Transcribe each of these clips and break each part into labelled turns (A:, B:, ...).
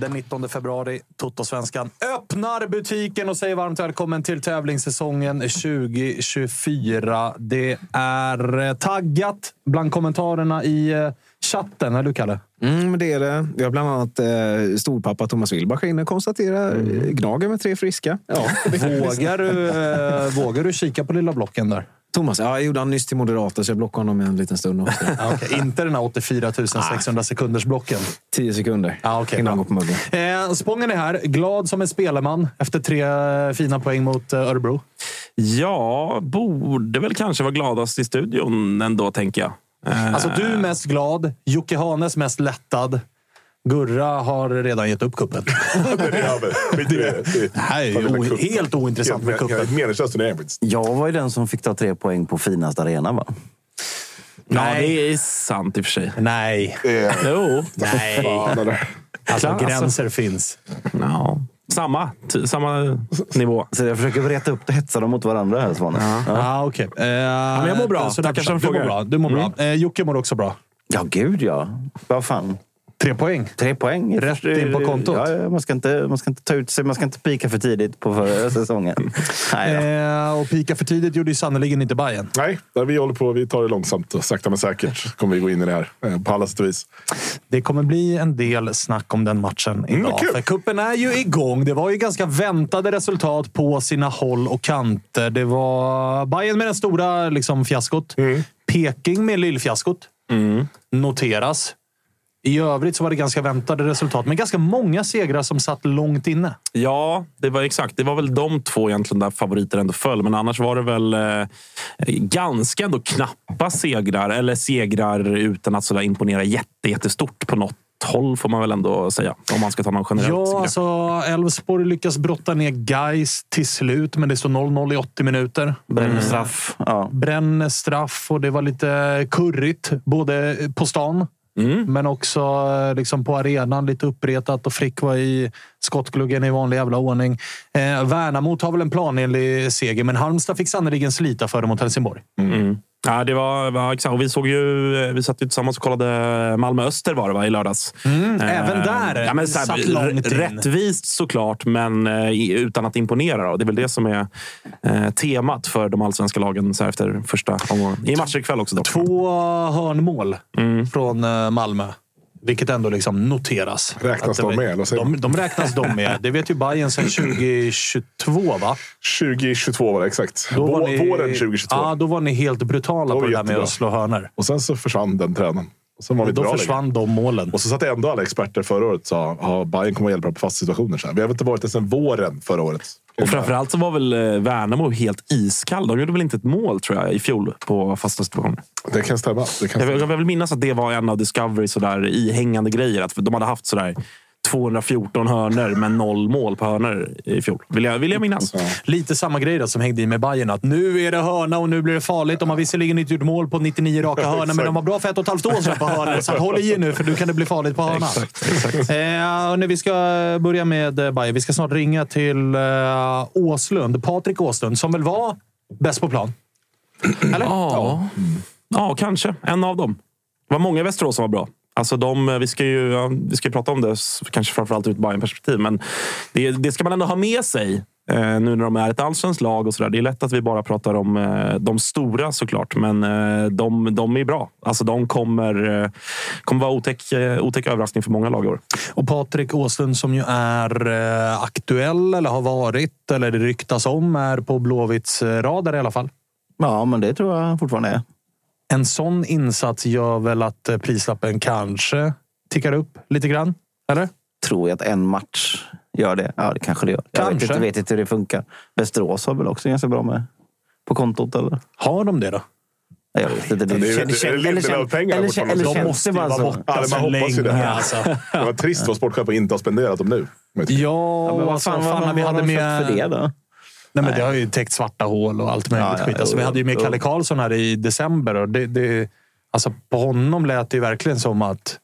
A: Den 19 februari. Totosvenskan öppnar butiken och säger varmt välkommen till tävlingssäsongen 2024. Det är eh, taggat bland kommentarerna i eh, chatten, eller hur Kalle?
B: Mm, det är det. Vi har bland annat eh, storpappa Thomas Wilbach inne och konstaterar mm. Gnager med tre friska.
A: Ja, vågar, du, eh, vågar du kika på lilla blocken där?
B: Thomas, ja, jag gjorde han nyss till Moderater så jag blockade honom en liten stund också.
A: Ja, okay. Inte den här 84 600 sekunders blocken.
B: 10 sekunder
A: ja, okay,
B: innan han går på muggen.
A: Eh, Spången är här. Glad som en spelarman efter tre eh, fina poäng mot eh, Örebro.
C: Ja, borde väl kanske vara gladast i studion ändå, tänker jag.
A: Eh. Alltså, du är mest glad. Jocke Hanes mest lättad. Gurra har redan gett upp kuppen.
D: det är
A: helt ointressant med.
D: Meningslöst
E: Jag var ju den som fick ta tre poäng på finaste arena, va?
C: Nej. Ja, det är sant i och för sig.
A: Nej.
D: Eh.
C: Jo.
A: Nej. Alltså, gränser finns.
C: Ja. Samma, samma nivå.
E: Så jag försöker reta upp och hetsa dem mot varandra här, Svanen.
A: Ja, ja. okej. Okay. Uh,
C: ja, men jag mår bra.
A: Så Tackar som frågar. Du mår bra. Du mår mm. bra. Uh, Jocke mår också bra.
E: Ja, gud ja. Vad fan.
A: Tre poäng.
E: Tre poäng.
A: Rätt in på kontot.
E: Ja, man, ska inte, man ska inte ta ut sig. Man ska inte pika för tidigt på förra säsongen.
A: eh, och pika för tidigt gjorde ju sannerligen inte Bayern.
D: Nej, där vi håller på. Vi tar det långsamt och sakta men säkert kommer vi gå in i det här eh, på alla sätt och vis.
A: Det kommer bli en del snack om den matchen idag. Mm, för kuppen är ju igång. Det var ju ganska väntade resultat på sina håll och kanter. Det var Bayern med den stora liksom, fiaskot. Mm. Peking med lillfiaskot. Mm. Noteras. I övrigt så var det ganska väntade resultat, men ganska många segrar som satt långt inne.
C: Ja, det var exakt. Det var väl de två egentligen där favoriter ändå föll. Men annars var det väl eh, ganska ändå knappa segrar. Eller segrar utan att sådär imponera jätte, jättestort på något håll får man väl ändå säga. Om man ska ta någon generellt.
A: Ja, alltså Elfsborg lyckas brotta ner Geis till slut, men det står 0-0 i 80 minuter.
E: Bränner straff.
A: Mm. Ja. Bränner straff och det var lite kurrigt, både på stan Mm. Men också eh, liksom på arenan lite uppretat och Frick var i skottgluggen i vanlig jävla ordning. Eh, Värnamo tar väl en planenlig seger, men Halmstad fick sannerligen slita för det mot Helsingborg.
C: Mm. Ja, det var, var exakt. Och vi såg ju. Vi satt ju tillsammans och kollade Malmö Öster var det va, i lördags.
A: Mm, eh, även där
C: ja, men, så här, långt Rättvist såklart, men eh, utan att imponera. Då. Det är väl det som är eh, temat för de allsvenska lagen så efter första omgången. I matcher ikväll också. Dock.
A: Två hörnmål mm. från eh, Malmö. Vilket ändå liksom noteras.
D: Räknas
A: det-
D: de med, eller
A: de, de räknas de med. Det vet ju Bayern sedan 2022, va?
D: 2022 var det exakt.
A: Då var ni-
D: Våren 2022.
A: Ja, då var ni helt brutala på
D: var
A: det där med att slå hörnor.
D: Och sen så försvann den trenden. Sen vi inte
A: Då
D: bra längre.
A: försvann de målen.
D: Och så satt ändå alla experter förra året och sa att Bayern kommer att hjälpa på fasta situationer. Så här. Vi har väl inte varit det sedan våren förra året.
C: Och framförallt så var väl eh, Värnamo helt iskall. De gjorde väl inte ett mål tror jag i fjol på fasta situationer.
D: Det kan stämma. Det kan
C: Jag,
D: stämma.
C: jag vill minnas att det var en av Discovery sådär, ihängande grejer. Att de hade haft sådär 214 hörnor men noll mål på hörnor i fjol. Vill jag, vill jag minnas.
A: Lite samma grej då som hängde i med Bayern att nu är det hörna och nu blir det farligt. De har visserligen inte gjort mål på 99 raka hörnor, men de var bra för ett och ett halvt år sedan på hörnor. Så håll i nu, för nu kan det bli farligt på hörna. Eh, vi ska börja med eh, Bayern. Vi ska snart ringa till eh, Åslund. Patrik Åslund, som väl var bäst på plan? Eller?
C: Ja. ja, kanske. En av dem. Det var många i Västerås som var bra. Alltså de, vi ska ju ja, vi ska ju prata om det, kanske framförallt ur ett Bayern-perspektiv. Men det, det ska man ändå ha med sig eh, nu när de är ett allsvenskt lag. och så där. Det är lätt att vi bara pratar om eh, de stora såklart, men eh, de, de är bra. Alltså de kommer, eh, kommer vara otäck, eh, otäck överraskning för många lag i år.
A: Och Patrik Åslund som ju är eh, aktuell, eller har varit, eller det ryktas om, är på Blåvitts eh, radar i alla fall.
E: Ja, men det tror jag fortfarande är.
A: En sån insats gör väl att eh, prislappen kanske tickar upp lite grann? Eller?
E: Tror jag att en match gör det. Ja, det kanske det gör. Jag vet
A: Kanske.
E: inte, vet inte hur det funkar. Västerås har väl också ganska bra med på kontot, eller?
A: Har de det då?
E: Ja, Jag vet inte.
D: Det
E: känns-
D: det är
E: känns-
D: Lindelöf-pengar
E: eller,
D: fortfarande.
E: eller,
D: De
A: måste
E: det
A: vara
E: så?
A: borta.
D: Ja, man
A: så
D: hoppas ju det.
A: alltså.
D: Det var trist för sportchefen att inte ha spenderat dem nu.
A: Ja,
E: Ja, men vad
A: alltså,
E: fan,
A: fan,
E: vad,
A: vi hade
E: har de
A: med...
E: för det då?
A: Nej, men det har ju täckt svarta hål och allt möjligt
E: Ja,
A: skit. Alltså, vi hade ju med. Kalle Karlsson här i december. Och det, det, alltså, på honom lät det ju verkligen som att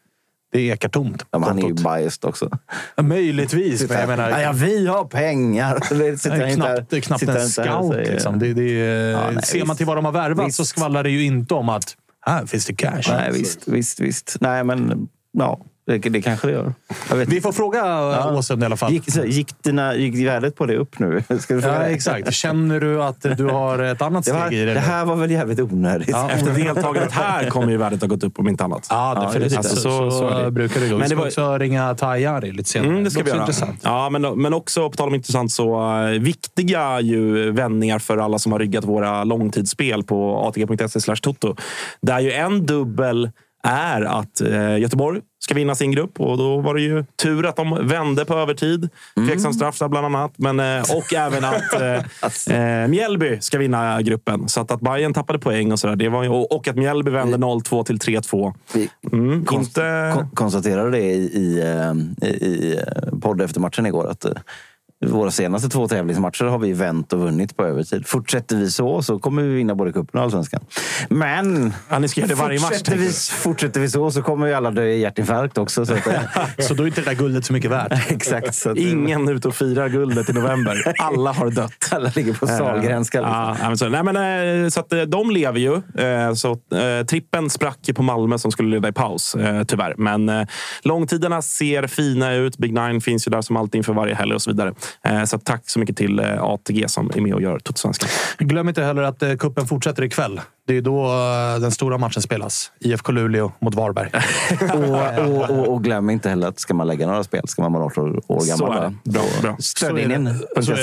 A: det ekar tomt.
E: Ja, han är ju biased också.
A: Ja, Möjligtvis, men jag menar...
E: ja, ja, vi har pengar. Det sitter inte
A: knappt,
E: här-
A: knappt en scout. Liksom. Det, det,
E: Ja, nej,
A: ser man
E: visst.
A: till vad de har värvat
E: Visst.
A: så skvallrar det ju inte om att här finns det cash.
E: Nej, visst, visst, visst. Nej, men ja, det, det kanske det gör. Jag vet
A: Vi får fråga ja. Åsund i alla fall.
E: Gick, gick, dina, gick värdet på det upp nu? Ska du fråga
A: Ja,
E: det?
A: exakt. Känner du att du har ett annat
E: Det,
A: steg
E: var,
A: i det?
E: det här var väl jävligt onödigt.
A: Ja.
C: Efter deltagandet här kommer ju värdet ha gått upp om inte annat.
A: Ja, definitivt.
E: det.
A: så, så,
C: Så- det.
A: brukar det gå. Vi
C: Men det
A: ska
C: var-
A: också ringa Tajari lite senare.
C: Mm, det ska vi
A: också
C: göra.
A: intressant.
C: Ja, men, men också på tal om intressant så uh, viktiga ju vändningar för alla som har ryggat våra långtidsspel på atg.se slash toto. Där ju en dubbel är att eh, Göteborg ska vinna sin grupp och då var det ju tur att de vände på övertid. Tveksam straff där bland annat. Men, eh, och även att eh, eh, Mjällby ska vinna gruppen. Så att, att Bayern tappade poäng och sådär. Det var ju, och, att Mjällby vände 0-2 till 3-2.
E: Vi
C: Mm,
E: konst-
C: inte...
E: kon- konstaterade det i, i, eh, i, i eh, podd efter matchen igår. Att eh, våra senaste två tävlingsmatcher har vi vänt och vunnit på övertid. Fortsätter vi så så kommer vi vinna både cupen och allsvenskan. Men
C: Ja, ni ska göra det varje match.
E: fortsätter,
C: tänker
E: vi, fortsätter vi så så kommer vi alla dö i hjärtinfarkt också. Så att,
A: Så då är inte det där guldet så mycket värt.
E: exakt. Så att,
C: Ingen ute och firar guldet i november. Alla har dött.
E: alla ligger på vi säga.
C: Ja, men så, nej, men, eh, så att eh, de lever ju. Eh, Så, trippen sprack på Malmö som skulle leda i paus, tyvärr. Men långtiderna ser fina ut. Big Nine finns ju där som alltid inför varje helg och så vidare. Eh, Så tack så mycket till eh, ATG som är med och gör Totosvenskan.
A: Glöm inte heller att eh, kuppen fortsätter ikväll. Det är då eh, den stora matchen spelas. IFK Luleå mot Varberg.
E: Och, och, och, och glöm inte heller att ska man lägga några spel ska man vara 18 år
C: Så
E: gammal.
C: är
E: va?
C: det. Bra, bra.
A: Så, är,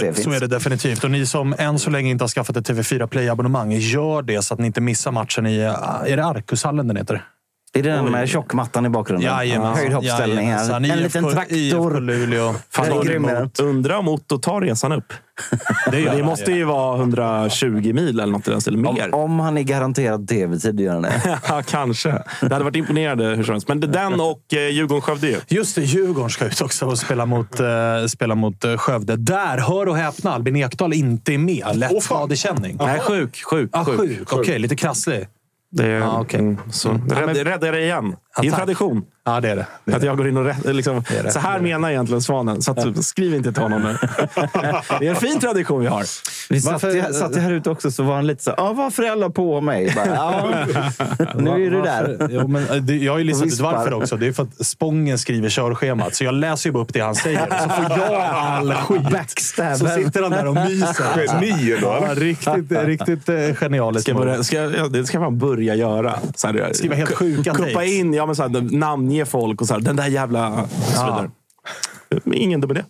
A: det- så är det definitivt. Och ni som än så länge inte har skaffat ett TV4 Play-abonnemang, gör det så att ni inte missar matchen i... eh, Är det Arkushallen den heter?
E: Är det den med tjockmattan i bakgrunden?
A: Jajamensan.
E: Höjd hoppställning här.
A: Jajamensan.
E: En liten
A: IFK
E: traktor.
A: Luleå.
C: Fan. Undrar om Otto tar resan upp.
A: Det,
C: Det måste ju vara 120 mil eller något i den stilen. Mer.
E: Om, om han är garanterad tv-tid gör han det.
C: Ja, kanske. Det hade varit imponerande hur som helst. Men det är den och eh, Djurgården-Skövde ju.
A: Just det, Djurgården ska ut också och spela mot, eh, spela mot eh, Skövde. Där, hör och häpna, Albin Ekdal inte är med. Lätt skadekänning.
C: Nej, sjuk. Sjuk.
A: Ah,
C: sjuk.
A: sjuk. Okej, lite krasslig.
C: Det är,
A: Ja, okej.
C: mm, så. Rädd,
A: men-
C: räddar det igen.
A: Tack.
C: tradition.
A: Ja, det är det. det, är
C: Att
A: det.
C: jag går in och rätt, liksom,
A: är det.
C: Så här menar egentligen Svanen. Så att, skriv inte till honom nu. det är en fin tradition vi har.
E: Vi satt,
A: Varför-
E: jag, satt jag här ute också så var han lite så ah, varför är alla på mig? Bara, ja, nu är du där.
A: Jo, men, eh, det, jag har ju listat ut varför också. Det är för att Spången skriver körschemat. Så jag läser ju bara upp det han säger. Så får jag all skit. Så sitter han där och myser.
D: Geni då,
A: Ja, riktigt, riktigt eh, genialiskt.
C: Ska jag börja, ska, jag- ja, det ska man börja göra. Så här,
A: Skriva helt sjuka
C: Kuppa in ja, men så här, namnge folk och så här, den där jävla... Och så vidare. Ingen dum idé.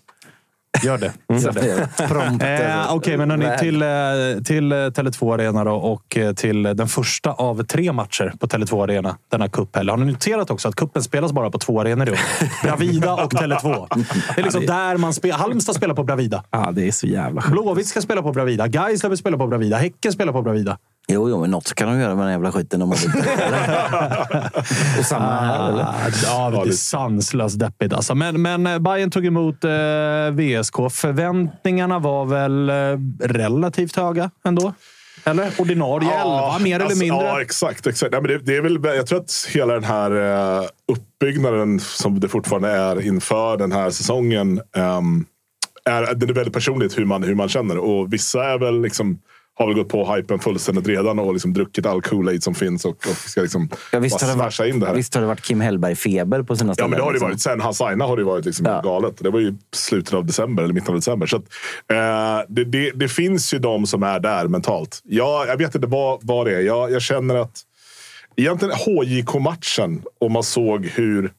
A: Gör det. Gör det.
E: Prompt.
A: Eh, Okej, men hörni, till, eh, till eh, Tele2 Arena då, och eh, till den första av tre matcher på Tele2 Arena denna cuphelg. Har ni noterat också att kuppen spelas bara på två arenor i år? Bravida och Tele2. Det är liksom där man spelar. Halmstad spelar på Bravida.
C: Ja, det är så jävla sjukt.
A: Blåvitt ska spela på Bravida. Gais behöver spela på Bravida. Häcken spelar på Bravida.
E: Jo, jo, men något kan de göra med den jävla skiten. Vill. och samma här, eller?
A: Ah, Ja, det är sanslöst deppigt alltså. Men, men eh, Bayern tog emot eh, VSK. Förväntningarna var väl eh, relativt höga ändå? Eller? Ordinarie elva, mer eller
D: alltså,
A: mindre.
D: Ja, exakt. exakt. Nej, men det, det är väl, jag tror att hela den här eh, uppbyggnaden som det fortfarande är inför den här säsongen ehm, är, det är väldigt personligt hur man, hur man känner. Och vissa är väl liksom, har väl gått på hypen fullständigt redan och liksom druckit all Kool-Aid som finns och, och ska liksom
E: Ja, visst,
D: bara
E: har det varit,
D: in det här.
E: visst har det varit Kim Hellberg-feber på sina
D: Ja,
E: ställen.
D: men det har det
E: liksom.
D: varit. Sen han signade har det varit liksom
E: Ja.
D: galet. Det var ju slutet av december eller mitten av december. Så att, eh, det, det, det finns ju de som är där mentalt. Jag, jag vet inte vad, vad det är. Jag, jag känner att egentligen HJK-matchen, om man såg hur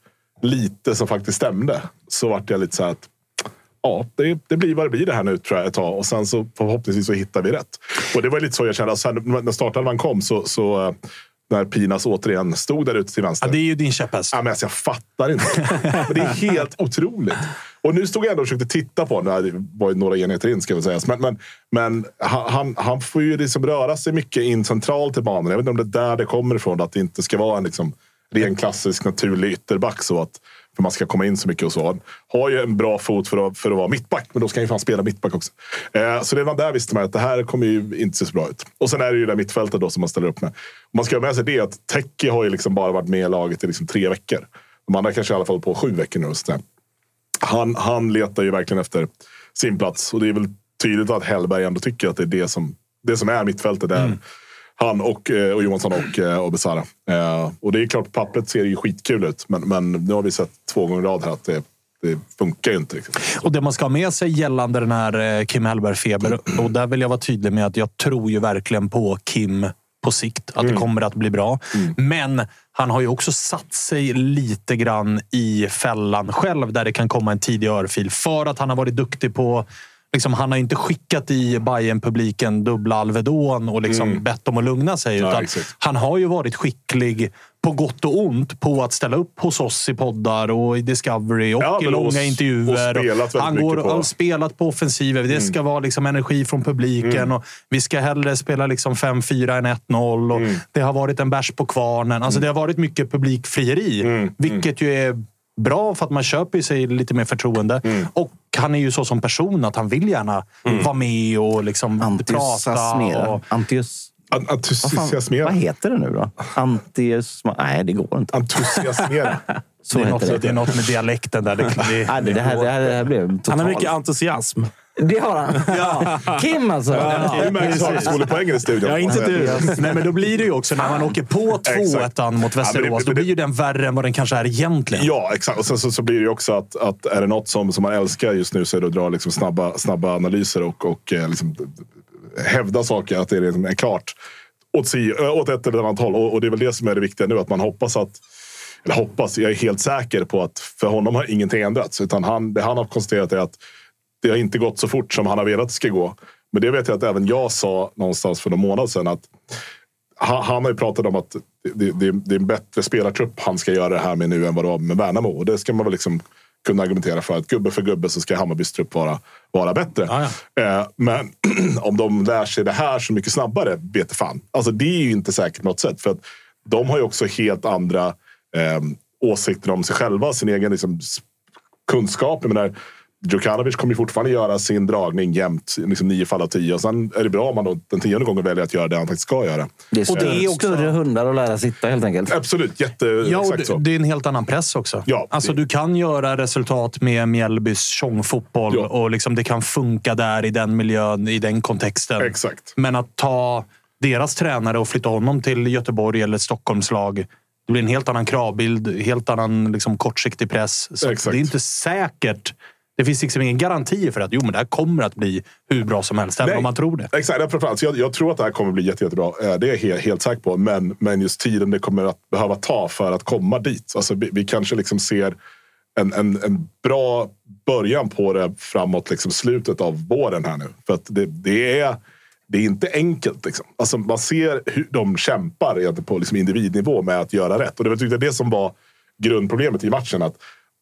D: lite som faktiskt stämde, så vart jag lite så här att Ja, det, det blir vad det blir det här nu tror jag ett tag. Och sen så förhoppningsvis så hittar vi rätt. Och det var lite så jag kände. Sen när startelvan kom så, så eh, när Pinas återigen stod där ute till vänster.
A: Ja, det är ju din käpphäst.
D: Ja, men alltså, jag fattar inte. det är helt otroligt. Och nu stod jag ändå och försökte titta på honom. Det var ju några enheter in ska väl sägas. Men, men, men han, han får ju liksom röra sig mycket in centralt i banan. Jag vet inte om det är där det kommer ifrån. Att det inte ska vara en liksom ren klassisk naturlig ytterback. Så att, för man ska komma in så mycket och så. Han har ju en bra fot för att, för att vara mittback. Men då ska han ju fan spela mittback också. Eh, så redan där visste man att det här kommer ju inte se så bra ut. Och sen är det ju det där mittfältet då som man ställer upp med. Och man ska ha med sig det att Teki har ju liksom bara varit med i laget i liksom tre veckor. De andra kanske i alla fall på sju veckor nu. Så han, han letar ju verkligen efter sin plats. Och det är väl tydligt att Hellberg ändå tycker att det är det som, det som är mittfältet. Där mm. Han och, eh, och Johansson och, eh, och Besara. Eh, och det är klart, på pappret ser det ju skitkul ut. Men, men nu har vi sett två gånger i rad här att det, det funkar ju inte riktigt.
A: Och det man ska ha med sig gällande den här eh, Kim Hellberg-feber, och där vill jag vara tydlig med att jag tror ju verkligen på Kim på sikt. Att det kommer att bli bra. Men han har ju också satt sig lite grann i fällan själv där det kan komma en tidig örfil för att han har varit duktig på Liksom, han har inte skickat i bayern publiken dubbla Alvedon och liksom bett dem att lugna sig.
D: Ja,
A: Utan
D: exakt.
A: han har ju varit skicklig på gott och ont på att ställa upp hos oss i poddar och i Discovery och
D: Ja,
A: i långa
D: och- och
A: intervjuer.
D: väldigt
A: han går
D: på-
A: och har spelat på offensiven. Det ska vara liksom energi från publiken. Och vi ska hellre spela liksom 5-4 än 1-0. Och Det har varit en bärs på kvarnen. Alltså Det har varit mycket publikfrieri, vilket ju är bra för att man köper sig lite mer förtroende. Och han är ju så som person att han vill gärna vara med och liksom prata.
E: Antiosasmera.
A: Och,
E: Antios...
D: An-
E: Vad, fan,
D: Entusiasmera.
E: vad heter det nu då? Antiosma... Nej, det går inte.
D: Entusiasmera.
E: Så
A: det, är något,
E: det.
A: det är något med dialekten där. Det, det,
E: Nej, det, det, här, det, här, det här blev totalt...
C: Han har mycket entusiasm.
E: Det har han. Ja. Kim alltså.
D: Det märks högskolepoängen i studion.
C: Ja, inte du.
A: Nej, men då blir det ju också när man åker på 2-1 mot
D: Ja, men det-
A: Västerås. Då blir ju den värre än vad den kanske är egentligen.
D: Ja, exakt. Och sen så, så blir det ju också att, att är det något som, som man älskar just nu så är det att dra liksom snabba, snabba analyser och, och eh, liksom, hävda saker. Att det liksom är klart åt, si, ö, åt ett eller annat håll. Och, och det är väl det som är det viktiga nu. Att man hoppas att eller hoppas, jag är helt säker på att för honom har ingenting ändrats. Utan han, det han har konstaterat är att det har inte gått så fort som han har velat att det ska gå. Men det vet jag att även jag sa någonstans för någon månad sedan. att han, har ju pratat om att det, det, det är en bättre spelartrupp han ska göra det här med nu än vad det var med Värnamo. Och det ska man väl liksom kunna argumentera för. att Gubbe för gubbe så ska Hammarbys trupp vara, vara bättre.
A: Ja,
D: Eh, men om de lär sig det här så mycket snabbare, vet fan. Alltså det är ju inte säkert på något sätt. För att de har ju också helt andra eh, åsikter om sig själva. Sin egen liksom, kunskap. Jag menar, Djukanovic kommer fortfarande göra sin dragning jämt, liksom nio fall av tio. Och sen är det bra om man då den tionde gången väljer att göra det han faktiskt ska göra.
E: Det är,
A: Och det
E: större,
A: är också-
E: större hundar att lära sitta helt enkelt.
D: Absolut, jätte...
A: Ja, och
D: exakt så.
A: det, är en helt annan press också.
D: Ja,
A: alltså,
D: det-
A: Du kan göra resultat med Mjällbys tjongfotboll
D: Ja.
A: och liksom det kan funka där i den miljön, i den kontexten.
D: Exakt.
A: Men att ta deras tränare och flytta honom till Göteborg eller Stockholmslag. Det blir en helt annan kravbild, helt annan liksom, kortsiktig press. Så
D: Exakt.
A: det är inte säkert Det finns liksom ingen garanti för att jo, men det här kommer att bli hur bra som helst, även om man tror det.
D: Exakt, jag, jag tror att det här kommer bli jätte, jättebra. Eh, det är jag helt, helt säker på. Men, men just tiden det kommer att behöva ta för att komma dit. Alltså, vi, vi kanske liksom ser en, en, en bra början på det framåt liksom slutet av våren här nu. För att det, det är det är inte enkelt. Liksom. Alltså, man ser hur de kämpar på liksom individnivå med att göra rätt. Och det var det som var grundproblemet i matchen. Att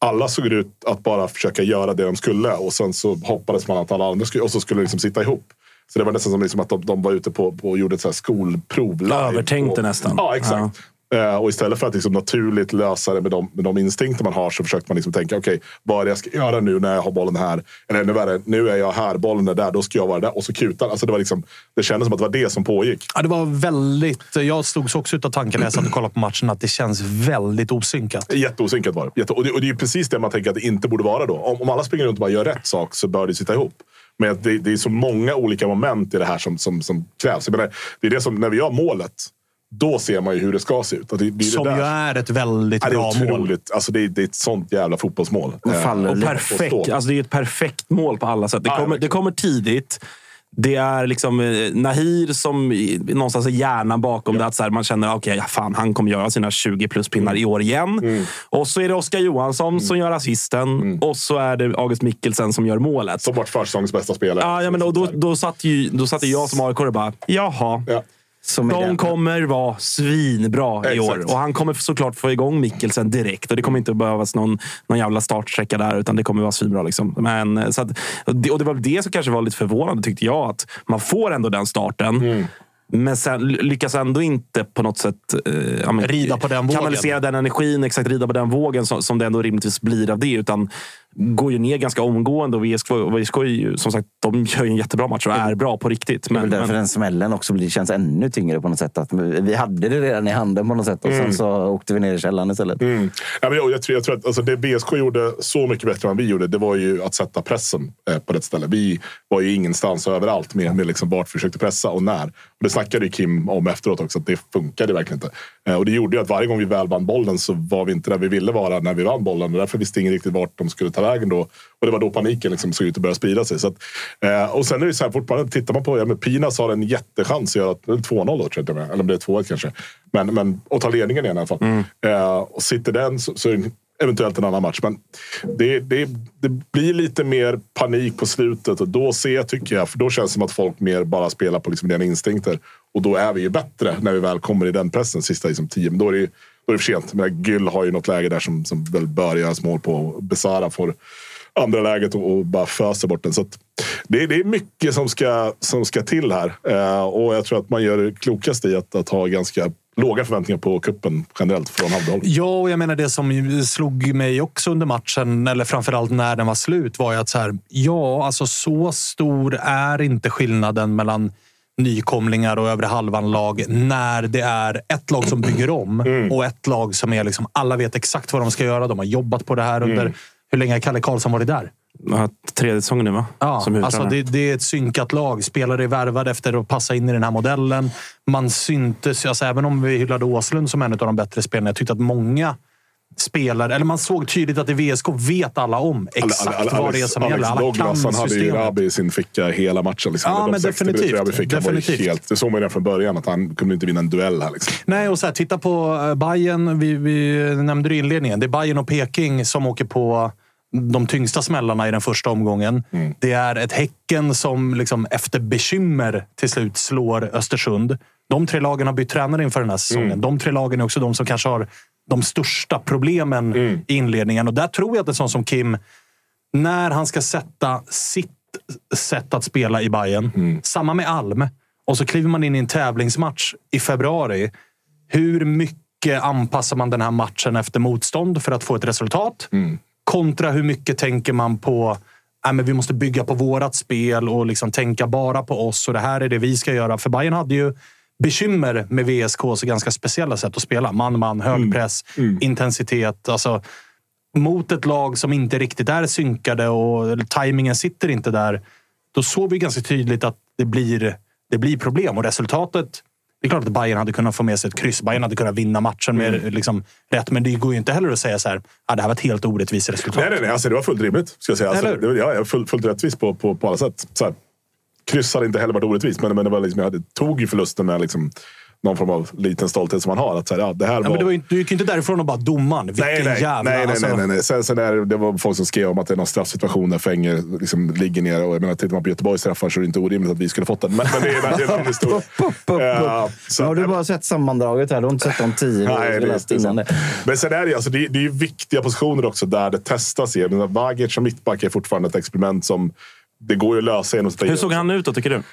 D: alla såg ut att bara försöka göra det de skulle och sen så hoppades man att alla andra skulle och så skulle liksom sitta ihop. Så det var nästan som liksom att de, de var ute på, på och gjorde ett så skolprov.
C: Övertänkte nästan.
D: Ja, exakt. Ja. Eh, och istället för att liksom naturligt lösa det med de, med de instinkter man har så försökte man liksom tänka okej, okay, vad är det jag ska göra nu när jag har bollen här? Eller ännu värre, nu är jag här, bollen är där, då ska jag vara där. Och så kutar alltså det. Var liksom, det kändes som att det var det som pågick.
A: Ja, det var väldigt... Jag slogs också av tanken när jag satt och kollade på matchen att det känns väldigt osynkat.
D: Jätteosynkat var det. Jätte, och, det och det är precis det man tänker att det inte borde vara då. Om, om alla springer runt och bara gör rätt sak så bör det sitta ihop. Men det, det är så många olika moment i det här som, som, som krävs. Jag menar, det är det som, när vi gör målet då ser man ju hur det ska se ut. Det,
A: det Som ju är ett väldigt bra mål.
D: Alltså det, det är ett sånt jävla fotbollsmål.
C: Faller och perfekt. Alltså det är ett perfekt mål på alla sätt. Det kommer, det kommer tidigt. Det är liksom eh, Nahir som någonstans är hjärnan bakom ja. det. Att så här, man känner att okay, fan, han kommer göra sina 20 plus pinnar i år igen. Mm. Och så är det Oskar Johansson mm. som gör assisten. Mm. Och så är det August Mikkelsen som gör målet.
D: Som vart försäsongens bästa spelare.
C: Ja, ja, men då, då, då, satt ju, då satt jag som AIK och bara, jaha. Ja. De kommer vara svinbra Exakt. i år. Och han kommer såklart få igång Mikkelsen direkt. Och Det kommer inte behövas någon, någon jävla startsträcka där, utan det kommer vara svinbra. Liksom. Men, så att, och det var det som kanske var lite förvånande, tyckte jag. Att man får ändå den starten. Mm. Men sen lyckas ändå inte på något sätt
A: eh, men, rida på den
C: kanalisera den energin, exakt rida på den vågen som, som det ändå rimligtvis blir av det. Utan går ju ner ganska omgående och VSK, VSK är ju, som sagt, de gör ju en jättebra match och är bra på riktigt.
E: Men, det är därför men... den smällen också blir, känns ännu tyngre på något sätt. Att vi hade det redan i handen på något sätt och mm. sen så åkte vi ner i källaren istället.
D: Mm. Ja, men jag, jag, tror, jag tror att alltså, det VSK gjorde så mycket bättre än vi gjorde, det var ju att sätta pressen eh, på rätt ställe. Vi var ju ingenstans och överallt med, med liksom vart vi försökte pressa och när. Och det snackade ju Kim om efteråt också, att det funkade verkligen inte. Eh, och det gjorde ju att varje gång vi väl vann bollen så var vi inte där vi ville vara när vi vann bollen. Och därför visste ingen riktigt vart de skulle ta vägen då. Och det var då paniken liksom såg ut att börja sprida sig. Så att, eh, och sen är det så här, fortfarande tittar man på, ja, men Pinas har en jättechans att göra 2-0 då, tror jag. Eller om det är 2-1 kanske. Men, men, och ta ledningen igen i alla fall. Mm. Eh, och sitter den så, så är det eventuellt en annan match. Men det, det, det blir lite mer panik på slutet och då ser tycker jag, för då känns det som att folk mer bara spelar på liksom rena instinkter. Och då är vi ju bättre när vi väl kommer i den pressen sista liksom, tio. Men då är det, då är det för sent. Men Gyll har ju något läge där som, som väl bör göras mål på. Besara får andra läget och, och bara föser bort den. Så det, det, är mycket som ska, som ska till här. Eh, och jag tror att man gör det klokast i att, att ha ganska låga förväntningar på kuppen generellt från Havdal.
A: Ja, och jag menar det som slog mig också under matchen, eller framförallt när den var slut, var ju att så här, ja, alltså så stor är inte skillnaden mellan nykomlingar och övre halvan-lag när det är ett lag som bygger om mm. och ett lag som är liksom, alla vet exakt vad de ska göra. De har jobbat på det här under... Mm. Hur länge har Kalle Karlsson varit där?
C: Tredje säsongen nu, va?
A: Ja, alltså det, det, är ett synkat lag. Spelare är värvade efter att passa in i den här modellen. Man syntes, alltså även om vi hyllade Åslund som en av de bättre spelarna. Jag tyckte att många spelare, eller man såg tydligt att i VSK vet alla om exakt alla, alla, alla, vad det är som Alex, gäller. Alla
D: Douglas, han hade ju Rabi i sin ficka hela matchen. Liksom.
A: Ja, men definitivt. Rabi fick, definitivt.
D: Helt, det såg man redan från början, att han kunde inte vinna en duell här. Liksom.
A: Nej, och så här, titta på uh, Bayern. Vi, vi nämnde det i inledningen. Det är Bayern och Peking som åker på de tyngsta smällarna i den första omgången. Mm. Det är ett Häcken som liksom efter bekymmer till slut slår Östersund. De tre lagen har bytt tränare inför den här säsongen. Mm. De tre lagen är också de som kanske har de största problemen mm. i inledningen. Och där tror jag att en sån som Kim, när han ska sätta sitt sätt att spela i Bayern, mm. samma med Alm, och så kliver man in i en tävlingsmatch i februari. Hur mycket anpassar man den här matchen efter motstånd för att få ett resultat? Mm. Kontra hur mycket tänker man på äh, men vi måste bygga på vårat spel och liksom tänka bara på oss och det här är det vi ska göra. För Bayern hade ju bekymmer med VSKs ganska speciella sätt att spela. Man, man, hög mm. press, mm. intensitet. Alltså, mot ett lag som inte riktigt är synkade och tajmingen sitter inte där. Då såg vi ganska tydligt att det blir, det blir problem och resultatet Det är klart att Bayern hade kunnat få med sig ett kryss. Bayern hade kunnat vinna matchen med
D: Mm.
A: liksom, rätt. Men det går ju inte heller att säga så här, ah, det här var ett helt orättvist resultat.
D: Nej, nej, nej. Alltså, det var fullt rimligt. Ska jag säga. Alltså, det, ja, fullt, fullt rättvist på, på, på alla sätt. Så här, kryss hade inte heller varit orättvist, men, men det var liksom, jag hade, tog ju förlusten med liksom, någon form av liten stolthet som man har. Att, så här, ja, det här
A: Ja,
D: var...
A: men det var ju, du gick ju inte därifrån och bara domaren. Vilken
D: Nej, nej,
A: jävla...
D: nej, nej,
A: alltså,
D: nej, nej, nej. Sen, sen är det, det var folk som skrev om att det är någon straffsituation där Fenger liksom ligger ner. Och jag menar, tittar man på Göteborgs straffar så är det inte orimligt att vi skulle fått den. Men, men det är det är en annan historia. Ja, så-
E: har du bara sett sammandraget här? Du har inte sett de tio
D: Nej, det,
E: läst innan det.
D: Men sen är det, alltså, det, det är ju viktiga positioner också där det testas. Vagic som mittback är fortfarande ett experiment som det går ju att lösa genom att sätta
C: Hur såg han ut då, tycker du?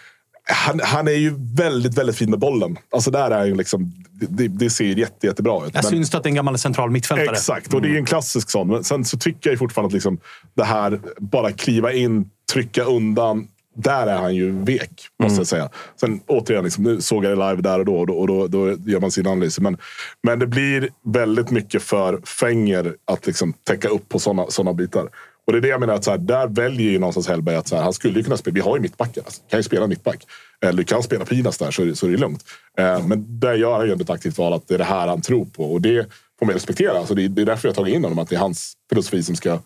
D: han, han är ju väldigt, väldigt fin med bollen. Alltså där är ju liksom, det, det ser jätte, jättebra ut.
A: Jag
D: Men-
A: syns att det är en gammal central mittfältare.
D: Exakt, och det är ju en klassisk sån. Men sen så tycker jag fortfarande att liksom det här bara kliva in, trycka undan. Där är han ju vek, måste jag säga. Sen återigen, liksom, nu såg jag det live där och då och då, och då, då gör man sin analys. Men, men det blir väldigt mycket för Fenger att liksom täcka upp på såna, såna bitar. Och det är det jag menar, att så här, där väljer ju någonstans Hellberg att så här, han skulle ju kunna spela. Vi har ju mittbackar. Alltså, kan ju spela mittback. Eller kan spela Pinas där så, är det- så är det lugnt. Eh, men där gör han ju ändå ett aktivt val att det är det här han tror på. Och det får man respektera. Alltså, det, det är därför jag har tagit in honom. Att det är hans filosofi som ska,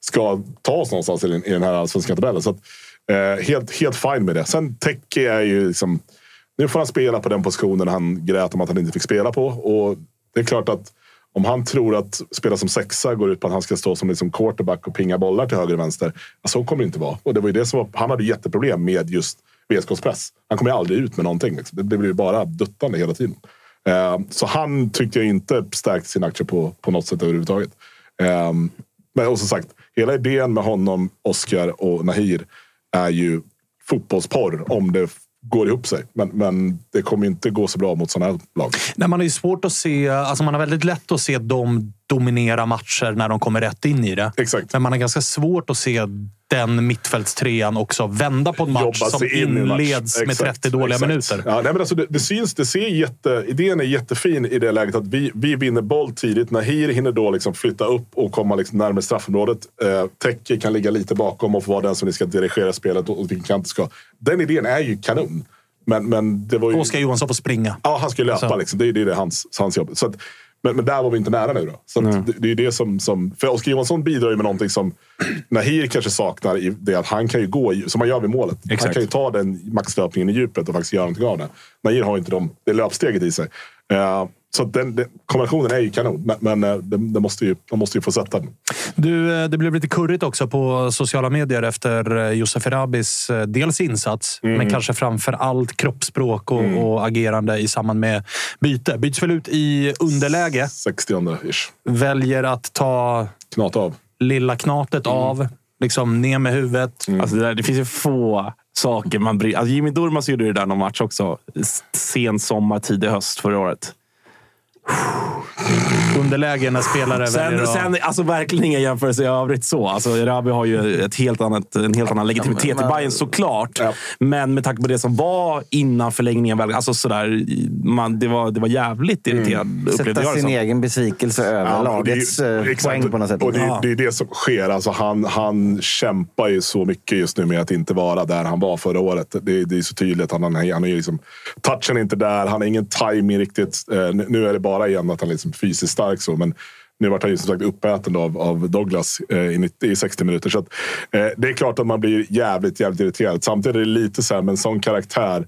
D: ska ta oss någonstans i den, i den här allsvenska tabellen. Så att, eh, helt, helt fine med det. Sen Teki är ju liksom... Nu får han spela på den positionen han grät om att han inte fick spela på. Och det är klart att om han tror att spela som sexa går ut på att han ska stå som liksom quarterback och pinga bollar till höger och vänster. ja, Så kommer det inte vara. Och det var ju det som var, han hade jätteproblem med just VSKs press. Han kommer ju aldrig ut med någonting. Liksom. Det blir ju bara duttande hela tiden. Eh, så han tyckte jag inte stärkte sin aktie på, på något sätt överhuvudtaget. Eh, men och som sagt, hela idén med honom, Oscar och Nahir är ju fotbollsporr om det går ihop sig. Men, men det kommer inte gå så bra mot sådana här lag.
A: Nej, man har ju svårt att se... Alltså man har väldigt lätt att se dem dominera matcher när de kommer rätt in i det.
D: Exakt.
A: Men man har ganska svårt att se den mittfältstrean också vända på en match som
D: in i en match.
A: inleds med
D: Exakt,
A: 30 dåliga
D: exakt.
A: minuter.
D: Ja, nej, men alltså det, det syns, det ser jätte, idén är jättefin i det läget att vi, vi vinner boll tidigt. Nahir hinner då liksom flytta upp och komma liksom närmare straffområdet. Eh, Teke kan ligga lite bakom och få vara den som ni ska dirigera spelet och vilken kant det ska. Den idén är ju kanon. Men, men det var ju...
A: Oskar Johansson får springa.
D: Ja, han ska ju löpa.
A: Så.
D: Liksom. Det, är- det är hans, hans jobb. Så att, men, men där var vi inte nära nu. Då. Så det, det är det som, som... För Oskar Johansson bidrar ju med någonting som Nahir kanske saknar. I det att han kan ju gå, som man gör vid målet. Han
C: Exakt.
D: kan ju ta den maxlöpningen i djupet och faktiskt göra någonting av det. Nahir har inte de, det löpsteget i sig. Så den, den, kombinationen är ju kanon. Men, men eh, de, de, måste ju, de måste ju få sätta den.
A: Du, eh, det blev lite kurrigt också på sociala medier efter Josef Erabis eh, dels insats,
D: Mm.
A: men kanske framför allt kroppsspråk och, och agerande i samband med byte. Byts väl ut i underläge.
D: 60-ish.
A: Väljer att ta
D: Knata av.
A: lilla knatet
D: Mm.
A: av. Liksom ner med huvudet.
C: Alltså det, där, det finns ju få saker man bryr alltså Jimmy Durmaz gjorde det där någon match också. Sen sommar, tidig höst förra året.
A: Underläge när spelare väljer
C: Sen,
A: att...
C: sen, alltså verkligen inga jämförelser i övrigt så. Alltså, Erabi har ju ett helt annat, en helt annan legitimitet
E: men-
C: i Bayern såklart.
D: Ja.
C: Men med tanke på det som var innan förlängningen. Alltså sådär, man, det, var, det var jävligt irriterande, upplevde
E: Sätta sin
C: som.
E: egen besvikelse över
D: Ja, är ju-
E: lagets eh,
D: exakt.
E: poäng på något sätt.
D: Och det, är-
E: Ja.
D: det är det som sker. Alltså han, han kämpar ju så mycket just nu med att inte vara där han var förra året. Det, är- det är så tydligt. Han, han, han är liksom, touchen är inte där. Han har ingen timing riktigt. Eh, nu är det bara bara igen att han är liksom fysiskt stark. Så, men nu vart han ju som sagt uppäten av, av Douglas eh, i, 90, i 60 minuter. Så att, eh, det är klart att man blir jävligt, jävligt irriterad. Samtidigt är det lite så här, med en sån karaktär.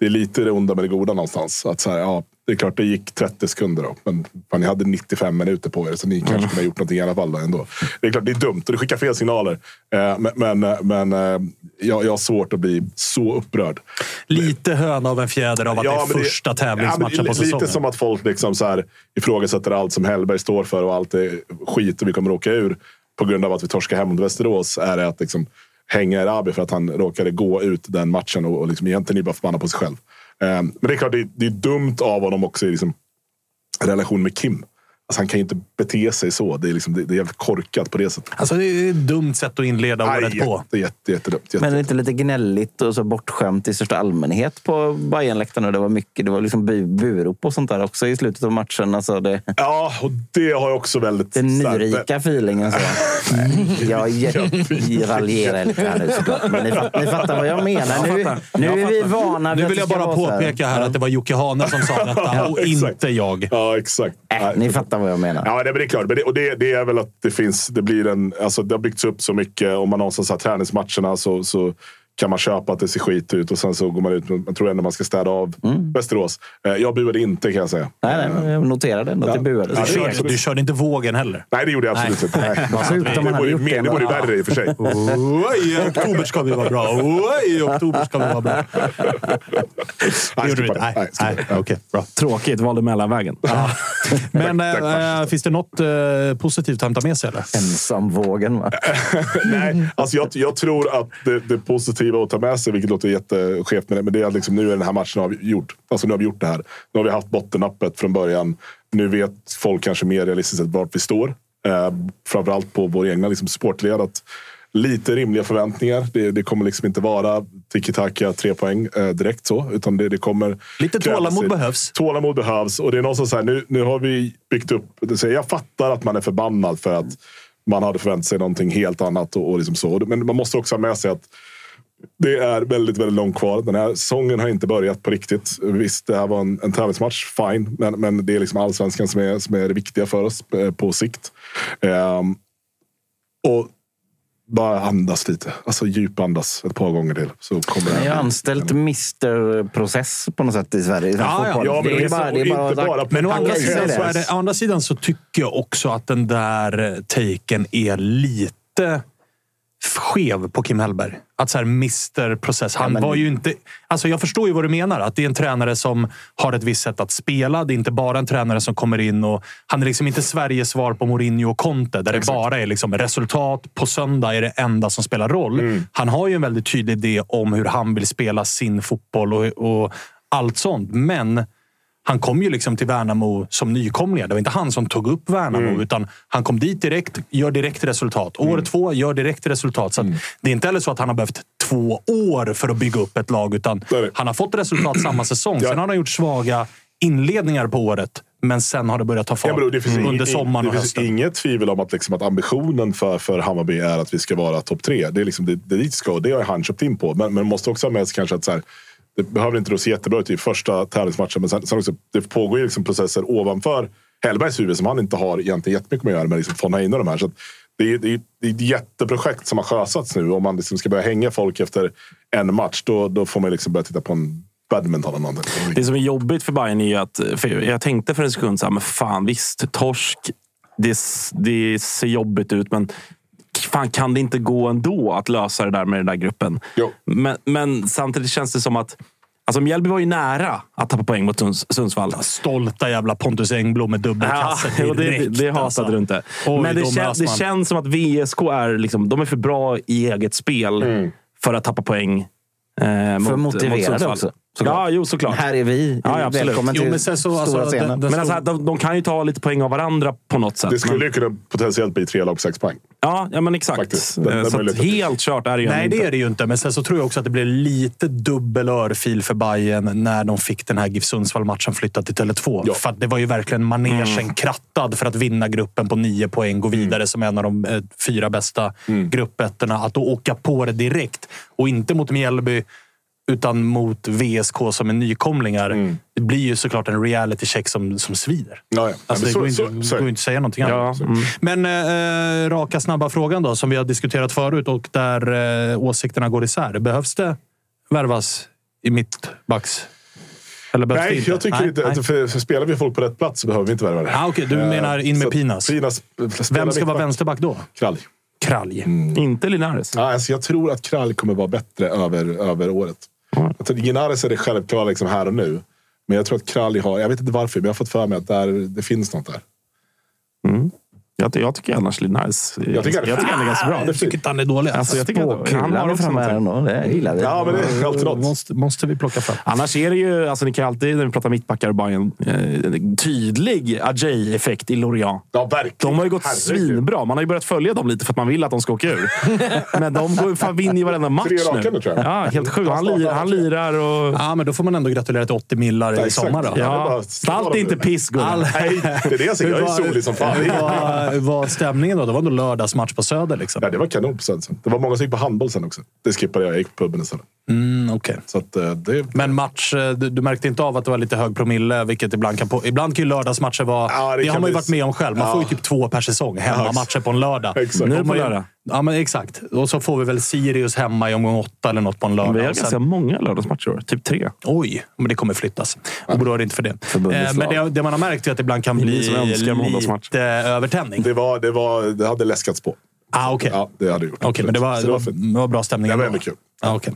D: Det är lite det onda med det goda någonstans. Att så här, ja, det är klart, det gick 30 sekunder då. Men fan, ni hade 95 minuter på er, så ni kanske kunde ha gjort någonting i alla fall. Då, ändå. Det är klart, det är dumt och det skickar fel signaler. Eh, men men, eh, men eh, jag, jag har svårt att bli så upprörd.
A: Lite höna av en fjäder av att det är första tävlingsmatchen
D: ja,
A: på säsongen.
D: Lite som att folk liksom så här ifrågasätter allt som Hellberg står för och allt är skit och vi kommer åka ur på grund av att vi torskar hem mot Västerås. Är det att liksom hänga Erabi för att han råkade gå ut den matchen och, och liksom egentligen är bara förbannad på sig själv. Eh, men det är klart, det är, det är dumt av honom också i liksom relation med Kim. Alltså, han kan ju inte bete sig så. Det är, liksom, det, det är jävligt korkat på det sättet.
A: Alltså, det är ett dumt sätt att inleda
D: Nej,
A: året på.
D: jätte, jätte, jättedumt. Jätte,
E: Men inte lite gnälligt och så bortskämt i största allmänhet på Bajenläktarna? Det var mycket, det var liksom bu- burop och sånt där också i slutet av matchen. Alltså det,
D: Ja, och det har jag också väldigt...
E: den nyrika feelingen. Så. Jag raljerar lite här nu såklart. Men ni, ni fattar vad jag menar. Nu, nu är vi vana vid
A: Nu vill jag bara påpeka här att det var Jocke Hane som sa detta och
D: exakt.
A: inte jag.
D: Ja, exakt.
E: Äh, ni fattar fattar vad jag menar.
D: Ja, det, men det är klart. Men det, och det, det är väl att det finns... Det, blir en, alltså, det har byggts upp så mycket. Om man någonstans har träningsmatcherna så, så kan man köpa att det ser skit ut och sen så går man ut. Men jag tror ändå man ska städa av Västerås. Eh, Jag buade inte kan jag säga.
E: Nej, nej, men jag noterade ändå att det buades.
D: Ja,
A: Du
D: det
A: körde, du körde inte vågen heller.
D: Nej, det gjorde jag absolut inte. Nej.
E: Man
D: Det
E: hade
D: vore mer-
E: det.
D: det vore värre i och för sig.
A: Oj, oktober ska vi vara bra. Oj, oktober ska vi vara bra.
D: Nej,
A: Gjorde du inte?
D: det.
A: Nej, nej,
D: det.
A: okej. Bra.
C: Tråkigt, valde mellanvägen.
A: Men
D: Tack,
A: äh, finns det något äh, positivt att hämta med sig? Eller?
E: Ensamvågen. Va?
D: Nej, alltså jag, jag tror att det, det positiva att ta med sig, vilket låter jätteskevt, men det, är att liksom, nu är den här matchen avgjord. Alltså nu har vi gjort det här. Nu har vi haft bottennappet från början. Nu vet folk kanske mer realistiskt sett vart vi står. Eh, framförallt på vår egna liksom, supportled. Att lite rimliga förväntningar. Det, det kommer liksom inte vara tiki-taka tre poäng eh, direkt så. Utan det, det kommer
A: Lite tålamod behövs.
D: Tålamod behövs. Och det är någonstans så här, nu, nu har vi byggt upp... säger, Jag fattar att man är förbannad för att man hade förväntat sig någonting helt annat. Och, och liksom så. Men man måste också ha med sig att det är väldigt, väldigt långt kvar. Den här säsongen har inte börjat på riktigt. Visst, det här var en, en tävlingsmatch. Fine. Men, men det är liksom allsvenskan som är, som är det viktiga för oss eh, på sikt. Ehm, och bara andas lite. Alltså djupandas ett par gånger till. Så kommer det
E: Ni har anställt Mr Process på något sätt i Sverige.
A: Ja, ja.
D: men
E: det är bara, det är
D: och
E: bara,
D: inte
E: att-
D: bara på
A: Men å andra, sidan så är det, å andra sidan så tycker jag också att den där eh, taken är lite skev på Kim Hellberg. Att så här, Mr Process. Han
E: men-
A: var ju inte... Alltså jag förstår ju vad du menar. Att det är en tränare som har ett visst sätt att spela. Det är inte bara en tränare som kommer in och... Han är liksom inte Sveriges svar på Mourinho och Conte. Där det bara är liksom resultat på söndag är det enda som spelar roll. Han har ju en väldigt tydlig idé om hur han vill spela sin fotboll och, och allt sånt. Men han kom ju liksom till Värnamo som nykomling. Det var inte han som tog upp Värnamo,
D: Mm.
A: utan han kom dit direkt, gör direkt resultat. År två, gör direkt resultat. Så
D: Mm.
A: det är inte heller så att han har behövt två år för att bygga upp ett lag, utan han har fått resultat samma säsong. Sen har han gjort svaga inledningar på året, men sen har det börjat ta fart
D: Ja, men det finns
A: under sommaren och
D: Det finns
A: hösten.
D: inget tvivel om att, liksom, att ambitionen för, för Hammarby är att vi ska vara topp tre. Det är liksom det, det dit ska och det har han köpt in på. Men, men man måste också ha med sig kanske att så här, det behöver inte då se jättebra ut i första tävlingsmatchen. Men sen, sen också, det pågår ju liksom processer ovanför Hellbergs huvud som han inte har egentligen jättemycket med att göra med liksom fånga in och de här. Så att det, är, det, är, det är ett jätteprojekt som har sjösatts nu. Om man liksom ska börja hänga folk efter en match, då, då får man liksom börja titta på en badminton.
C: Det som är jobbigt för Bayern är ju att... För jag tänkte för en sekund så här, men fan visst, torsk. Det, det ser jobbigt ut, men fan, kan det inte gå ändå att lösa det där med den där gruppen?
D: Jo.
C: Men, men samtidigt känns det som att... Alltså Mjällby var ju nära att tappa poäng mot Sunds- Sundsvall.
A: Stolta jävla Pontus Engblom med dubbelkasse
C: Ja, och det,
A: direkt.
C: det hatade
A: alltså.
C: du inte.
A: Oj,
C: Men det, kän, det känns som att VSK är, liksom, de är för bra i eget spel
D: Mm.
C: för att tappa poäng. Eh, mot,
E: För
C: mot
E: motiverade
C: Sundsvall.
E: också. Såklart.
C: Ja, jo såklart.
E: Här är vi.
C: Ja, ja, absolut.
E: Välkommen till
A: Jo, men sen så,
E: stora
A: alltså,
E: scenen.
A: den, den
C: Men alltså, de, de kan ju ta lite poäng av varandra på något sätt.
D: Det skulle
C: men,
D: ju kunna potentiellt bli tre lag på sex poäng.
C: ja, ja, men exakt.
D: Faktiskt. Den- den
C: Eh, så att helt kört är det ju
A: Nej,
C: ändå
A: det
C: inte.
A: är det ju inte. Men sen så tror jag också att det blev lite dubbel örfil för Bayern när de fick den här GIF Sundsvall-matchen flyttad till Tele2.
D: Ja.
A: För att det var ju verkligen manegen krattad för att vinna gruppen på nio poäng, gå vidare som en av de eh, fyra bästa gruppettorna. Att då åka på det direkt och inte mot Mjällby utan mot VSK som är nykomlingar. Det blir ju såklart en reality check som, som svider.
D: Ja, ja.
A: Alltså, det går
D: så-
A: inte,
D: så- så
A: går inte att säga någonting
C: Ja,
A: annat.
C: mm.
A: Men eh, raka, snabba frågan då, som vi har diskuterat förut och där eh, åsikterna går isär. Behövs det värvas i mittbacks?
D: Nej, jag tycker
A: Nej,
D: inte.
A: nej.
D: För, för spelar vi folk på rätt plats så behöver vi inte värva det.
A: Ah, okej, du menar in med
D: så
A: Pinas.
D: Pinas
A: Vem ska vara vänsterback då?
D: Kralj.
A: Kralj.
C: Inte Linares.
D: Ja, alltså jag tror att Kralj kommer vara bättre över, över året. Jag tror Ginares är det självklara liksom här och nu. Men jag tror att Kralj har, jag vet inte varför, men jag har fått för mig att där, det finns något där.
C: Jag, jag tycker annars det är nice. Jag
D: tycker-
C: jag tycker han är ganska bra.
A: Jag tycker inte han är dålig.
C: Alltså, jag tycker att han har
E: Kulan
C: också någonting.
E: Det gillar vi.
D: Ja, men det är alltid något.
A: måste, måste vi plocka fram.
C: Annars är det ju, alltså ni kan alltid när vi pratar mittbackar och Bayern, eh, tydlig Ajay-effekt i Lorient.
D: Ja, verkligen.
C: De har ju gått
D: Herregud.
C: svinbra. Man har ju börjat följa dem lite för att man vill att de ska åka ur. Men de går, fan, vinner ju varenda match nu.
D: nu, tror jag.
C: Ja, helt sjukt. Han, lir, han lirar och...
A: Ja, men då får man ändå gratulera till 80 millar i
D: Ja,
A: sommar. Då.
D: Ja. det bara-
C: allt är inte piss, Gunnar.
A: All-
D: Nej, det är det jag säger. Jag är solig som fan.
A: Hur var, stämningen då? Det var ändå lördagsmatch på Söder. Liksom.
D: Ja, det var kanon på Södersen. Det var många som gick på handboll sen också. Det skippade jag. Jag gick på puben istället.
A: Mm, okej.
D: Så att, eh, det,
A: Men match, eh, du, du märkte inte av att det var lite hög promille, vilket ibland kan, på, ibland kan ju lördagsmatcher vara...
D: Ja, det
A: det
D: kan
A: har man ju
D: bli-
A: varit med om själv. Man
D: Ja.
A: får ju typ två per säsong. Hemmamatcher på en lördag.
D: Exakt.
C: Nu på lördag.
A: Ja, men exakt. Och så får vi väl Sirius hemma i omgång åtta eller något på en lördag.
C: Vi har
A: Och sen-
C: ganska många lördagsmatcher i år. Typ tre.
A: Oj, men det kommer flyttas. Oroa dig inte för det. Eh, men det, det man har märkt är att det ibland kan bli lite övertändning.
D: det, var, det, var, det hade läskats på.
A: Ah, okej.
D: Ja, det hade gjort.
A: Okej, men det var, det, var, det var bra stämning
D: Det var
A: ändå.
D: ändå kul.
A: Ja, okej.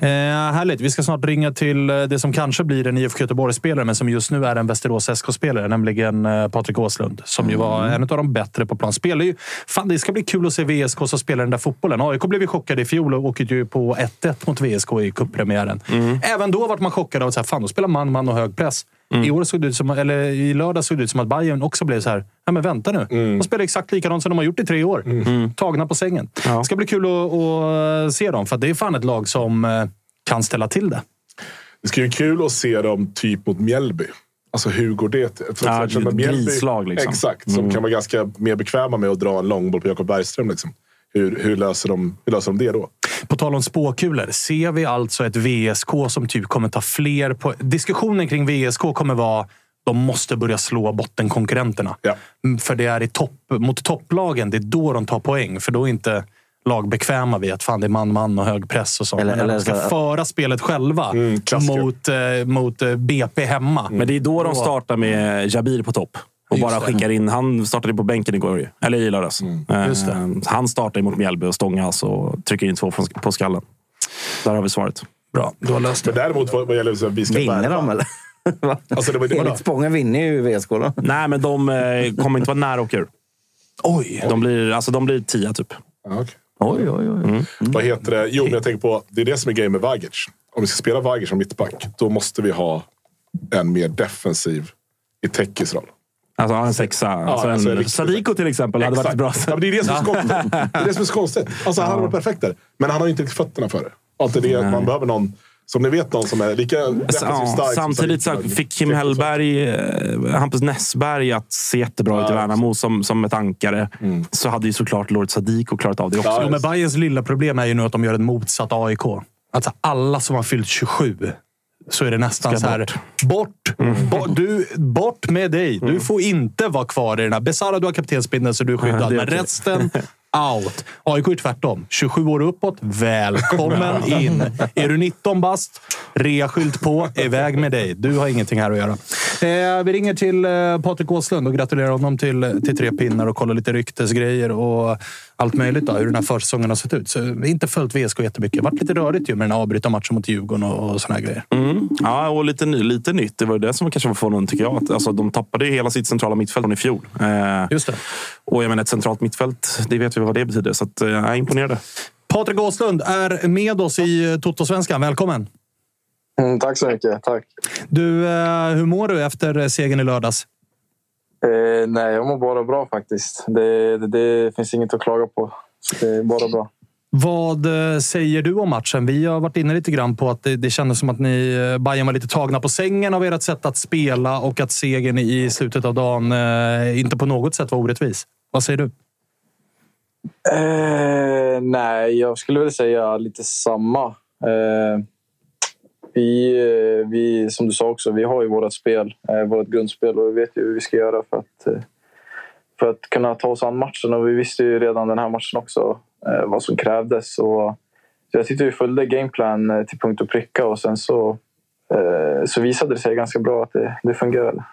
A: Eh, härligt. Vi ska snart ringa till eh, det som kanske blir en IFK Göteborg-spelare, men som just nu är en Västerås SK-spelare, nämligen eh, Patrik Åslund, som ju var en av de bättre på plan. Spelar ju, fan, det ska bli kul att se VSK som spelar den där fotbollen. AIK blev ju chockade i fjol och åkte ju på 1-1 mot VSK i cuppremiären. Även då var man chockad av att så här, fan, de spelar man, man och hög press. I, år såg det ut som, eller I lördag såg det ut som att Bayern också blev så här, nej men vänta nu. De spelar exakt likadant som de har gjort i tre år. Tagna på sängen. Det ska bli kul att, att se dem, för att det är fan ett lag som eh, kan ställa till det.
D: Det ska bli kul att se dem typ mot Mjällby. Alltså hur går det? till- För
C: Ja, ett grislag, liksom.
D: Exakt, som kan vara ganska mer bekväma med att dra en långboll på Jakob Bergström. Liksom. Hur, hur, löser de, hur löser de det då?
A: På tal om spåkulor, ser vi alltså ett VSK som typ kommer ta fler... På... Diskussionen kring VSK kommer vara de måste börja slå bottenkonkurrenterna.
D: Ja.
A: Mm, För det är i topp, mot topplagen, det är då de tar poäng. För då är inte lag bekväma vid att fan, det är man-man och hög press och sånt.
E: Eller-
A: Men
E: eller
A: de ska
E: så-
A: föra spelet själva
D: Mm,
A: mot, eh, mot eh, BP hemma.
C: Men det är då de startar med Jabir på topp. Och
A: Just
C: bara skickar in. Han startade på bänken igår, ju. eller i lördags. Eh,
A: Just det.
C: Han startar mot Mjällby och stångas och trycker in två på skallen. Där har vi svaret.
A: Bra, du har löst
D: Men
A: det.
D: däremot vad, gäller så att vi ska
E: Vinner de eller?
D: Alltså, det var, det var,
E: Spången vinner ju VSK då.
C: Nej, men de eh, kommer inte vara nära att åka ur.
A: Oj!
C: De blir, alltså, de blir tia, typ.
D: ja, okej.
E: Oj, oj, oj.
D: Vad heter det? Jo, men jag tänker på, det är det som är grejen med Vagic. Om vi ska spela Vagic som mittback, då måste vi ha en mer defensiv i Tekis roll.
C: Alltså en sexa. alltså,
D: alltså,
C: en,
D: riktigt-
C: Sadiko till exempel hade varit bra.
D: Ja, men det är det som är konstigt. Det är det som är så konstigt. Alltså, han hade varit perfekt där. Men han har ju inte riktigt fötterna för det. Att det är man behöver någon, som ni vet, någon som är lika defensivt
C: Ja,
D: stark. som
C: samtidigt så fick Kim Hellberg, eh, Hampus Nässberg att se jättebra ut i
D: Ja,
C: Värnamo som, som ett ankare. Så hade ju såklart Lord Sadiko klarat av det också.
D: Ja,
A: men Bayerns lilla problem är ju nu att de gör en motsatt AIK. Alltså alla som har fyllt 27 så är det nästan
C: Ska
A: så här. Bort! Bort, du, bort med dig! Du får inte vara kvar i den här. Besara, du har kaptensbindeln så du är skyddad. Men resten, out. AIK är tvärtom. 27 år uppåt, välkommen in. Är du 19 bast, reaskylt på, iväg med dig. Du har ingenting här att göra. Eh, vi ringer till eh, Patrik Åslund och gratulerar honom till, till tre pinnar och kollar lite ryktesgrejer och allt möjligt. Då, hur den här försäsongen har sett ut. Så vi har inte följt VSK jättemycket. Det har varit lite rörigt ju med den avbryta matchen mot Djurgården och, och såna här grejer.
C: Mm. Ja, och lite, ny, lite nytt. Det var det som kanske var förvånande, tycker jag. Att, alltså, de tappade hela sitt centrala mittfält från i fjol. Eh,
A: Just det.
C: och jag menar, ett centralt mittfält, det vet vi vad det betyder. Så att, eh, jag är imponerad.
A: Patrik Åslund är med oss i Toto-svenskan. Välkommen!
F: Mm, tack så mycket. Tack.
A: Du, eh, hur mår du efter eh, segern i lördags?
F: Eh, nej, jag mår bara bra faktiskt. Det, det, det finns inget att klaga på. Det är bara bra.
A: Vad eh, säger du om matchen? Vi har varit inne lite grann på att det, det kändes som att ni eh, Bayern var lite tagna på sängen av ert sätt att spela och att segern i slutet av dagen eh, inte på något sätt var orättvis. Vad säger du?
F: Eh, nej, jag skulle väl säga lite samma. Eh, vi, eh, vi, som du sa också, vi har ju vårt spel, eh, vårt grundspel och vi vet ju hur vi ska göra för att, eh, för att kunna ta oss an matchen. Och vi visste ju redan den här matchen också vad som krävdes. Och, så jag tyckte vi följde gameplan till punkt och pricka och sen så, så visade det sig ganska bra att det, det fungerade.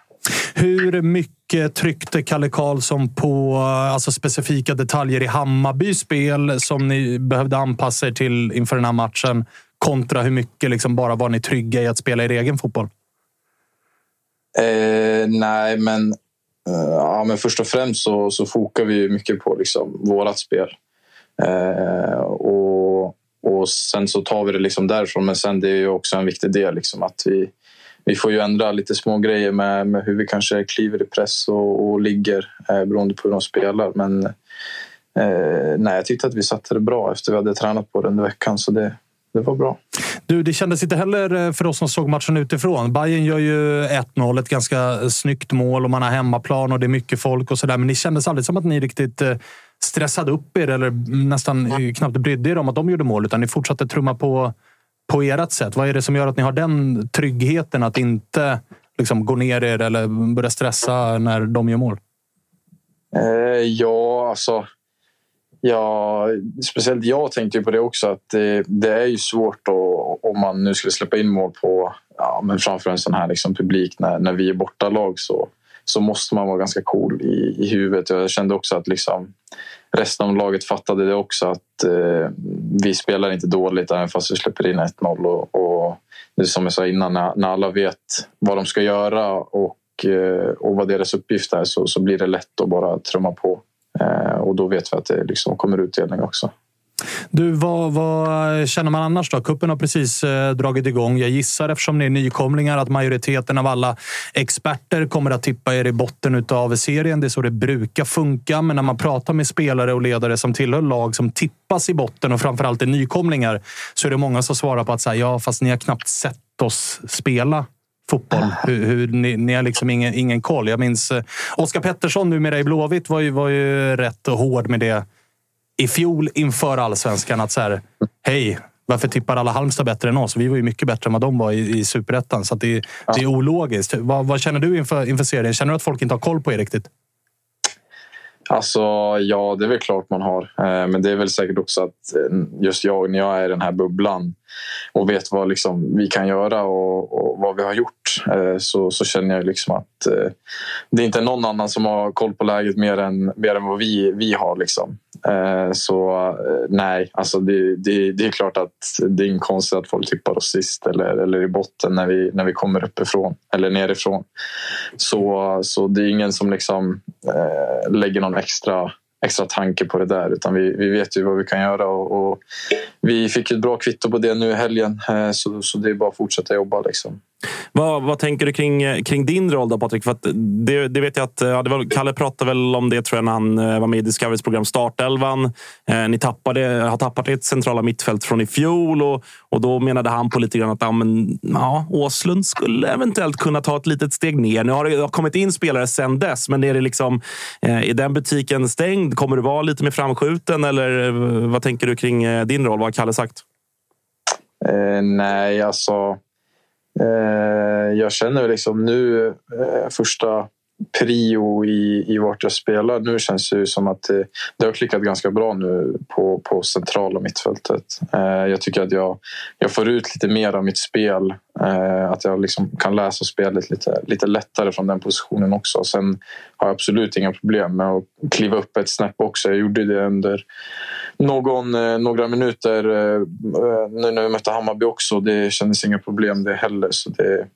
A: Hur mycket tryckte Kalle Karlsson på alltså specifika detaljer i Hammarbys spel som ni behövde anpassa er till inför den här matchen? Kontra hur mycket liksom bara var ni trygga i att spela er egen fotboll?
F: Eh, nej, men eh, ja, men först och främst så, så fokar vi mycket på liksom vårat spel. Eh, och, och sen så tar vi det liksom därifrån. Men sen det är ju också en viktig del liksom att vi, vi får ju ändra lite små grejer med, med hur vi kanske kliver i press och, och ligger eh, beroende på hur de spelar. Men eh, nej, jag tyckte att vi satte det bra efter vi hade tränat på det under veckan. Så det, det var bra.
A: Du, det kändes inte heller eh, för oss som såg matchen utifrån. Bayern gör ju 1-0, ett ganska snyggt mål och man har hemmaplan och det är mycket folk och sådär. Men det kändes aldrig som att ni riktigt eh, stressade upp er eller nästan knappt brydde er om att de gjorde mål, utan ni fortsatte trumma på på ert sätt. Vad är det som gör att ni har den tryggheten att inte liksom, gå ner er eller börja stressa när de gör mål?
F: Eh, ja, alltså Ja, speciellt jag tänkte på det också att det, det är ju svårt då, om man nu skulle släppa in mål på ja, men framför en sån här liksom publik när, när vi är bortalag så, så måste man vara ganska cool i, i huvudet. Jag kände också att liksom, resten av laget fattade det också att eh, vi spelar inte dåligt även fast vi släpper in 1-0. Och, och det är som jag sa innan, när, när alla vet vad de ska göra och, eh, och vad deras uppgift är så, så blir det lätt att bara trumma på. Eh, och då vet vi att det liksom kommer utdelning också.
A: Du, vad, vad, känner man annars då? Kuppen har precis eh, dragit igång. Jag gissar, eftersom ni är nykomlingar, att majoriteten av alla experter kommer att tippa er i botten av serien. Det är så det brukar funka. Men när man pratar med spelare och ledare som tillhör lag som tippas i botten och framförallt är nykomlingar så är det många som svarar på att säga, ja, fast ni har knappt sett oss spela fotboll. Hur, hur, ni, ni har liksom ingen, ingen koll. Jag minns eh, Oskar Pettersson, numera i Blåvitt, var ju, var ju rätt hård med det i fjol inför allsvenskan. Att så här, hej, varför tippar alla Halmstad bättre än oss? Vi var ju mycket bättre än vad de var i, i superettan. Så det, ja. det, är ologiskt. Vad, vad, känner du inför, inför serien? Känner du att folk inte har koll på er riktigt?
F: Alltså, ja, det är väl klart man har. Eh, men det är väl säkert också att eh, just jag, när jag är i den här bubblan och vet vad liksom vi kan göra och, och vad vi har gjort eh, så, så känner jag liksom att eh, det är inte någon annan som har koll på läget mer än, mer än vad vi, vi har. Liksom. Eh, så nej, alltså det, det, det är klart att det är inte konstigt att folk tippar oss sist eller, eller i botten när vi, när vi kommer uppifrån eller nerifrån. Så, så det är ingen som liksom lägger någon extra, extra tanke på det där. Utan vi, vi vet ju vad vi kan göra och, och vi fick ett bra kvitto på det nu i helgen. Eh, så, så det är bara att fortsätta jobba. Liksom.
C: Vad, vad tänker du kring, eh, kring din roll då Patrik? För att det, det vet jag att eh, ja, det var, Kalle pratade väl om det tror jag när han eh, var med i Discoverys program Startelvan. Eh, ni tappade, har tappat ert centrala mittfält från i fjol och, och då menade han på lite grann att ja, men, ja, Åslund skulle eventuellt kunna ta ett litet steg ner. Nu har det har kommit in spelare sen dess, men är, det liksom, eh, är den butiken stängd? Kommer du vara lite mer framskjuten eller vad tänker du kring eh, din roll? Vad har Kalle sagt?
F: Eh, nej, alltså Eh, jag känner liksom nu eh, första prio i, i vart jag spelar. Nu känns det ju som att det, det har klickat ganska bra nu på, på centrala mittfältet. Eh, jag tycker att jag, jag får ut lite mer av mitt spel. Eh, att jag liksom kan läsa spelet lite, lite lättare från den positionen också. Sen har jag absolut inga problem med att kliva upp ett snäpp också. Jag gjorde det under någon, eh, några minuter eh, eh nu när vi mötte Hammarby också. Det kändes inga problem det heller. Så det,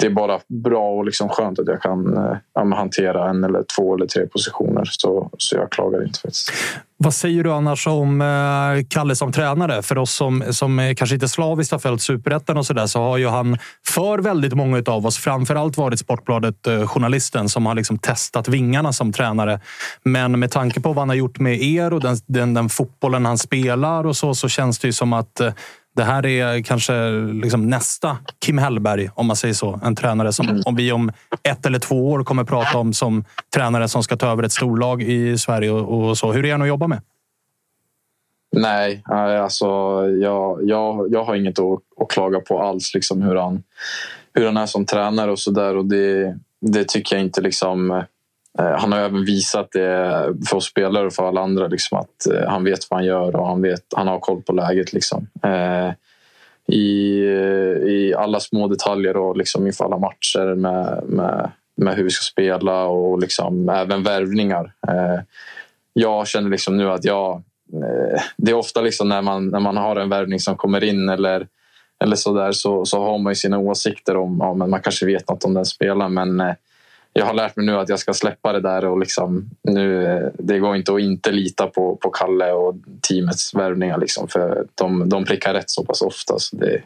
F: det är bara bra och liksom skönt att jag kan eh, hantera en eller två eller tre positioner. Så, så jag klagar inte faktiskt.
A: Vad säger du annars om eh, Kalle som tränare? För oss som, som kanske inte slaviskt har följt superettan och så där, så har ju han för väldigt många av oss framförallt varit Sportbladet-journalisten eh, som har liksom testat vingarna som tränare. Men med tanke på vad han har gjort med er och den, den, den fotbollen han spelar och så, så känns det ju som att eh, det här är kanske liksom nästa Kim Hellberg, om man säger så. En tränare som mm. om vi om ett eller två år kommer prata om som tränare som ska ta över ett storlag i Sverige. och, så. Hur är han att jobba med?
F: Nej, alltså jag, jag, jag har inget att, att klaga på alls. Liksom hur, han, hur han är som tränare och så där. Och det, det tycker jag inte liksom Eh, han har även visat det för oss spelare och för alla andra liksom, att eh, han vet vad han gör och han, vet, han har koll på läget. Liksom. Eh, I, I alla små detaljer och liksom inför alla matcher med, med, med hur vi ska spela och liksom även värvningar. Jag känner liksom nu att jag... Det är ofta liksom när, man, när man har en värvning som kommer in eller, eller så där så, så har man ju sina åsikter om ja, men man kanske vet något om den spelaren men jag har lärt mig nu att jag ska släppa det där och liksom nu, eh, det går inte att inte lita på, på Kalle och teamets värvningar liksom, för de, de prickar rätt så pass ofta. Så det,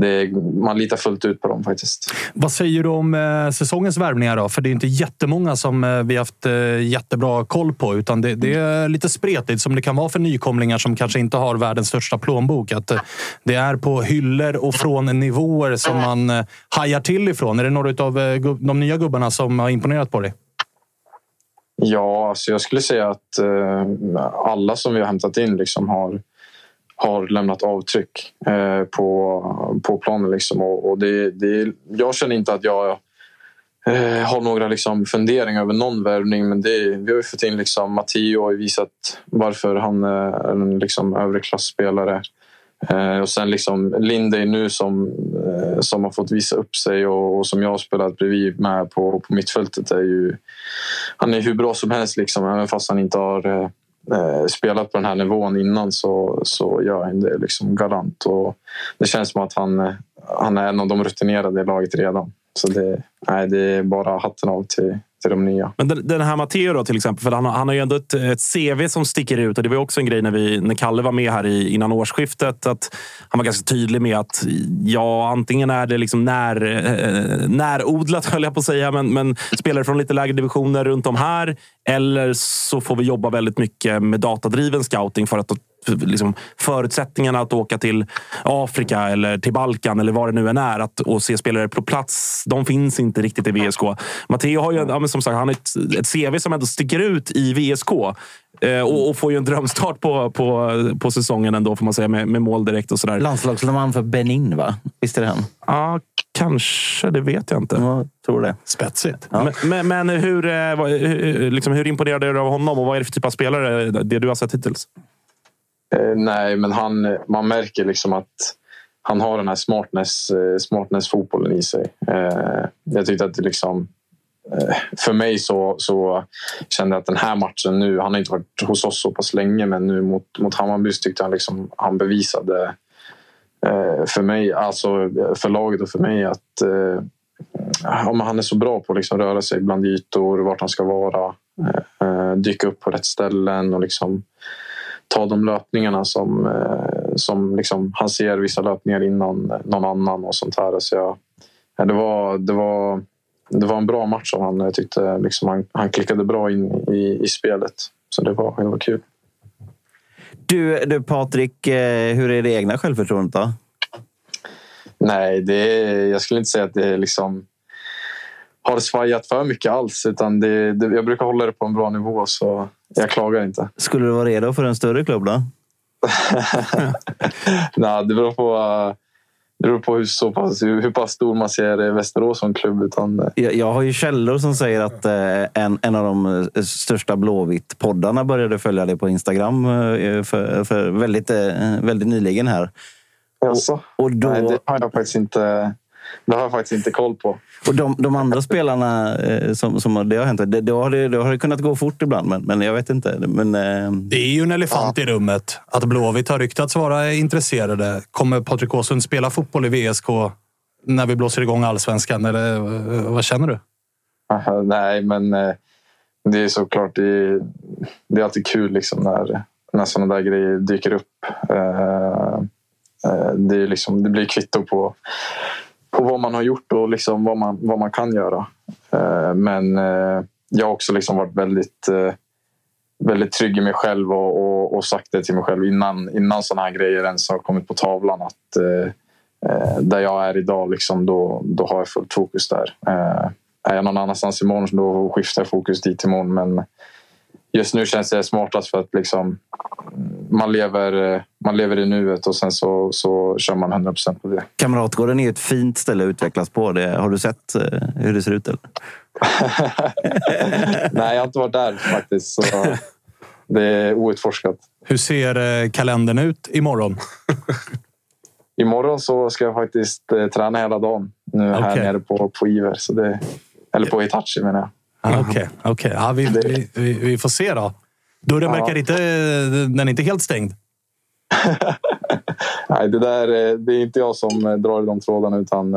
F: det, man litar fullt ut på dem faktiskt.
A: Vad säger du om eh, säsongens värvningar då? För det är inte jättemånga som eh, vi haft eh, jättebra koll på, utan det, det, är lite spretigt som det kan vara för nykomlingar som kanske inte har världens största plånbok. Att eh, det är på hyllor och från nivåer som man eh, hajar till ifrån. Är det några av eh, de nya gubbarna som har imponerat på dig?
F: Ja, alltså jag skulle säga att eh, alla som vi har hämtat in liksom har har lämnat avtryck eh, på, på planen. Liksom. Och, och det, det, jag känner inte att jag eh, har några liksom, funderingar över någon värvning men det, vi har ju fått in liksom, Matteo och visat varför han eh, är en liksom, övre klassspelare. Eh, och sen liksom Lindey nu som, eh, som har fått visa upp sig och, och, som jag har spelat bredvid med på, på mittfältet är ju... Han är hur bra som helst liksom, även fast han inte har eh, eh, spelat på den här nivån innan så, så gör han det liksom galant. Och det känns som att han, han är en av de rutinerade i laget redan. Så det, nej, det är bara hatten av till, till de nya.
C: Men den, den här Matteo då till exempel, för han, han har ju ändå ett, ett CV som sticker ut. Och det var också en grej när, vi, när Kalle var med här i, innan årsskiftet. Att han var ganska tydlig med att ja, antingen är det liksom när, eh, närodlat, höll jag på att säga, men, men spelare från lite lägre divisioner runt om här. Eller så får vi jobba väldigt mycket med datadriven scouting för att liksom, förutsättningarna att åka till Afrika eller till Balkan eller vad det nu än är att, och se spelare på plats, de finns inte riktigt i VSK. Matteo har ju ja, som sagt, han ett, ett CV som ändå sticker ut i VSK. Eh, och, och, får ju en drömstart på, på, på säsongen ändå, får man säga, med, med mål direkt och sådär.
E: Landslagsman för Benin, va? Visst är det han?
C: Ja, kanske. Det vet jag inte.
E: Jag tror det.
A: Spetsigt.
C: Ja. Men, men, men hur, hur, liksom, hur imponerad är du av honom och vad är det för typ av spelare, det du har sett hittills?
F: Eh, nej, men han, man märker liksom att han har den här smartness, eh, smartness fotbollen i sig. Eh, jag tyckte att det liksom... För mig så, så kände jag att den här matchen nu... Han har inte varit hos oss så pass länge men nu mot, mot Hammarby tyckte jag liksom, han bevisade för mig, alltså för laget och för mig att ja, han är så bra på att liksom röra sig bland ytor, vart han ska vara. Dyka upp på rätt ställen och liksom ta de löpningarna som, eh, som liksom, han ser vissa löpningar innan någon annan och sånt här. Så jag, ja, det, var, det, var, det var en bra match av honom. Jag tyckte liksom han, han klickade bra in i, i spelet. Så det var, det var kul.
E: Du, du Patrik, eh, hur är det egna självförtroendet då?
F: Nej, det är, jag skulle inte säga att det liksom har svajat för mycket alls. Utan det, det, jag brukar hålla det på en bra nivå så jag klagar inte.
E: Skulle du vara redo för en större klubb då?
F: Nej, det beror på, det beror på hur, så pass, hur, pass stor man ser Västerås som klubb. Utan... Eh.
E: Jag, jag har ju källor som säger att eh, en, en av de eh, största Blåvitt-poddarna började följa dig på Instagram för, för väldigt, väldigt nyligen här.
F: Jaså? Och då... Nej, det har jag faktiskt inte det har jag faktiskt inte koll på.
E: Och de, de andra spelarna eh, som, som det har hänt, det, då, har det, då har det kunnat gå fort ibland, men, men jag vet inte. Men, eh...
A: Det är ju en elefant ja. i rummet att Blåvitt har ryktats vara intresserade. Kommer Patrik Åsund spela fotboll i VSK när vi blåser igång allsvenskan? Eller eh, vad känner du?
F: Nej, men eh, det är såklart det, det är alltid kul liksom när, när sådana där grejer dyker upp. Det, är liksom, det blir kvitto på på vad man har gjort och liksom vad, man, vad man kan göra. Eh, men eh, jag har också liksom varit väldigt, eh, väldigt trygg i mig själv och, och, och sagt det till mig själv innan, innan sådana här grejer ens har kommit på tavlan. att Där jag är idag, liksom, då, då har jag fullt fokus där. Är jag någon annanstans imorgon då skiftar jag fokus dit imorgon. Men just nu känns det smartast för att liksom, man, lever, man lever i nuet och sen så, så kör man 100 procent på det.
E: Kamratgården är ett fint ställe att utvecklas på. Det, har du sett eh, hur det ser ut? Eller?
F: Nej, jag har inte varit där faktiskt. Så det är outforskat.
A: Hur ser eh, kalendern ut imorgon?
F: imorgon så ska jag faktiskt eh, träna hela dagen nu här okay. nere på, på Iver. Så det, eller på Itachi menar jag.
A: Okej, okay, okay. ja, vi, vi, vi, vi, får se då. Dörren ja. verkar inte, den är inte helt stängd.
F: Nej, det, där, det är inte jag som drar i de trådarna utan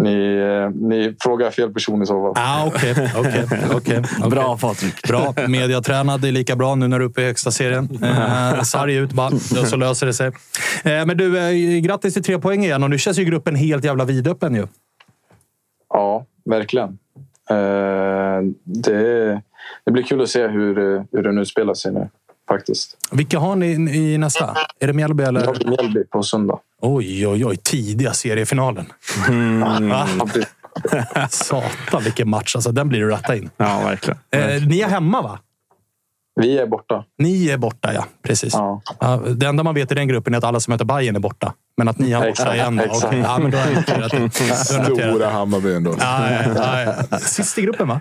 F: Ni, eh, ni frågar fel person i så fall.
A: Ah, Okej, okay, okay, okay,
E: Bra Patrik.
A: Bra. Mediatränad är lika bra nu när du är uppe i högsta serien. Eh, sarg ut bara, så löser det sig. Eh, men du, eh, grattis till tre poäng igen och nu känns ju gruppen helt jävla vidöppen ju.
F: Ja, verkligen. Eh, det, det blir kul att se hur, hur den utspelar sig nu. Faktiskt.
A: Vilka har ni i nästa? Är det Mjällby eller?
F: Jag har Mjällby på söndag.
A: Oj, oj, oj. Tidiga seriefinalen. Mm. Satan vilken match. Alltså, den blir du ratta in.
C: Ja, verkligen.
A: Eh, ni är hemma va?
F: Vi är borta.
A: Ni är borta, ja. Precis. Ja, det enda man vet i den gruppen är att alla som möter Bayern är borta. Men att ni är borta igen. Okay. Ja, men då är noterat.
D: Stora Hammarby ändå.
A: Ja, ja, ja. Sist i gruppen, va?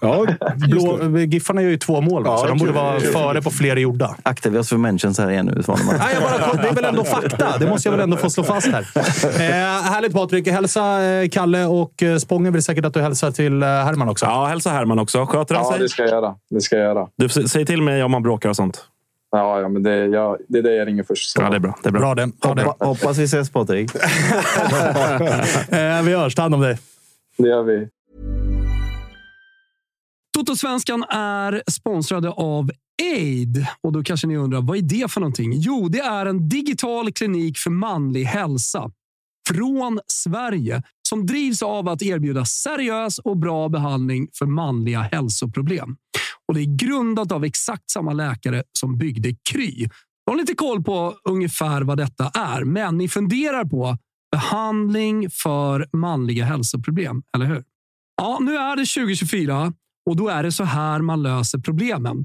A: Ja, Blå, Giffarna gör ju två mål, va? så de borde vara före på fler gjorda.
E: Aktar vi oss för mentions här igen nu?
A: Nej, jag bara, det är väl ändå fakta. Det måste jag väl ändå få slå fast här. Eh, härligt Patrik. Hälsa eh, Kalle och eh, Spången vill säkert att du hälsar till eh, Herman också.
C: Ja, hälsa Herman också. Sköter han
F: ja,
C: sig?
F: det ska jag göra. Det ska jag göra.
C: Du, säg till mig om man bråkar och sånt.
F: Ja, ja men det, ja, det är det jag ringer först.
C: Så. Ja, det är bra. Det är bra.
A: bra det. Bra det.
E: Hoppa, hoppas vi ses Patrik.
A: eh, vi hörs. Ta hand om dig.
F: Det gör vi.
G: Totosvenskan är sponsrade av Aid. Och då kanske ni undrar, vad är det för någonting? Jo, det är en digital klinik för manlig hälsa från Sverige som drivs av att erbjuda seriös och bra behandling för manliga hälsoproblem. Och Det är grundat av exakt samma läkare som byggde Kry. Jag har lite koll på ungefär vad detta är, men ni funderar på behandling för manliga hälsoproblem, eller hur? Ja, nu är det 2024 och då är det så här man löser problemen.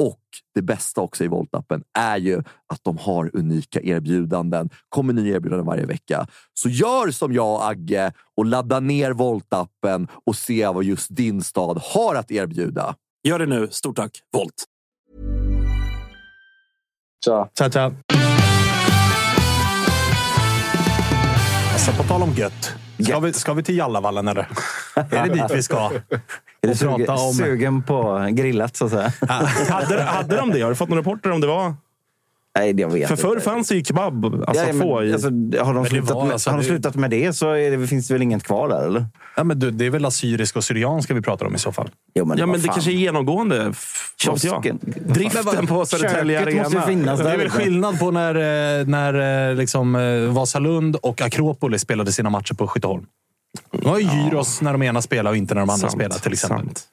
H: Och det bästa också i Voltappen är ju att de har unika erbjudanden. kommer nya erbjudanden varje vecka. Så gör som jag Agge och ladda ner Voltappen och se vad just din stad har att erbjuda.
C: Gör det nu. Stort tack, Volt!
F: Tja.
A: Tja, tja. Alltså, på tal om gött. Ska vi, ska vi till Jallavallen eller? är det dit vi ska?
E: Är du
A: prata
E: sugen,
A: om-
E: sugen på grillat så att säga?
C: hade, hade de det? Har du fått några rapporter om det var?
E: Nej, jag vet
C: För
E: inte.
C: förr fanns det ju kebab alltså,
E: Ja,
C: att
E: men,
C: få. I,
E: alltså, har de,
A: det
E: slutat,
A: var
E: med,
A: alltså-
E: har de
A: det-
E: slutat med det så är det, finns det väl inget kvar där, eller?
A: Ja, men du, det är väl assyrisk och syrianska vi pratar om i så fall.
E: Jo, men
C: ja, men det kanske är genomgående.
E: Kiosken.
C: Driften på Södertälje
E: Köket måste ju
C: Arena.
E: finnas
A: Det
E: där.
A: är väl skillnad på när, eh, när eh, liksom, eh, Vasalund och Akropolis spelade sina matcher på Skytteholm. Det var ju gyros när de ena spelade och inte när de andra
C: Sant,
A: spelade till exempel.
C: sant.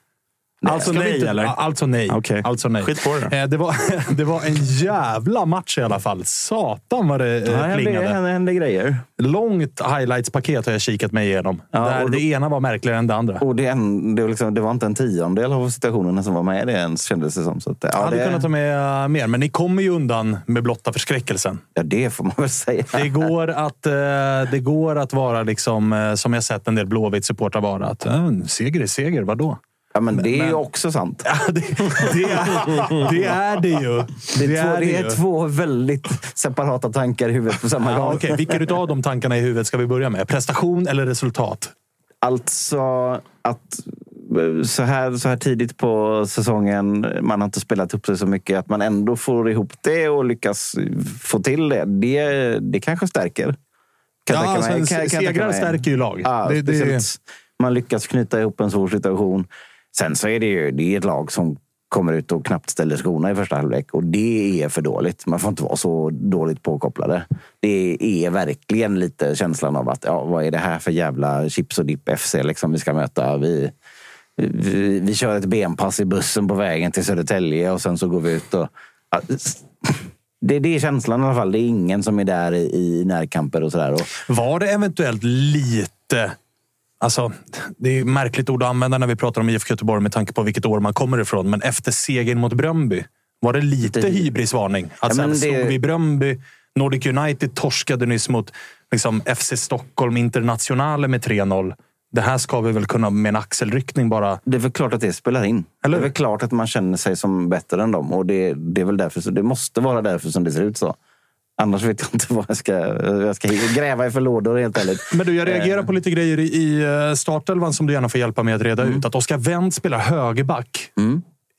C: Alltså
A: Ska vi
C: nej,
A: inte- Alltså nej.
C: Okej.
A: Alltså nej.
C: Skit på det.
A: Eh, det, var, det var en jävla match i alla fall. Satan vad det
E: Ja,
A: eh,
E: det hände,
A: plingade.
E: hände, grejer.
A: Långt highlights-paket har jag kikat mig igenom.
E: Ja,
A: där
E: och
A: det ena var märkligare än det andra.
E: Och det, det, var liksom, det var inte en tiondel av situationerna som var med i det ens, kändes det som. Så att,
A: Jag
E: ja,
A: hade
E: det,
A: kunnat ta med eh, mer, men ni kommer ju undan med blotta förskräckelsen.
E: ja, det får man väl säga.
A: Det går att, eh, det går att vara, liksom, eh, som jag sett en del Blåvitt-supportrar vara, att eh, seger är seger, vadå?
E: Ja, men det är ju också sant.
A: Ja, det, det, är, det är det ju.
E: Det är, två, det är
A: ju.
E: två väldigt separata tankar i huvudet på samma
A: Ja,
E: gång.
A: Okej, vilket av de tankarna i huvudet ska vi börja med? Prestation eller resultat?
E: Alltså att eh, så här, så här tidigt på säsongen, man har inte spelat upp sig så mycket, att man ändå får ihop det och lyckas få till det. Det, det kanske stärker. Kan
A: Ja, alltså,
E: Kan- kan
A: segrar stärker ju lag.
E: Ja,
A: Det- det-
E: Man lyckas knyta ihop en svår situation. Sen så är det ju det är ett lag som kommer ut och knappt ställer skorna i första halvlek. Och det är för dåligt. Man får inte vara så dåligt påkopplade. Det är verkligen lite känslan av att ja, vad är det här för jävla chips och dipp FC liksom vi ska möta? Vi, vi, vi kör ett benpass i bussen på vägen till Södertälje och sen så går vi ut och... Ja, det, det är känslan i alla fall. Det är ingen som är där i, i närkamper och sådär. Och,
A: Var det eventuellt lite... Alltså, det är ett märkligt ord att använda när vi pratar om IFK Göteborg med tanke på vilket år man kommer ifrån. Men efter segern mot Bröndby, var det lite
E: Det-
A: hybrisvarning? Att
E: Ja,
A: här,
E: men det-
A: slog vi Bröndby, Nordic United torskade nyss mot liksom, FC Stockholm Internationale med 3-0. Det här ska vi väl kunna med en axelryckning bara...
E: Det är väl klart att det spelar in.
A: Eller?
E: Det är väl klart att man känner sig som bättre än dem. Och det, det är väl därför, så det måste vara därför som det ser ut så. Annars vet jag inte vad jag ska, jag ska gräva i för lådor helt ärligt.
A: Men du, jag reagerar på lite grejer i, eh, startelvan som du gärna får hjälpa mig att reda ut. Att Oskar Wendt spelar högerback.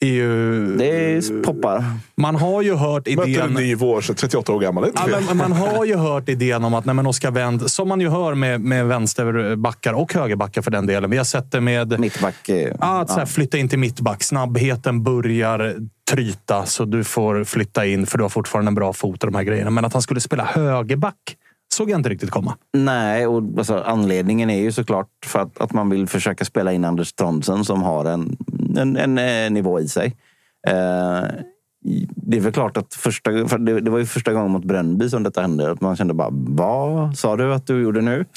A: Är ju...
E: Det poppar.
A: Man har ju hört idén...
D: en ny vår, så 38 år gammal.
A: Ja, men man har ju hört idén om att nej, men Oskar Wendt, som man ju hör med, med vänsterbackar och högerbackar för den delen. Vi har sett det med
E: Mittback. eh,
A: ja, att så här, flytta in till mittback. Snabbheten börjar tryta, så du får flytta in för du har fortfarande en bra fot och de här grejerna. Men att han skulle spela högerback såg jag inte riktigt komma.
E: Nej, och alltså, anledningen är ju såklart för att, att man vill försöka spela in Anders Trondsen som har en, en, en, en nivå i sig. Eh, det är väl klart att första, för det, det var ju första gången mot Brönnby som detta hände. Att man kände bara, vad sa du att du gjorde nu?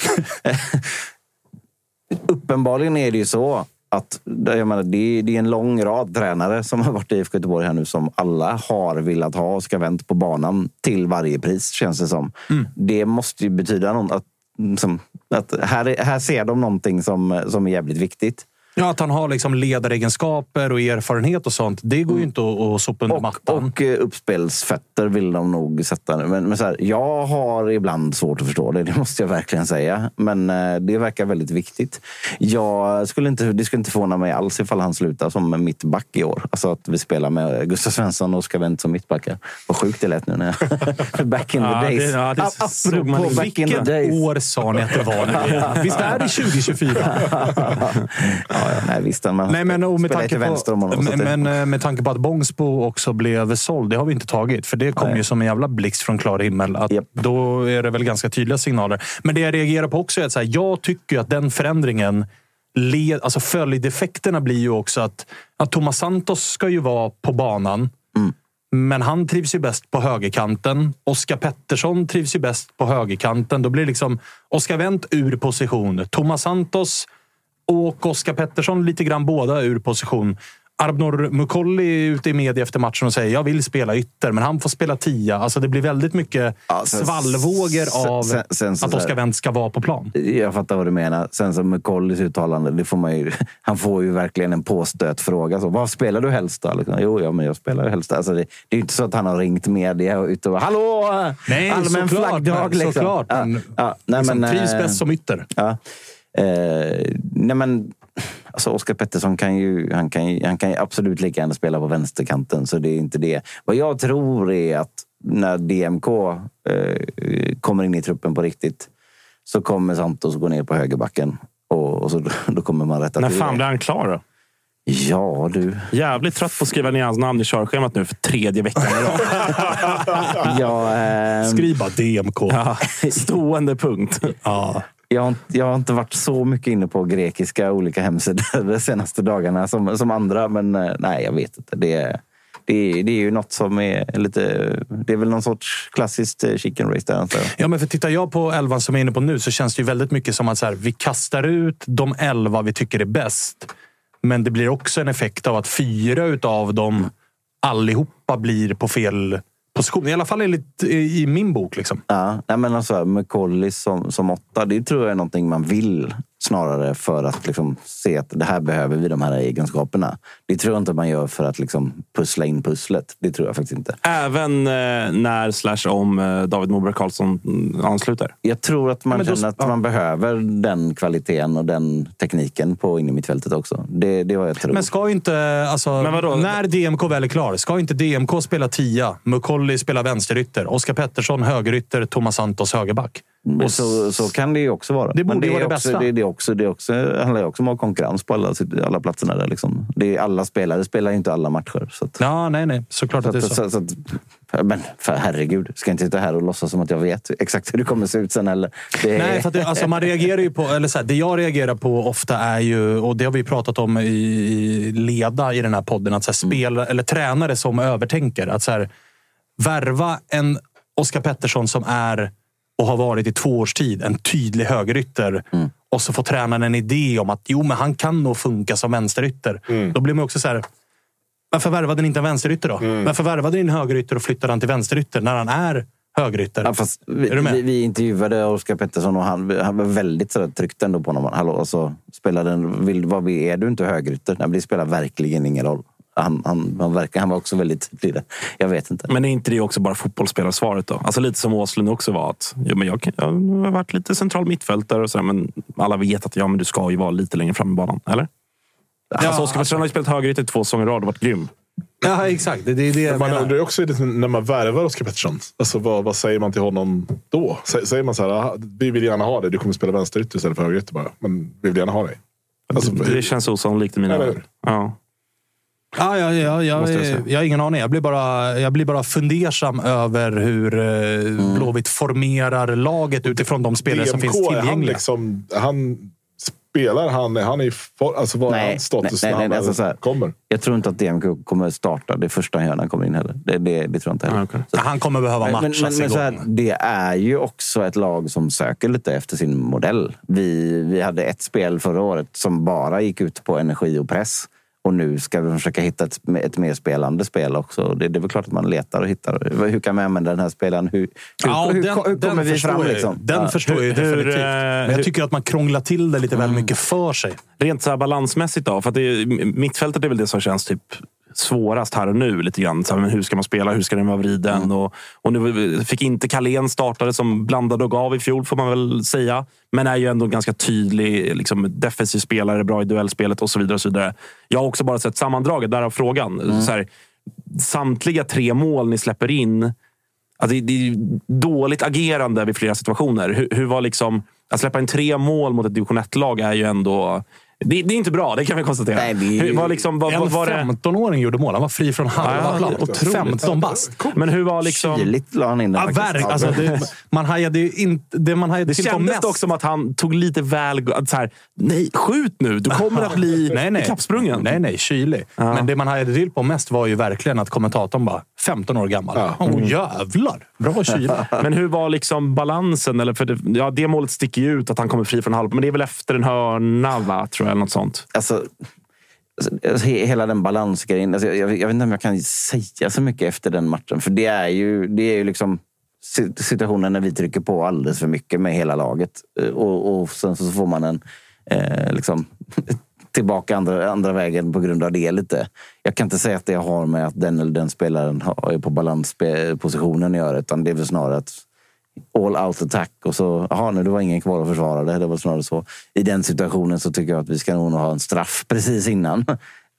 E: Uppenbarligen är det ju så att jag menar, det, är, det är en lång rad tränare som har varit i IFK Göteborg här nu som alla har velat ha och ska vänt på banan till varje pris, känns det som. Det måste ju betyda något, att, som, att här, är- här ser de någonting som, som är jävligt viktigt.
A: Ja, att han har liksom ledaregenskaper och erfarenhet och sånt. Det går ju inte att, att sopa under mattan.
E: Och eh, uppspelsfötter vill de nog sätta nu. Men, men så här, jag har ibland svårt att förstå det, det måste jag verkligen säga. Men eh, det verkar väldigt viktigt. Jag skulle inte, det skulle inte förvåna mig alls ifall han slutar som mittback i år. Alltså att vi spelar med Gustav Svensson och Oskar Wendt som mittbackar. Vad sjukt det lät nu. När jag, back in the
C: Ja,
E: days.
C: det- ja, det
E: A-
C: såg man
E: Apropå back in the
A: Vilket
E: days.
A: år sa ni att det var nu? Visst är det 2024?
E: Ja, nej, visst, man
A: Nej, men, och med, tanke på,
E: att det-
A: men, men eh, med tanke på att Bångsbo också blev såld, det har vi inte tagit. För det kom
E: Nej.
A: ju som en jävla blixt från klar himmel. Att
E: Japp.
A: Då är det väl ganska tydliga signaler. Men det jag reagerar på också är att så här, jag tycker att den förändringen led, alltså följdeffekterna blir ju också att, att Thomas Santos ska ju vara på banan.
E: Mm.
A: Men han trivs ju bäst på högerkanten. Oskar Pettersson trivs ju bäst på högerkanten. Då blir liksom Oskar Wendt ur position. Thomas Santos och Oskar Pettersson lite grann båda ur position. Arbnor Mukolli är ute i media efter matchen och säger jag vill spela ytter, men han får spela tia. Alltså det blir väldigt mycket
E: Ja, sen-
A: svallvågor av
E: sen- sen
A: att Oscar Wendt ska vara på plan.
E: Jag fattar vad du menar. Sen som McCollys uttalande, det får man ju, han får ju verkligen en påstöt fråga. Så, vad spelar du helst då? Liksom, jo, ja, men jag spelar helst. Alltså, det, det är ju inte så att han har ringt media och ut och Hallå!
A: Nej,
E: allmän
A: såklart,
E: flaggdag.
A: men-
E: Liksom.
A: såklart,
E: Ja,
A: men
E: ja, nej,
A: liksom,
E: men,
A: trivs
E: eh,
A: bäst som ytter.
E: Ja. Eh, nej men, alltså Oskar Pettersson kan ju, han kan ju, han kan ju absolut lika gärna spela på vänsterkanten, så det är inte det. Vad jag tror är att när DMK eh, kommer in i truppen på riktigt så kommer Santos gå ner på högerbacken. Och, och så, då kommer man rätta
C: När
E: till
C: fan
E: det.
C: blir han klar då?
E: Ja, du.
C: Jävligt trött på att skriva ner hans namn i körschemat nu för tredje veckan i rad.
E: Ja, ehm,
A: Skriv bara DMK.
C: Ja, stående punkt.
A: Ja
E: jag, har, inte- jag har inte varit så mycket inne på grekiska olika hemsidor de senaste dagarna som, som andra. Men eh, nej, jag vet inte. Det är, det, det är ju något som är lite... Det är väl någon sorts klassiskt eh, chicken race där alltså.
A: Ja, men för tittar jag på elvan som jag är inne på nu så känns det ju väldigt mycket som att så här, vi kastar ut de elva vi tycker är bäst. Men det blir också en effekt av att fyra utav dem allihopa blir på fel position. I alla fall enligt, i min bok. Liksom.
E: Ja, men alltså, med Collis som, som åtta, det tror jag är någonting man vill snarare för att liksom, se att det här behöver vi, de här egenskaperna. Det tror jag inte man gör för att liksom, pussla in pusslet. Det tror jag faktiskt inte.
C: Även eh, när slash om eh, David Moberg Karlsson mm, ansluter.
E: Jag tror att man känner att
A: ja.
E: man behöver den kvaliteten och den tekniken på in i mittfältet också. Det, det är vad jag tror.
A: Men ska inte, alltså,
C: Men vadå?
A: när DMK väl är klar, ska inte DMK spela tia? Mukolli spelar vänsterytter. Oskar Pettersson högerytter. Thomas Santos högerback.
E: Och så, så kan det ju också vara.
A: Det borde
E: Men
A: ju vara det
E: också,
A: bästa.
E: Det, det, är också, det, också, handlar också om att ha konkurrens på alla, alla platserna. Där, liksom. det är, alla spelare spelar ju inte alla matcher. Så att,
A: Ja, nej, nej. Såklart
E: så
A: att det är så.
E: så, så att, men för herregud, ska jag inte sitta här och låtsas som att jag vet exakt hur det kommer se ut sen heller. Det
A: Nej, för det, alltså, man reagerar ju på... Eller så här, det jag reagerar på ofta är ju, och det har vi pratat om i, i leda i den här podden, att så här, spela, eller tränare som övertänker. Att så här, värva en Oskar Pettersson som är och har varit i två års tid en tydlig högerytter. Och så får tränaren en idé om att jo, men han kan nog funka som vänsterytter. Då blir man också så här... Varför värvade ni inte en vänsterytter då? Varför värvade ni en högerytter och flyttade han till vänsterytter när han är högerytter?
E: Ja, vi,
A: Är du med?
E: vi, vi intervjuade Oskar Pettersson och han, han var väldigt sådär, tryckt ändå på honom. Hallå, alltså, spelar den, vill, vad, är du inte högerytter? Nej, det spelar verkligen ingen roll. Han, han, han, verkar, han var också väldigt tydlig. Jag vet inte.
C: Men är inte det också bara fotbollsspellarsvaret då? Alltså lite som Åslund också var. Att, ja, men jag, jag har varit lite central mittfältare och sådär, men alla vet att ja, men du ska ju vara lite längre fram i banan. Eller? alltså, Oskar Pettersson har ju spelat högerytter i två säsonger i rad och varit grym.
A: Ja, exakt. Det, det är det jag
D: Man
A: menar.
D: undrar också lite när man värvar Oskar Pettersson. Alltså, vad, vad säger man till honom då? Sä- Säger man så här, "Ah, vi vill gärna ha dig. Du kommer spela vänsterytter istället för högerytter bara. Men vi vill gärna ha dig. Alltså,
C: det känns osannolikt i mina ögon. Ja.
A: Ja, ja, ja, jag,
C: jag
A: jag, har ingen aning. Jag blir bara, jag blir bara fundersam över hur eh, Blåvitt formerar laget utifrån de spelare som finns
D: DMK, är han,
A: tillgängliga.
D: liksom, han spelar han, är han i for, alltså vad är
E: Nej,
D: hans status
E: nej,
D: när
E: nej,
D: han
E: nej,
D: väl
E: alltså så här.
D: kommer?
E: Jag tror inte att DMK kommer starta det första han gör när han kommer in heller. Det, det, det tror jag inte heller.
C: Ah, okej.
E: Så-
A: Han kommer behöva
E: Men,
A: matchas
E: men, men, så här, det är ju också ett lag som söker lite efter sin modell. Vi, vi hade ett spel förra året som bara gick ut på energi och press. Och nu ska vi försöka hitta ett, ett mer spelande spel också. Det, det är väl klart att man letar och hittar. Hur kan vi använda den här spelaren? Hur, hur,
A: Ja,
E: hur,
A: den,
E: hur kommer vi fram? Liksom?
A: Den
E: Ja.
A: förstår jag definitivt.
C: eh,
A: Men jag tycker att man krånglar till det lite väl mycket för sig.
C: Rent så här balansmässigt då? För att det, är- mittfältet är väl det som känns typ svårast här och nu. lite grann. Så men hur ska man spela? Hur ska den vara vriden? Och, och nu fick inte Carlén startade som blandade och gav i fjol, får man väl säga. Men är ju ändå en ganska tydlig liksom, defensiv spelare, bra i duellspelet och så vidare. Och så vidare. Jag har också bara sett sammandraget, därav frågan. Så här, samtliga tre mål ni släpper in Alltså, det är dåligt agerande vid flera situationer. Hur, hur var liksom, att släppa in tre mål mot ett division 1-lag är ju ändå... Det, det är inte bra, det kan vi konstatera.
E: Nej, det
C: var liksom, var, var,
A: En
C: var det,
A: 15-åring gjorde mål. Han var fri från halva
C: Ja,
A: plan.
C: otroligt.
A: 15 bast.
C: men hur var liksom...
E: Kyligt la han in den
A: Ja, verk, alltså, det, man hajade ju inte... Det man hajade
C: Det
A: till
C: kändes
A: mest...
C: dock som att han tog lite väl... Så här, nej, skjut nu! Du kommer att bli
A: nej, nej.
C: ikappsprungen.
A: Nej, nej. Kylig. Men det man hajade till på mest var ju verkligen att kommentatorn bara 15 år gammal.
D: Ja.
A: Åh jävlar! Bra kyla.
C: Men hur var liksom balansen? Eller för det, ja, det målet sticker ju ut, att han kommer fri från halv. Men det är väl efter en hörna, va? Tror jag, eller något sånt.
E: Alltså, alltså, alltså hela den balansgrejen. Alltså, jag, jag vet inte om jag kan säga så mycket efter den matchen. För det är ju, det är ju liksom situationen när vi trycker på alldeles för mycket med hela laget. Eh, och, och sen så får man en eh, liksom, tillbaka andra, andra vägen på grund av det lite. Jag kan inte säga att det har med att den eller den spelaren har- är på balanspositionen att göra. Utan det är väl snarare att all out attack och så, jaha nu det var ingen kvar att försvara det. Det var snarare så. I den situationen så tycker jag att vi ska nog ha en straff precis innan.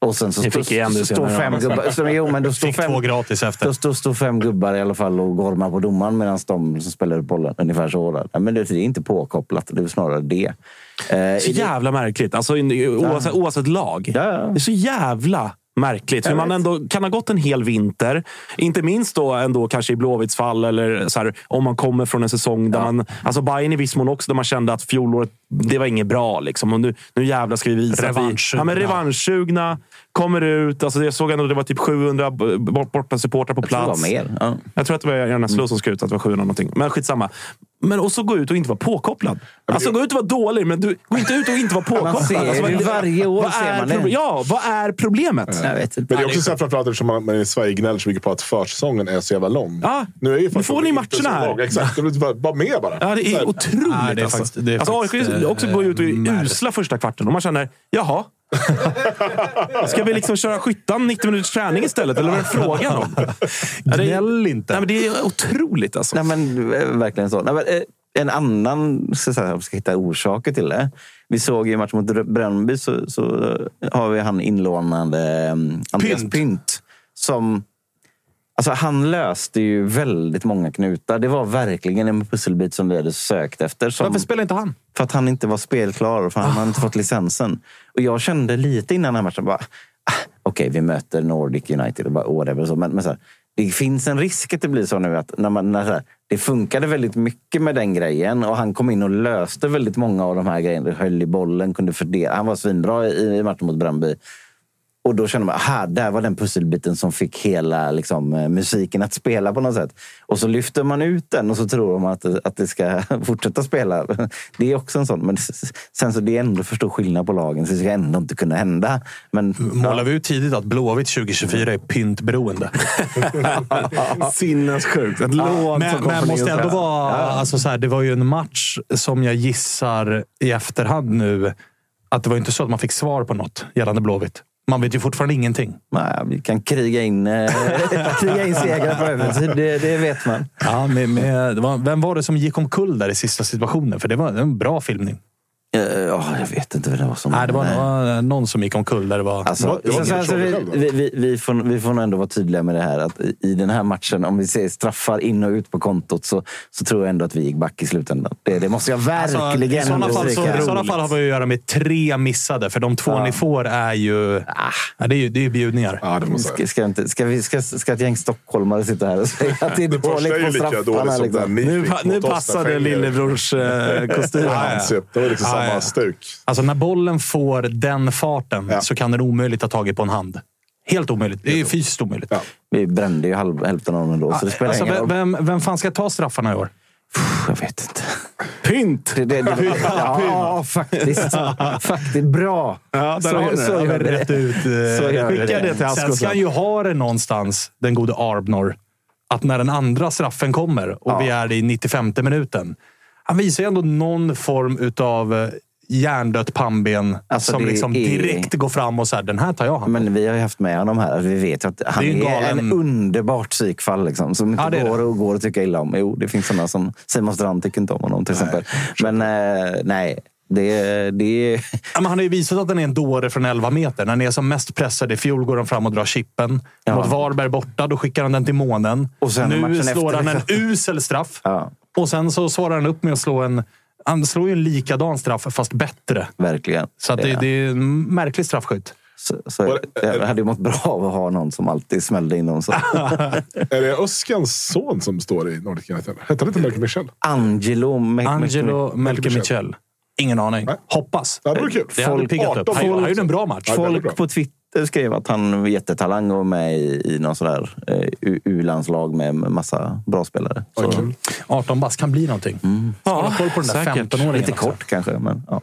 E: Och sen så,
C: fick
E: stå- fem gubbar. Så, jo, men då
A: Fick
E: fem,
A: två gratis efter.
E: då står fem gubbar i alla fall och gormar på domaren medan de som spelar upp bollen. Ungefär så. Där. Men det är inte påkopplat. Det är snarare det. Eh,
C: Så
E: i det-
C: jävla märkligt. Alltså, oavsett, oavsett lag.
E: Ja.
C: Det är så jävla märkligt. Hur man ändå kan ha gått en hel vinter. Inte minst då ändå kanske i Blåvitts fall. Eller så här, om man kommer från en säsong där man... Alltså Bayern i viss mån också, där man kände att fjolåret, det var inget bra. Liksom. Och nu, nu jävlar ska vi visa att vi... Ja, men revanschsugna. Kommer ut. Alltså, jag såg ändå att det var typ 700 b- bort- borta supportrar på
E: jag tror det
C: plats.
E: var mer. Ja.
C: Jag tror att det var Jan Näslund som skrev ut att det var 700 någonting. Men skitsamma. Men och så gå ut och inte vara påkopplad. Alltså gå ut och vara dålig, men du, gå inte ut och inte vara påkopplad.
E: Man ser
C: alltså,
E: det
C: vad-
E: varje år
C: vad
E: ser
C: är
E: man det.
C: Ja, vad är problemet?
E: Jag vet inte.
D: Men det är också så här, framförallt eftersom man, man i Sverige gnäller så mycket på att försäsongen är så jävla lång.
C: Ja,
D: nu, är ju
C: nu får ni matcherna här.
D: Exakt, det blir bara, bara med bara.
C: Ja, det är otroligt.
A: Nej, det är
C: alltså.
A: faktiskt-
C: alltså, AIK också går ut och är usla första kvarten och man känner, jaha. Ska vi liksom köra skyttan 90 minuters träning istället? Eller vad är frågan om? Ja, det är-
A: Gnäll inte.
C: Nej, men det är otroligt alltså.
E: Nej, men eh, verkligen så. Nej, men, eh, en annan, så att säga, om vi ska hitta orsaker till det. Vi såg i matchen mot Brönnby så, så eh, har vi han inlånande um, Andreas
A: Pynt.
E: Pynt. Som, alltså, han löste ju väldigt många knutar. Det var verkligen en pusselbit som vi hade sökt efter. Som,
A: Varför spelar inte han?
E: för att han inte var spelklar och för att han hade inte fått licensen. Och jag kände lite innan den här matchen, bara, ah, okej vi möter Nordic United och bara whatever. Så, men, men så här, det finns en risk att det blir så nu att när man, när så här, det funkade väldigt mycket med den grejen och han kom in och löste väldigt många av de här grejerna. Höll i bollen, kunde fördela. Han var svinbra i, i matchen mot Bröndby. Och då kände man, aha, där var den pusselbiten som fick hela liksom, eh, musiken att spela på något sätt. Och så lyfter man ut den och så tror man att det, att det ska fortsätta spela. Det är också en sån. Men sen så det är ändå för stor skillnad på lagen, så det ska ändå inte kunna hända. Men
A: Målar vi ut tidigt att Blåvitt 2024 är pyntberoende?
C: Sinnessjukt. Ett lån som
A: Men,
C: kom
A: men måste ändå vara... Alltså så här, det var ju en match som jag gissar i efterhand nu att det var inte så att man fick svar på något gällande Blåvitt. Man vet ju fortfarande ingenting.
E: nej, vi kan kriga in, eh, kriga in segrar på övertid, det, det vet man.
A: Ja, med, med, var, vem var det som gick omkull där i sista situationen? För det var en bra filmning.
E: Eh, Ja, jag vet inte vad det var som...
A: Nej, det var
E: nej.
A: eh, någon som gick omkull där det var...
E: Alltså,
D: Det var- det var
E: så- så-
D: Peter
E: så vi, får, vi får nog ändå vara tydliga med det här att i den här matchen, om vi ser straffar in och ut på kontot så, så tror jag ändå att vi gick back i slutändan. Det, det måste jag
A: Alltså,
E: verkligen
A: I sådana fall, så,
E: understryka.
A: I sådana fall har vi att göra med tre missade, för de två ni får är ju... Ja, det är ju det är ju bjudningar.
D: Ja, det måste
E: Ska, ska, inte, ska, vi, ska, ska ett gäng stockholmare sitta här och säga att det är dåligt på straffarna? Liksom.
C: Nu, nu passade lillebrors eh, kostym.
D: Ja, ja.
A: Ja,
D: samma
A: ja.
D: stuk.
A: Alltså när bollen får den farten
D: Ja.
A: så kan den omöjligt ha tagit på en hand. Helt omöjligt. Det är fysiskt omöjligt.
D: Ja.
E: Vi brände ju halv, hälften av dem ändå, så det spelar
A: Alltså,
E: ingen roll.
A: vem, vem fan ska ta straffarna i år?
E: Jag vet inte.
C: Pynt!
E: Det, det, det, ja, faktiskt. faktiskt. Bra.
C: Ja,
E: så,
C: har det.
E: så
A: Ja,
E: gör
A: rätt
E: det.
A: ut. eh,
E: Så gör vi
C: Skicka
E: det.
C: det till
A: Sen ska han ju ha det någonstans, den gode Arbnor. Att när den andra straffen kommer och vi är i 95 minuten. Han visar ju ändå någon form utav hjärndött pannben
E: Alltså,
A: som liksom
E: är-
A: direkt går fram och säger den här tar jag hand om."
E: Men vi har ju haft med honom här. Vi vet att han
A: Det är
E: är,
A: en galen-
E: underbart psykfall. Liksom, som inte
A: Ja,
E: går,
A: det.
E: och går att tycka illa om. Jo, det finns sådana som Simon Strand tycker inte om honom till exempel. Men eh, nej, det, det
A: Ja, han har ju visat att den är en dåre från 11 meter. När ni är som mest pressade i fjol går han fram och drar chippen.
E: Ja.
A: Mot Varberg borta, då skickar han den till månen.
E: Och sen
A: nu slår
E: efter-
A: han en usel straff.
E: Ja.
A: Och sen så svarar han upp med att slå en... Han slår ju en likadan straff, fast bättre.
E: verkligen.
A: Så att det,
E: Ja.
A: det är en märklig straffskytt.
E: Så, så, jag hade ju mått bra av att ha någon som alltid smällde in dem. Så.
D: Är det Öskans son som står i Nordic United? Hette han inte Melker Michel?
E: Angelo,
A: Angelo Melker
D: Michel.
A: Ingen aning.
D: Nej.
A: Hoppas.
D: Det vore kul.
A: Det hade
E: Folk-
A: piggat upp.
D: 18
A: Han, gjorde en bra match.
E: Folk på Twitter skrev att han var jättetalang och med i, i någon sådär eh, U-landslag med massa bra spelare. Så,
D: Oj, kul.
A: 18 bast kan bli någonting.
E: Mm.
A: Hålla koll på den där
C: säkert.
A: 15-åringen
E: lite
A: också.
E: kort kanske, men ja.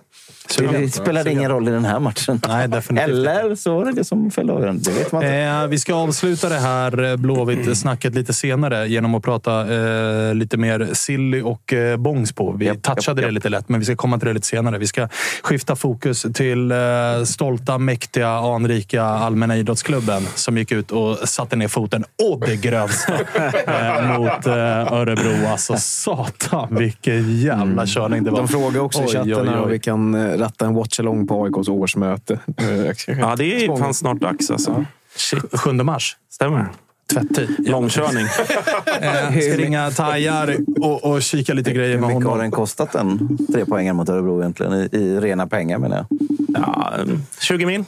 E: Det spelade ingen roll i den här matchen.
A: Nej, definitivt
E: Eller så var det det som fällde avgörandet. Det vet man inte.
A: Eh, vi ska avsluta det här eh, Blåvitt-snacket lite senare genom att prata eh, lite mer Silly och eh, Bångsbo. Vi
E: Japp,
A: touchade
E: japp,
A: det lite lätt, men vi ska komma till det lite senare. Vi ska skifta fokus till eh, stolta, mäktiga, anrika Allmänna idrottsklubben som gick ut och satte ner foten å det grövsta eh, mot eh, Örebro. Alltså satan vilken jävla körning det var.
B: De frågar också i
A: Oj,
B: chatten
A: oj,
B: om
A: oj.
B: vi kan eh, ratta en watchalong på AIKs årsmöte. Eh,
C: Ja, det är fan snart dags alltså. Shit,
A: 7 mars.
C: stämmer.
A: Tvättid.
C: Långkörning.
A: Eh, ska ringa Tajar och, och kika lite grejer
E: Hur
A: med
E: mycket har
A: honom.
E: den kostat den tre poängen mot Örebro egentligen? I, I rena pengar menar jag.
C: Ja, 20 mil.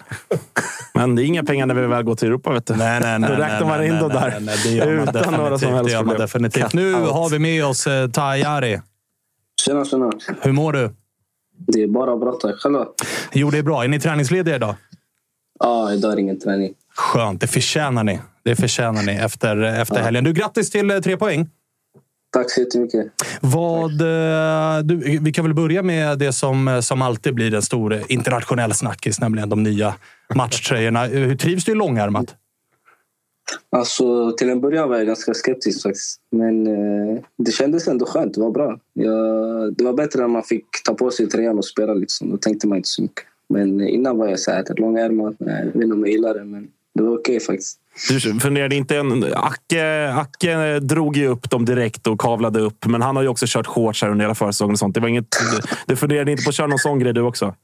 C: Men det är inga pengar när vi väl går till Europa. Vet du.
A: Nej, nej, nej.
C: Då räknar man in dem där.
A: nej, nej,
C: Utan några som helst
A: det gör man
C: problem.
A: definitivt. Nu har vi med oss eh, Tajari.
I: Tjena, tjena.
A: Hur mår du?
I: Det är bara bra tack. Själva?
A: Jo, det är bra. Är ni träningslediga idag?
I: Ja, idag är det ingen träning.
A: Skönt. Det förtjänar ni. Det förtjänar ni efter, efter helgen. Du, grattis till eh, tre poäng.
I: Tack så jättemycket.
A: Vad, eh, du, vi kan väl börja med det som, eh, som alltid blir en stor internationell snackis, nämligen de nya matchtröjorna. Hur trivs du i långärmat?
I: Alltså, till en början var jag ganska skeptisk faktiskt. Men eh, det kändes ändå skönt. Det var bra. Jag, det var bättre när man fick ta på sig tröjan och spela. Liksom. Då tänkte man inte så mycket. Men innan var jag så här, långärmat. Eh, jag vet inte om jag gillar det, men det var okej faktiskt.
C: Du funderade inte en... Acke, Acke drog ju upp dem direkt och kavlade upp. Men han har ju också kört shorts här under hela försäsongen. och sånt. Det var inget, du, du funderade inte på att köra någon sån grej du också?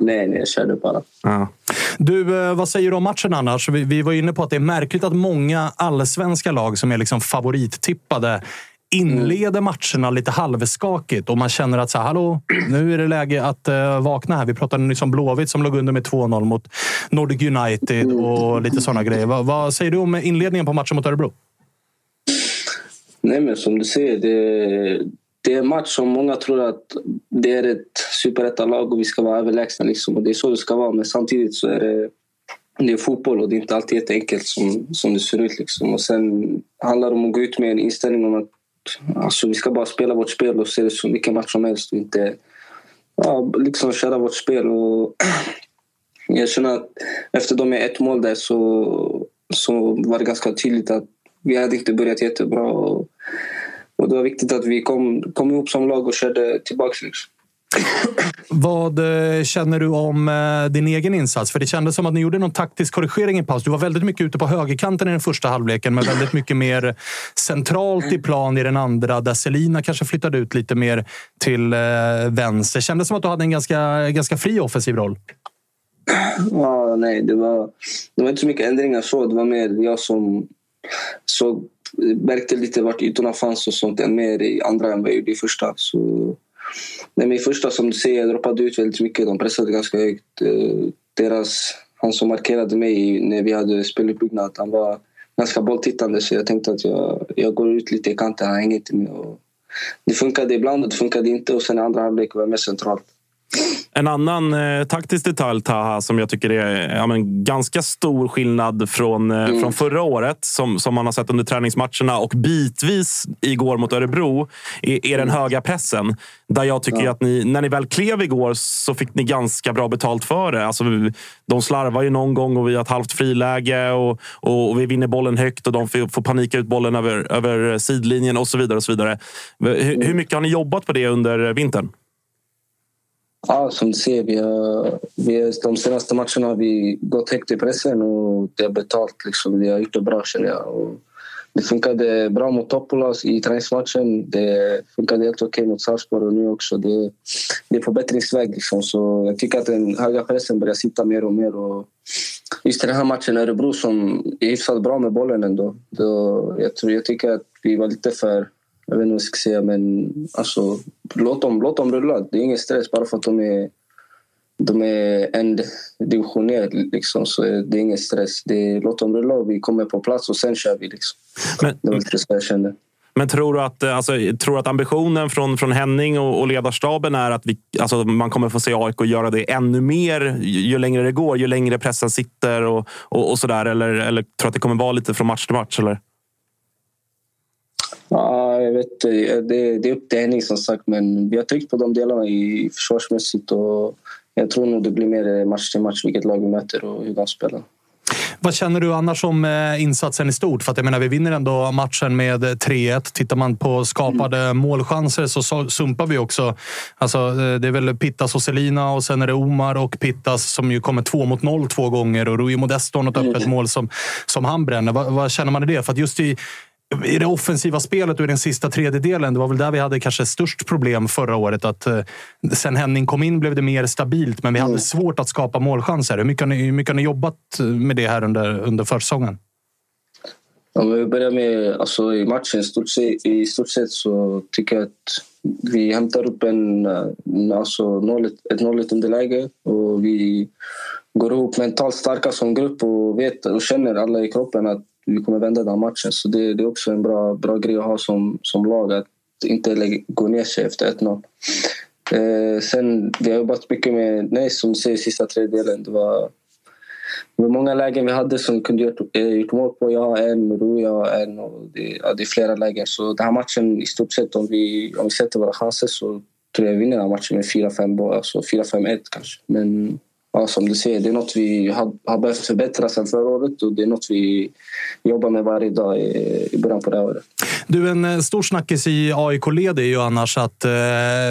I: Nej, nej, jag körde bara.
C: Ja.
A: Du, eh, vad säger du om matchen annars? Vi, vi var inne på att det är märkligt att många allsvenska lag som är liksom favorittippade inleder matcherna lite halvskakigt och man känner att så här, hallå, nu är det läge att uh, vakna här. Vi pratade nyss om Blåvitt som låg under med 2-0 mot Nordic United och lite sådana grejer. Va, vad säger du om inledningen på matchen mot Örebro?
I: Nej, men som du säger, det, det är en match som många tror att det är ett superettalag och vi ska vara överlägsna. Liksom. Och det är så det ska vara, men samtidigt så är det, det är fotboll och det är inte alltid jätteenkelt som, som det ser ut. Liksom. Och sen handlar det om att gå ut med en inställning om att alltså, vi ska bara spela vårt spel och se det som vilken match som helst och inte ja, liksom köra vårt spel. Och jag känner att efter de ett mål där så, så var det ganska tydligt att vi hade inte börjat jättebra. Och, och det var viktigt att vi kom, kom ihop som lag och körde tillbaka. Liksom.
A: Vad eh, känner du om eh, din egen insats? För det kändes som att ni gjorde någon taktisk korrigering i paus. Du var väldigt mycket ute på högerkanten i den första halvleken, men väldigt mycket mer centralt i plan i den andra, där Selina kanske flyttade ut lite mer till eh, vänster. Kändes som att du hade en ganska, ganska fri offensiv roll.
I: Ja, nej, det var, det var inte så mycket ändringar så. Det var mer jag som såg, märkte lite vart ytorna fanns och sånt än mer i andra än vad jag gjorde i första. Så, nej, men I första, som du säger, jag droppade ut väldigt mycket. De pressade ganska högt. Eh, deras, han som markerade mig när vi hade speluppbyggnad, han var ganska bolltittande så jag tänkte att jag, jag går ut lite i kanten, han hänger inte med. Och det funkade ibland och det funkade inte och sen i andra halvlek var jag mer centralt.
C: En annan eh, taktisk detalj, Taha, som jag tycker är ja, men, ganska stor skillnad från, eh,
I: Mm.
C: från förra året, som, som man har sett under träningsmatcherna och bitvis igår mot Örebro, är, är den höga pressen. Där jag tycker
I: Ja.
C: att ni, när ni väl klev igår så fick ni ganska bra betalt för det. Alltså, de slarvar ju någon gång och vi har ett halvt friläge och, och, och vi vinner bollen högt och de får, får panika ut bollen över, över sidlinjen och så vidare. och så vidare. Hur, hur mycket har ni jobbat på det under vintern?
I: Ja, som du ser, vi har, vi har, de senaste matcherna har vi gått högt i pressen och det har betalt. Liksom. Vi har gjort det bra, känner jag. Och det funkade bra mot Topola i träningsmatchen. Det funkade helt okej mot Sarpsborg och nu också. Det, det är på bättringsväg. Liksom. Så jag tycker att den höga pressen börjar sitta mer och mer. Och just i den här matchen, Örebro som är hyfsat bra med bollen ändå. Då, jag, tror, jag tycker att vi var lite för jag vet inte vad jag ska säga, men alltså, låt, dem, låt dem rulla. Det är ingen stress bara för att de är, de är en division ner. Liksom, så det är ingen stress. Det är, låt dem rulla och vi kommer på plats och sen kör vi. Liksom.
C: Men,
I: det var lite så jag kände.
C: Men tror du att, eh, alltså, tror du att ambitionen från, från Henning och, och ledarstaben är att vi, alltså, man kommer få se AIK göra det ännu mer ju, ju längre det går? Ju längre pressen sitter och, och, och sådär? Eller, eller tror du att det kommer vara lite från match till match? Eller?
I: Ja, jag vet det, det är upp till Henning som sagt. Men vi har tryckt på de delarna i försvarsmässigt. Och jag tror nog det blir mer match till match vilket lag vi möter och hur de spelar.
A: Vad känner du annars om eh, insatsen i stort? För att jag menar, vi vinner ändå matchen med 3-1. Tittar man på skapade mm. målchanser så sumpar vi också. Alltså, eh, det är väl Pittas och Selina och sen är det Omar och Pittas som ju kommer två mot noll två gånger och Rui Modesto har något öppet mm. mål som, som han bränner. Vad, vad känner man i det? För att just i i det offensiva spelet och i den sista tredjedelen, det var väl där vi hade kanske störst problem förra året. Att, eh, sen Henning kom in blev det mer stabilt, men vi hade mm. svårt att skapa målchanser. Hur mycket har ni, hur mycket har ni jobbat med det här under, under försäsongen?
I: Om vi börjar med alltså, i matchen, stort sett, i stort sett så tycker jag att vi hämtar upp en, alltså, noll, ett nolligt underläge och vi går ihop mentalt starka som grupp och vet och känner alla i kroppen att vi kommer vända den matchen. Så det, det, är också en bra, bra grej att ha som, som lag, att inte lägga, gå ner sig efter 1-0. Eh, sen, vi har jobbat mycket med, nej, som du säger, sista tredjedelen. Det var, det var många lägen vi hade som vi kunde gjort, eh, gjort mål på. Jag har en, Rui har en och det, ja, det är flera lägen. Så den här matchen, i stort sett, om vi, om vi sätter våra chanser så tror jag vi vinner den här matchen med 4-5 alltså 4-5-1 kanske. Men ja, som du säger, det är något vi har, har behövt förbättra sen förra året och det är något vi jobbar med varje dag i, i början på det här året.
A: Du, en eh, stor snackis i AIK-led är ju annars att eh,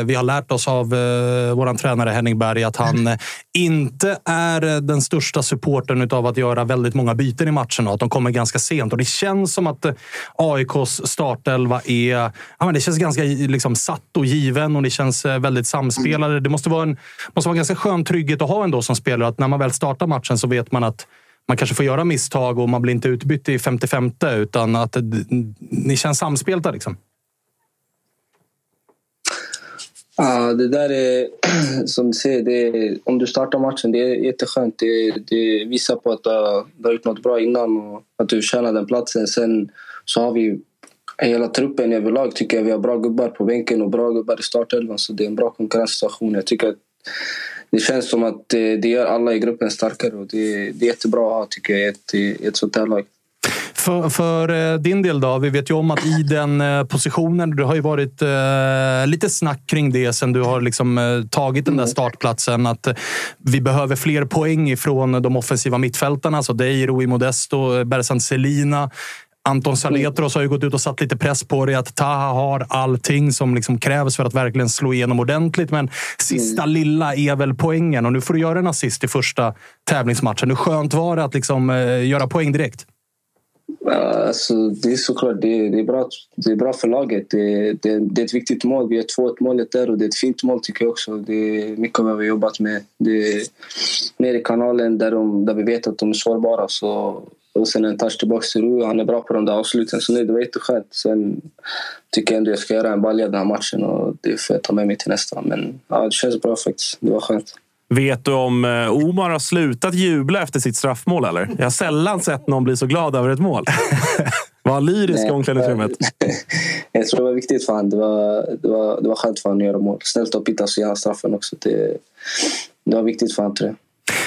A: vi har lärt oss av eh, vår tränare Henning Berg att han eh, inte är den största supporten av att göra väldigt många byten i matcherna och att de kommer ganska sent. Och det känns som att eh, AIKs startelva är... Ja, men det känns ganska liksom, satt och given och det känns eh, väldigt samspelade. Det måste vara en måste vara en ganska skön trygghet att ha ändå som spelare. Att när man väl startar matchen så vet man att man kanske får göra misstag och man blir inte utbytt i 55 utan att eh, ni känns samspelta. Liksom.
I: Ja, det där är som du säger, är, om du startar matchen, det är jätteskönt. Det, det visar på att du har, du har gjort något bra innan och att du förtjänar den platsen. Sen så har vi hela truppen överlag tycker jag vi har bra gubbar på bänken och bra gubbar i startelvan. Så det är en bra konkurrenssituation. Jag tycker att det känns som att det, gör alla i gruppen starkare och det, det är jättebra att ha tycker jag ett, i ett sånt här lag.
A: För, för, eh, din del då? Vi vet ju om att i den eh, positionen, det har ju varit eh, lite snack kring det sen du har liksom, eh, tagit den där mm. startplatsen. Att eh, vi behöver fler poäng ifrån de offensiva mittfältarna. Alltså dig, Rui Modesto, Bersant Selina. Anton Saletros har ju gått ut och satt lite press på dig att Taha har allting som liksom krävs för att verkligen slå igenom ordentligt. Men sista mm. lilla är väl poängen och nu får du göra en assist i första tävlingsmatchen. Hur skönt var det att liksom, eh, göra poäng direkt?
I: Alltså, det är såklart det är, det är, bra, det är bra för laget. Det, det, det är ett viktigt mål. Vi har 2-1 målet där och det är ett fint mål tycker jag också. Det är mycket vi har jobbat med. Det är nere i kanalen där, de, där vi vet att de är sårbara. Så och sen en touch tillbaka till Rui. Han är bra på de där avsluten. Så nej, det var jätteskönt. Sen tycker jag ändå jag ska göra en balja den här matchen och det får jag ta med mig till nästa. Men ja, det känns bra faktiskt. Det var skönt.
C: Vet du om eh, Omar har slutat jubla efter sitt straffmål? Eller? Jag har sällan sett någon bli så glad över ett mål. Var han lyrisk i omklädningsrummet?
I: jag tror det var viktigt för honom. Det var, det var, det var skönt för honom att göra mål. Snällt av Pittas att göra straffen också. Det, det var viktigt för honom tror jag.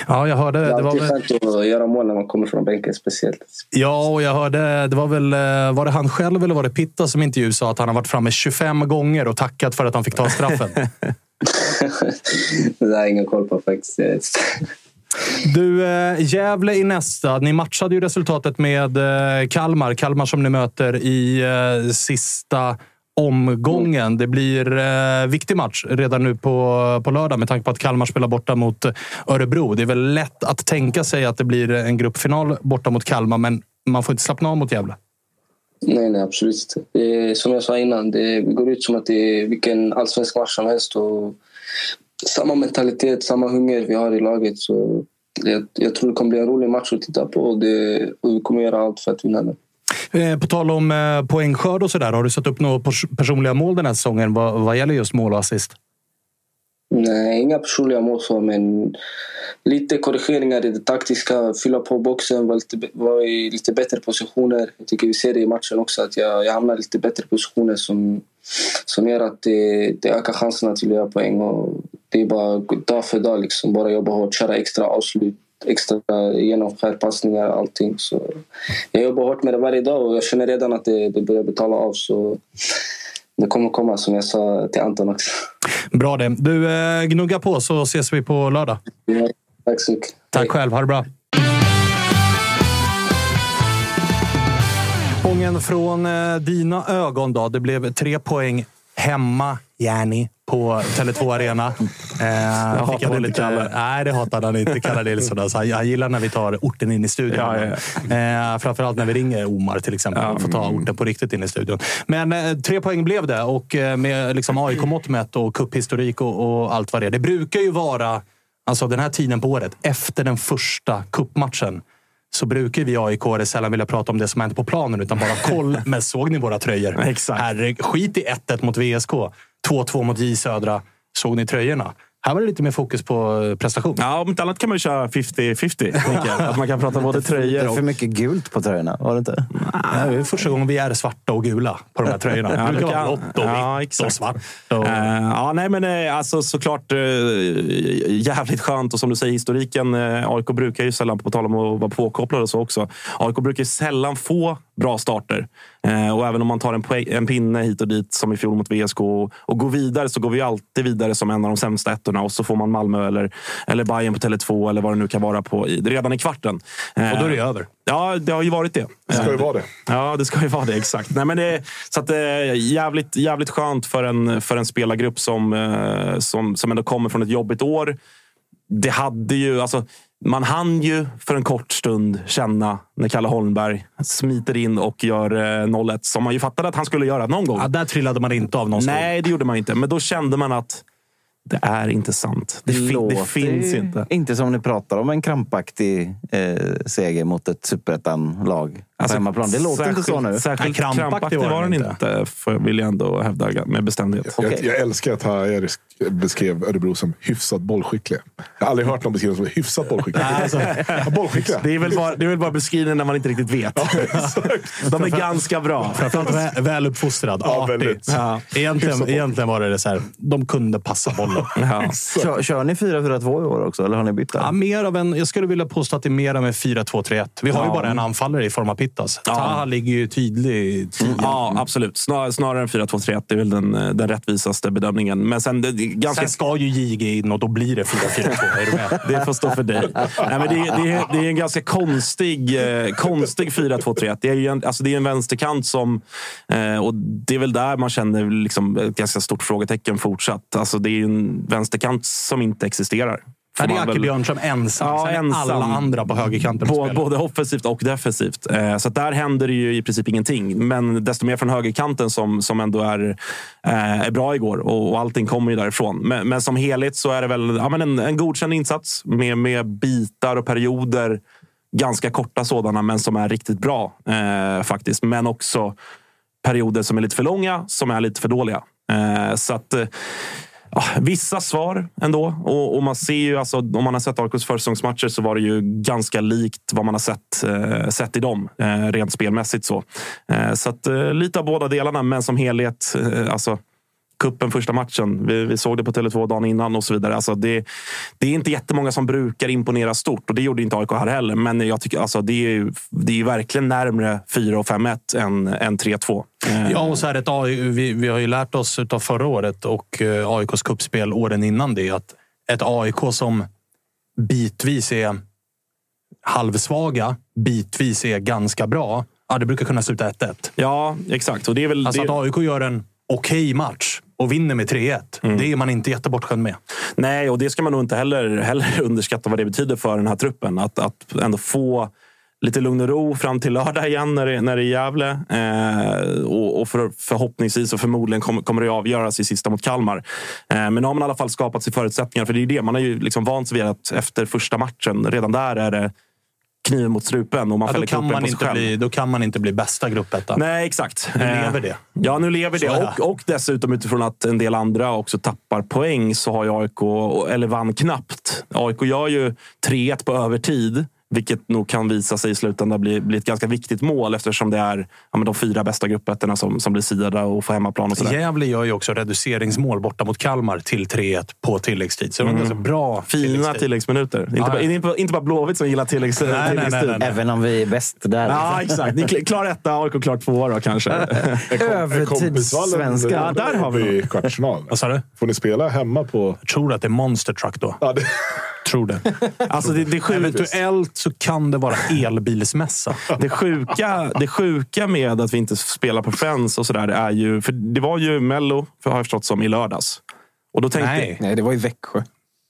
A: Ja, jag hörde.
I: Det är alltid
A: skönt
I: att göra mål när man kommer från bänken speciellt.
A: Ja, och jag hörde. Det var väl eh, var det han själv eller var det Pitta som intervju sa att han har varit framme 25 gånger och tackat för att han fick ta straffen.
I: det har jag ingen koll på faktiskt.
A: Du, eh, Gävle i nästa. Ni matchade ju resultatet med eh, Kalmar. Kalmar som ni möter i sista omgången. Det blir eh, viktig match redan nu på, på lördag med tanke på att Kalmar spelar borta mot Örebro. Det är väl lätt att tänka sig att det blir en gruppfinal borta mot Kalmar, men man får inte slappna av mot Gävle.
I: Nej, nej absolut inte. som jag sa innan, det går ut som att det är vilken allsvensk match som helst. Och samma mentalitet, samma hunger vi har i laget. Så jag, jag tror det kommer bli en rolig match att titta på och, det, och vi kommer göra allt för att vinna den.
A: Eh, på tal om eh, poängskörd och sådär. Har du satt upp några personliga mål den här säsongen vad, vad gäller just mål och assist?
I: Nej, inga personliga mål så, men lite korrigeringar i det taktiska. Fylla på boxen, vara lite, var i lite bättre positioner. Jag tycker vi ser det i matchen också, att jag, jag hamnar i lite bättre positioner som, som gör att det, det ökar chanserna till att göra poäng. Och det är bara dag för dag, liksom. bara jobba hårt, köra extra avslut extra genomskärpassningar och allting. Så jag jobbar hårt med det varje dag och jag känner redan att det, det börjar betala av. Så det kommer komma som jag sa till Anton också.
A: Bra det. Du, eh, gnugga på så ses vi på lördag.
I: Ja, tack så mycket.
A: Tack själv. Ha det bra. Spången från eh, dina ögon då. Det blev tre poäng hemma, Järni, på Tele2 Arena. Eh,
C: Jag
A: fick
C: inte Kalle.
A: Nej, det hatade han inte. Kalle Nilsson. Alltså, han, han gillar när vi tar orten in i studion.
C: Ja, ja,
A: Eh, framförallt när vi ringer Omar till exempel.
C: Ja,
A: får ta
C: mm.
A: orten på riktigt in i studion. Men eh, tre poäng blev det och eh, med liksom AIK-mått mätt och cuphistorik och, och allt vad det är. Det brukar ju vara, alltså den här tiden på året, efter den första cupmatchen så brukar vi aik sällan vilja prata om det som hänt på planen utan bara koll. Men såg ni våra tröjor?
C: Exakt.
A: Herre, skit i 1-1 mot VSK. 2-2 mot J Södra. Såg ni tröjorna? Här var det lite mer fokus på eh, prestation.
C: Ja, om inte annat kan man ju köra 50-50. tänker jag. Att man kan prata både
E: Det
C: tröjor
E: är
C: och...
E: för mycket gult på tröjorna, var det inte?
A: Det är första gången vi är svarta och gula på de här tröjorna.
C: Ja,
A: det brukar
C: det
A: vara blått och
C: ja,
A: vitt och svart. Och...
C: Eh, ja, nej, men eh, alltså såklart jävligt skönt. Och som du säger, historiken. AIK brukar ju sällan, på tal om att vara påkopplade och så också. AIK brukar ju sällan få bra starter. Eh, och även om man tar en, en pinne hit och dit, som i fjol mot VSK, och, och går vidare, så går vi alltid vidare som en av de sämsta ettorna. Och så får man Malmö eller, eller Bayern på Tele2 eller vad det nu kan vara på, i, redan i kvarten. Eh,
A: och då är det över.
C: Ja, det har ju varit det.
D: Det ska ju vara det.
C: Ja, det ska ju vara det. Exakt. Nej, men det, så att, eh, jävligt, jävligt skönt för en, för en spelargrupp som, eh, som, som ändå kommer från ett jobbigt år. Det hade ju... Alltså, man hann ju för en kort stund känna när Kalle Holmberg smiter in och gör eh, 0-1 som man ju fattade att han skulle göra någon gång.
A: Ja, där trillade man inte av någon stol.
C: Nej, det gjorde man inte. Men då kände man att det är inte sant. Det, fin, det finns inte.
E: Inte som ni pratar om en krampaktig eh, seger mot ett superettan-lag på hemmaplan. Det låter inte så nu.
C: Alltså, Särskilt
A: Nej, krampaktig
C: krampaktig
A: var
C: var
A: den inte.
C: inte, för, vill jag ändå hävda med bestämdhet.
D: Jag,
E: Okej.
D: jag älskar att Hajer beskrev Örebro som hyfsat bollskickliga. Jag har aldrig hört någon beskriva dem som hyfsat bollskickliga.
A: Alltså,
D: bollskickliga.
C: Det är väl bara, det är väl bara beskrivningen när man inte riktigt vet. De är ganska bra.
A: Framförallt vä- väluppfostrad,
D: Ja,
A: artig.
C: Ja.
A: Egentligen, egentligen var det så här, de kunde passa bollen.
C: Ja.
E: Kör, kör ni 4-4-2 i år också, eller har ni bytt där?
A: Ja, mer av en, jag skulle vilja påstå att det är mer av en 4-2-3-1. Vi har ju
C: Ja.
A: bara en anfallare i form av Pittas.
C: Ja.
A: Taha ligger ju tydlig tia.
C: Ja, absolut. Snar, snarare än 4-2-3-1. Det är väl den, den rättvisaste bedömningen. Men sen, det, ganska...
A: Sen ska ju JG in och då blir det 4-4-2. Är du med?
C: Det får stå för dig. Nej, men det, det, är, det är en ganska konstig, eh, konstig 4-2-3-1. Det är ju en, alltså det är en vänsterkant som... Eh, och Det är väl där man känner liksom ett ganska stort frågetecken fortsatt. Alltså det är ju en vänsterkant som inte existerar. Får
A: Ja, det är Acke Björnström ensam.
C: Ja,
A: Sen
C: ensam.
A: alla andra på högerkanten. Spelar.
C: Både offensivt och defensivt. Eh, så där händer det ju i princip ingenting. Men desto mer från högerkanten som, som ändå är, eh, är bra igår. Och, och allting kommer ju därifrån. Men, men som helhet så är det väl ja, men en, en godkänd insats med, med bitar och perioder. Ganska korta sådana, men som är riktigt bra eh, faktiskt. Men också perioder som är lite för långa, som är lite för dåliga. Eh, så att... Ah, vissa svar ändå. Och, och man ser ju, alltså, om man har sett AIKs försäsongsmatcher så var det ju ganska likt vad man har sett, eh, sett i dem, eh, rent spelmässigt. så. Eh, så att, eh, lite av båda delarna, men som helhet. Eh, alltså, kuppen första matchen. Vi, vi såg det på Tele2 dagen innan och så vidare. Alltså det, det är inte jättemånga som brukar imponera stort och det gjorde inte AIK här heller. Men jag tycker alltså det är ju, det är ju verkligen närmre 4 och 5-1 än, än 3-2. Eh,
A: Ja, och så är det ett AI, vi, vi har ju lärt oss av förra året och eh, AIKs kuppspel åren innan det att ett AIK som bitvis är halvsvaga, bitvis är ganska bra. Ja, det brukar kunna sluta 1-1.
C: Ja, exakt. Och det är väl,
A: Alltså
C: det,
A: att AIK gör en okej match och vinner med 3-1. Det är man inte jättebortskämd med.
C: Nej, och det ska man nog inte heller, heller underskatta vad det betyder för den här truppen. Att, att ändå få lite lugn och ro fram till lördag igen när det, när det är Gävle. Eh, och och för, förhoppningsvis och förmodligen kommer, kommer det avgöras i sista mot Kalmar. Eh, men nu har man i alla fall skapat sig förutsättningar. För det är det, man har ju liksom vant sig vid att efter första matchen, redan där är det kniven mot strupen och man
A: Ja, då, kan man inte bli, då kan man inte bli bästa gruppetta.
C: Nej, exakt.
A: Nu
C: Eh,
A: lever det.
C: Ja, nu lever
A: Så det.
C: Och, och dessutom utifrån att en del andra också tappar poäng så har ju AIK, eller vann knappt. AIK gör ju 3-1 på övertid Vilket nog kan visa sig i slutändan bli, bli ett ganska viktigt mål eftersom det är ja, men de fyra bästa gruppettorna som, som blir sidade och får hemmaplan. Och sådär.
A: Gävle gör ju också reduceringsmål borta mot Kalmar till 3-1 på tilläggstid. Så det var en
C: Mm.
A: ganska bra
C: Fina tilläggsminuter. Inte, bara,
A: ja.
C: inte, inte bara Blåvitt som gillar tilläggs,
A: nej, nej,
C: tilläggstid.
A: nej, nej.
E: Även om vi är bäst där.
C: Ja, exakt. Ni är kl- klar etta, AIK klar tvåa då kanske.
E: Övertidssvenska.
C: Ja, där har vi
D: kvartsfinal.
A: Vad sa du?
D: Får ni spela hemma på...
A: Jag tror att det är Monster Truck då.
D: Ja, det...
A: Tror det.
C: Alltså det, det, sjuka,
A: Eventuellt så kan det vara elbilsmässa.
C: det, sjuka, det sjuka med att vi inte spelar på Friends och sådär är ju... För det var ju Mello, för har jag förstått som, i lördags. Och då tänkte,
A: Nej.
B: Nej, det var i Växjö.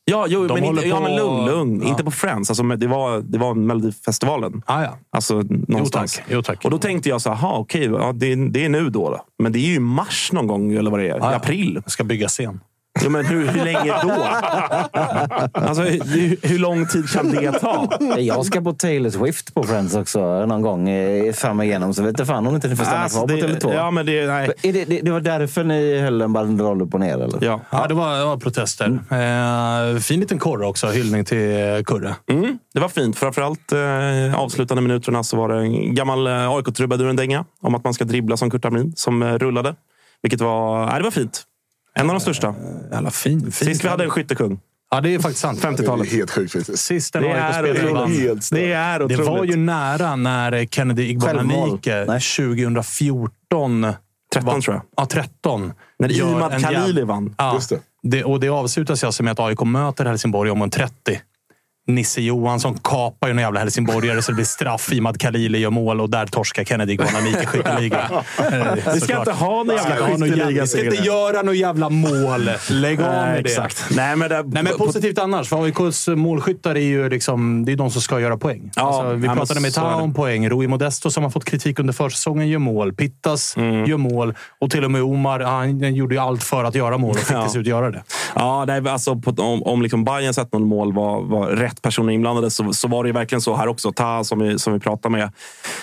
C: Ja, jo, men inte, ja,
A: på-
C: men lugn, lugn.
A: Ja.
C: Inte på Friends. Alltså, det, var, det var Melodifestivalen.
A: Ah, ja.
C: Alltså någonstans.
A: tack. Jo, tack.
C: Och då tänkte jag så här, aha, okej, ja, det, det är nu då, då. Men det är ju i mars någon gång, eller vad det är.
A: Ah,
C: I
A: ja.
C: april.
A: Jag ska bygga scen.
C: Ja, men hur, hur länge då? alltså, hur, hur lång tid kan det ta?
E: Jag ska på Taylor Swift på Friends också någon gång eh, fram igenom. Så vet jag fan om inte ni får stanna
C: Alltså,
E: kvar på
C: det,
E: Tele2.
C: ja, men det, nej.
E: Det, det, det var därför ni höll en banderoll upp och ner? Eller?
C: Ja.
A: Ja, det var, det var protester. Eh, fin liten korre också. Hyllning till eh, Kurre.
C: Mm, det var fint. Framförallt eh, avslutande minuterna så var det en gammal eh, AIK-trubaduren-dänga om att man ska dribbla som Kurt Hamrin som rullade. Vilket var, nej, det var fint. En av de största.
A: Jävla fin. fin
C: Sist vi hade en skyttekung.
A: Ja, det är faktiskt sant.
C: 50-talet.
D: Helt sjukt faktiskt.
A: Sist en
C: Det är otroligt. Det är
A: Det
C: otroligt.
A: var ju nära när Kennedy. Igbananike
E: Nej.
A: 2014...
C: 13
A: var-
C: tror jag.
A: Ja, 13.
C: När Imad
A: en
C: Khalili vann.
A: Ja,
D: Just det.
A: det. Och det avslutas alltså med att AIK möter Helsingborg om en 30. Nisse Johansson kapar ju en jävla helsingborgare så det blir straff. Imad Khalili gör mål och där torskar Kennedy Igbananike skytteliga. Eh,
C: Vi ska inte ha någon jävla skytteliga
A: vi ska inte göra något jävla mål. Lägg av med det.
C: exakt. Nej, men, det,
A: Nej, men positivt annars. För AIKs målskyttar är ju liksom, det är de som ska göra poäng.
C: Ja,
A: alltså, vi pratade med Tao om poäng. Rui Modesto som har fått kritik under försäsongen gör mål. Pittas
C: Mm.
A: gör mål. Och till och med Omar, han gjorde ju allt för att göra mål och fick
C: Ja.
A: till slut göra det.
C: Ja, nej, alltså, på, om, om liksom Bayerns 1-0-mål var, var rätt personer inblandade så, så var det verkligen så här också. Ta som vi, som vi pratade med,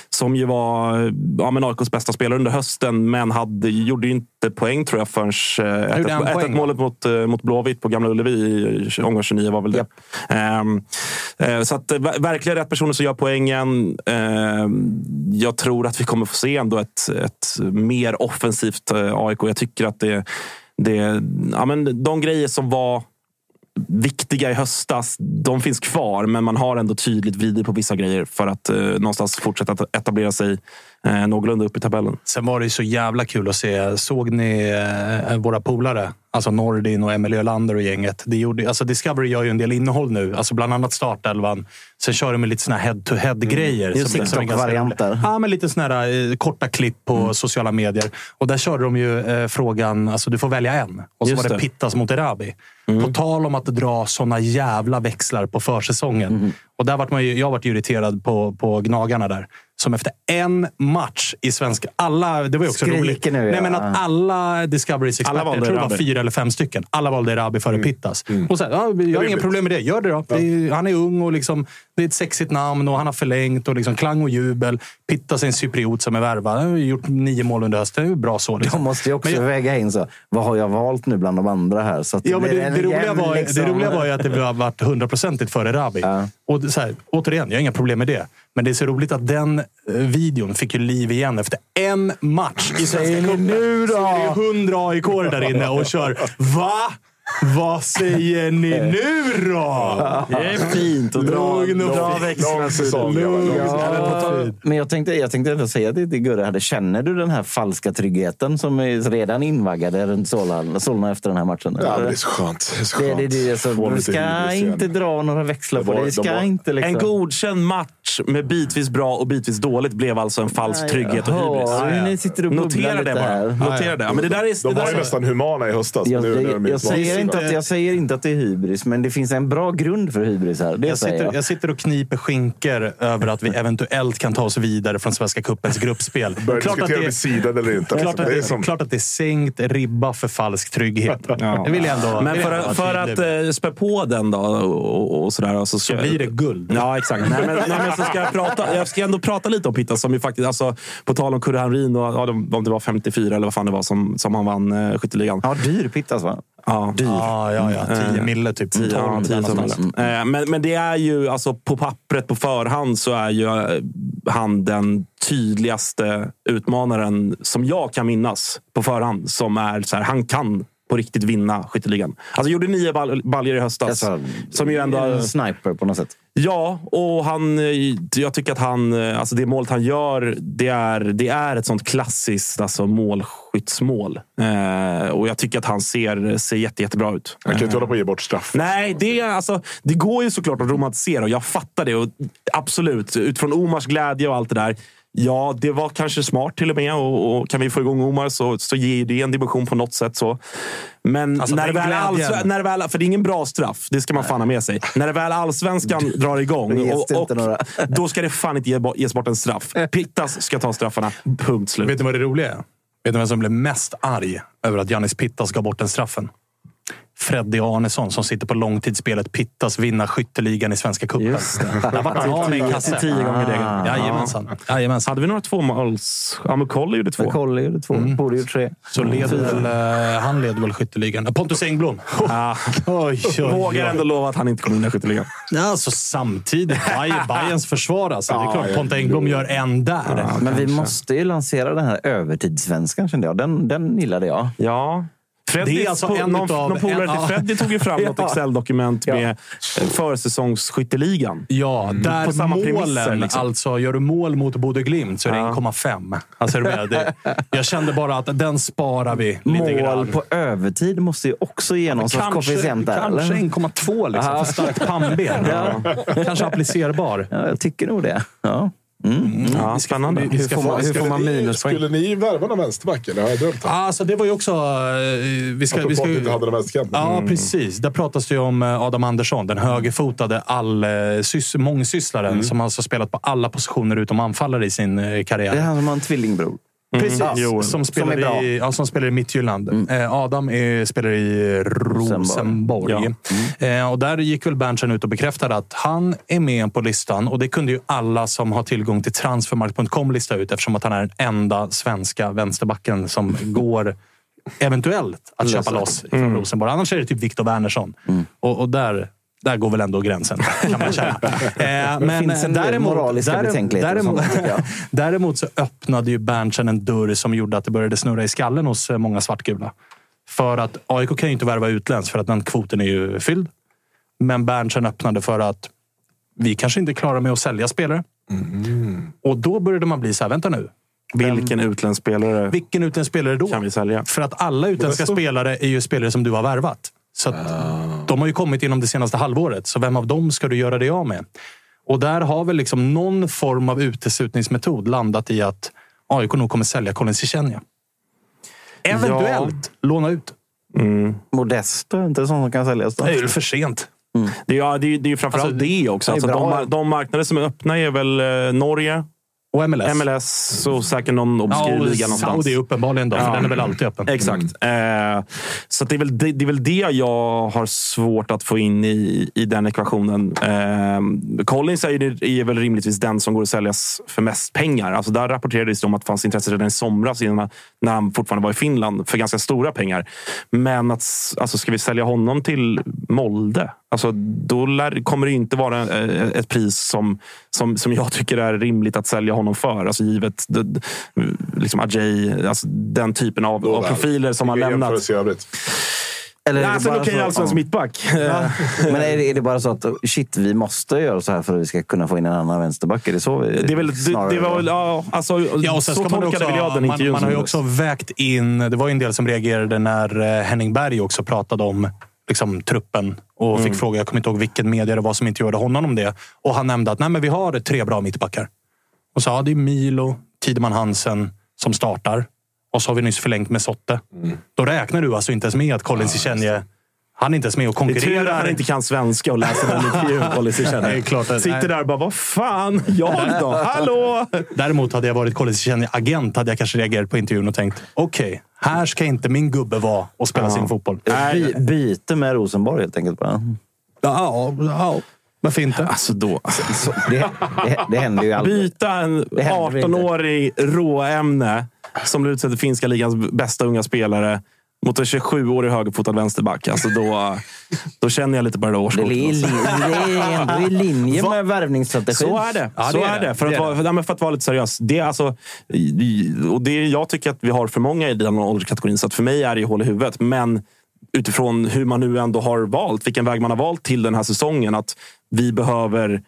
C: som ju var ja, men AIKs bästa spelare under hösten, men hade, gjorde ju inte poäng tror jag förrän eh,
A: gjorde en
C: 1-1
A: poäng,
C: målet mot, eh, mot Blåvitt på Gamla Ullevi i omgång 29 var väl det. Ehm, eh, så att, eh, ver- verkligen rätt personer som gör poängen. Ehm, jag tror att vi kommer få se ändå ett, ett mer offensivt eh, AIK. Jag tycker att det, det ja, men de grejer som var viktiga i höstas, de finns kvar. Men man har ändå tydligt vridit på vissa grejer för att eh, någonstans fortsätta etablera sig eh, någorlunda upp i tabellen.
A: Sen var det ju så jävla kul att se. Såg ni eh, våra polare? Alltså Nordin och Emil Ölander och gänget. Det gjorde, alltså Discovery gör ju en del innehåll nu. Alltså bland annat startelvan. Sen kör de med lite såna head-to-head-grejer.
C: Just
A: som
C: det.
A: liksom är ganska
E: TikTok-varianter.
A: Ja, men lite såna här eh, korta klipp på
C: Mm.
A: sociala medier. Och där körde de ju eh, frågan, alltså du får välja en. Och så
C: Just
A: var det
C: det.
A: Pittas mot Erabi.
C: Mm.
A: På tal om att dra såna jävla växlar på försäsongen.
C: Mm.
A: Och där vart man ju, jag vart irriterad på, på Gnagarna där. Som efter en match i svenska... Alla, det var ju också
E: Skriker
A: roligt.
E: nu, ja.
A: Nej, men att alla Discoverys experter,
C: Alla valde
A: jag tror det var fyra eller fem stycken, alla valde Erabi före Pittas. Och så här, ja, jag har inga problem med det. Gör det då. Det är, han är ung och liksom, det är ett sexigt namn och han har förlängt och liksom klang och jubel. Pittas är en cypriot som är värvad. Han har gjort nio mål under hösten. Det är ju bra så. Liksom.
E: De måste ju också
A: Men jag-
E: väga in så. Vad har jag valt nu bland de andra här? Så
A: Ja, men det,
E: en
A: det, roliga
E: jämn,
A: var,
E: liksom-
A: det roliga var ju att det har varit hundraprocentigt för Erabi.
E: Ja.
A: Och det, är så här, återigen, jag har inga problem med det. Men det är så roligt att den eh, videon fick ju liv igen efter en match i Svenska cupen.
E: nu då?
A: Så är det hundra aik där inne och kör Va? Vad säger ni nu då?
C: Det är fint att dra,
A: Lugn och
C: dra
A: fin.
C: växlar.
D: Lång säsong. grabbar, lång säsong.
E: Ja, men jag tänkte, jag tänkte ändå säga det till Gurra. Känner du den här falska tryggheten som är redan invaggade runt Solna, Solna efter den här matchen?
D: Ja, det är så skönt. Det är så
E: det,
D: skönt.
E: det, det, alltså,
D: Få
E: vi ska inte dra några växlar
D: Det
E: på det. Vi
D: de
E: ska
D: var-
E: inte liksom...
C: En godkänd match med bitvis bra och bitvis dåligt blev alltså en falsk trygghet och hybris.
E: hör hur ni sitter och bubblar
C: Notera det bara.
E: här.
C: Notera det. Ja, men det där är,
D: De
C: det
D: var ju nästan humana i höstas.
E: Jag,
D: nu,
E: jag, jag, säger inte att, jag säger inte att det är hybris, men det finns en bra grund för hybris här. Det
A: Jag
E: säger
A: sitter,
E: jag.
A: jag sitter och kniper skinker över att vi eventuellt kan ta oss vidare från Svenska cupens gruppspel.
D: Börjar diskutera
A: det-
D: vid sidan eller inte.
A: Klart att,
D: det är som,
A: klart att det är sänkt ribba för falsk trygghet. Det vill jag ändå
C: men för, för att
A: med.
C: eh, spä på den då och, och sådär. Alltså,
A: Så blir det guld.
C: Ja, exakt. Nej, men, nej, men så ska jag, prata, jag ska ändå prata lite om Pittas som ju faktiskt, alltså, på tal om Kurre Hamrin och ja, de- om det var 54 eller vad fan det var som, som han vann eh, skytteligan.
E: Ja, dyr Pittas va?
C: Ja.
E: Dyr.
A: Ja, ja, ja. 10
C: Eh,
A: mille typ. 12
C: Ja,
A: där
C: 10
A: någonstans.
C: mille. Eh, Men, men det är ju, alltså på pappret på förhand så är ju eh, han den tydligaste utmanaren som jag kan minnas på förhand. Som är så här, han kan på riktigt vinna skytteligan. Alltså gjorde nio bal- baljor i höstas.
E: Alltså,
C: som ju ändå...
E: En sniper på något sätt.
C: Ja, och han, eh, jag tycker att han, eh, alltså det målet han gör, det är, det är ett sånt klassiskt alltså målskyttsmål. Eh, och jag tycker att han ser, ser jätte, jättebra ut.
D: Han kan inte hålla på att ge bort straff.
C: Nej, det, är, alltså, det går ju såklart att romantisera och jag fattar det. Och absolut, utifrån Omars glädje och allt det där. Ja, det var kanske smart till och med. Och, och kan vi få igång Omar så, så ger det en dimension på något sätt. så. Men
A: Alltså,
C: när, det väl allsven- när det väl, för det är ingen bra straff, det ska man fan ha med sig. När det väl allsvenskan drar igång, och, och, då ska det fan inte ges bort en straff. Pittas ska ta straffarna. Punkt slut.
A: Vet du vad det roliga är? Vet du vem som blev mest arg över att Giannis Pittas gav bort den straffen? Freddy Arnesson som sitter på långtidsspelet Pittas vinna skytteligan i Svenska cupen. Där var han av med en kasse.
C: Tio gånger det.
E: Ah.
A: Jajamensan. Jajamensan.
C: Hade vi några tvåmåls... Ja, men Colli gjorde två.
E: Kolle gjorde två. Borde gjort tre.
A: Så leder väl, eh, han leder väl skytteligan. Pontus Engblom.
C: Ah, vågar ändå lova att han inte kommer vinna skytteligan.
A: Alltså, samtidigt. Bayerns försvar alltså. Det är klart. Pontus Engblom gör en där.
E: Men vi måste ju lansera den här övertidssvenskan kände jag. Den, den gillade jag.
C: Ja. Freddy,
A: Det är alltså en
C: någon,
A: utav-
C: någon polare till
A: ja.
C: Freddy tog ju fram något
E: Ja.
C: Excel-dokument med eh, försäsongsskytteligan.
A: Ja, där
C: På samma
A: målen,
C: premisser, liksom.
A: alltså gör du mål mot Bodø Glimt så är det
C: Ja.
A: 1,5. Alltså, är du med? Det, jag kände bara att den sparar vi lite
E: Mål
A: grann.
E: på övertid måste ju också ge någon sorts koefficient
A: kanske
E: eller?
A: 1,2 liksom,
E: Ja.
A: för starkt pannben. Kanske applicerbar.
E: Ja, jag tycker nog det. Ja.
C: Ja, spännande.
A: vi- vi
E: Hur
A: ska
E: får man, hur
D: Skulle
E: får man
D: ni-
E: minuspoäng?
D: Skulle ni värva någon vänsterback? Eller har jag drömt? det?
A: Alltså, det var ju också... eh, Vi ska, vi
D: Apropå
A: ska,
D: att vi inte hade den vänsterkanten.
A: Ja, precis. Där pratas det ju om eh, Adam Andersson, den högerfotade all, sys, mångsysslaren som alltså spelat på alla positioner utom anfallare i sin eh,
E: Det är
A: karriär.
E: han som har en tvillingbror.
A: Precis.
C: Joel.
A: Som, spelar
E: Som
A: i, ja, som spelar i Midtjylland. Eh, Adam är, spelar i Rosenborg. Eh, och där gick väl Berntsen ut och bekräftade att han är med på listan. Och det kunde ju alla som har tillgång till transfermarkt.com lista ut eftersom att han är den enda svenska vänsterbacken som går eventuellt att köpa loss från Rosenborg. Annars är det typ Viktor Wernersson. Och, och där, där går väl ändå gränsen, kan man känna. Eh, men däremot,
E: moraliska
A: däremot, däremot, däremot så öppnade ju Berntsen en dörr som gjorde att det började snurra i skallen hos eh, många svartgula. För att AIK kan ju inte värva utländskt för att den kvoten är ju fylld. Men Berntsen öppnade för att vi kanske inte klarar med att sälja spelare. Och då började man bli så här, vänta nu.
C: Vilken utländsk spelare
A: Vilken utländsk spelare då?
C: kan vi sälja?
A: För att alla utländska spelare är ju spelare som du har värvat. Så att De har ju kommit inom det senaste halvåret, så vem av dem ska du göra det av med? Och där har väl liksom någon form av uteslutningsmetod landat i att AIK nog kommer sälja Colin Cichenia. Eventuellt låna ut.
E: Modesto, är inte sånt som kan säljas då?
A: Det är ju för sent.
C: Det är, ja, det är, det är ju framförallt
A: Alltså,
C: det också. Alltså, de,
E: ja.
C: de marknader som är öppna är väl eh, Norge,
A: Och MLS.
C: MLS och säkert någon
A: Ja,
C: obskyr
A: och
C: liga någonstans.
A: Saudi uppenbarligen då, för
C: Ja.
A: den är väl alltid öppen.
C: Exakt. Eh, så det, är väl det, det är väl det jag har svårt att få in i, i den ekvationen. Eh, Collins är, ju, är väl rimligtvis den som går att säljas för mest pengar. Alltså där rapporterades det om att det fanns intresse redan i somras innan, när han fortfarande var i Finland för ganska stora pengar. Men att, alltså, ska vi sälja honom till Molde? Alltså, då lär, kommer det inte vara eh, ett pris som, som, som jag tycker är rimligt att sälja honom för. Alltså, givet d- d- liksom Ajay, alltså, den typen av, av profiler som har lämnat.
E: Eller är
C: Ja,
E: det
C: alltså, okej, allsvensk
E: ja.
C: mittback.
E: Men är det, är det bara så att shit, vi måste göra så här för att vi ska kunna få in en annan vänsterback? Är det så? Vi,
C: Det, är väl, det,
E: snarare
C: det var väl, ja, alltså,
A: Ja, och sen
C: så
A: ska man,
C: tolkade
A: också,
C: väl jag den
A: man,
C: intervjun.
A: man har ju också vägt in... Det var ju en del som reagerade när eh, Henning Berg också pratade om liksom, truppen och
C: Mm.
A: fick fråga, jag kommer inte ihåg vilken media det var som intervjuade honom om det. Och han nämnde att Nej, men vi har tre bra mittbackar. Och sa, ja, det är Milo, Tideman Hansen som startar. Och så har vi nyss förlängt med Sotte.
C: Mm.
A: Då räknar du alltså inte ens med att Colin Cichenie, han är inte ens med och
C: Det är tur att
A: konkurrerar.
C: han inte kan svenska och läser den intervjun. Känner.
A: Klart att-
C: Sitter
A: nej.
C: där och bara, vad fan, jag då? Hallå!
A: Däremot hade jag varit Cichenie agent hade jag kanske reagerat på intervjun och tänkt, okej, här ska inte min gubbe vara och spela sin fotboll.
E: By, byte med Rosenborg helt enkelt bara.
A: Ja, ja. Varför inte?
C: Alltså då.
E: Så, det, det, det händer ju aldrig.
C: Byta en
E: Det händer inte.
C: 18-årig råämne som blir utsedd till finska ligans bästa unga spelare mot en 27-årig högerfotad vänsterback. Alltså då, då känner jag lite på det där
E: Det
C: årskortet.
E: är, li- det är ändå i linje med värvningsstrategin.
C: Så är det.
A: Ja,
C: så
A: det
C: är
A: är
C: det.
A: det.
C: För,
A: Det
C: att vara, nej, men för att vara lite seriös. Det är alltså, och det, jag tycker att vi har för många i den ålderskategorin, så att för mig är det ju hål i huvudet. Men utifrån hur man nu ändå har valt, vilken väg man har valt till den här säsongen, att vi behöver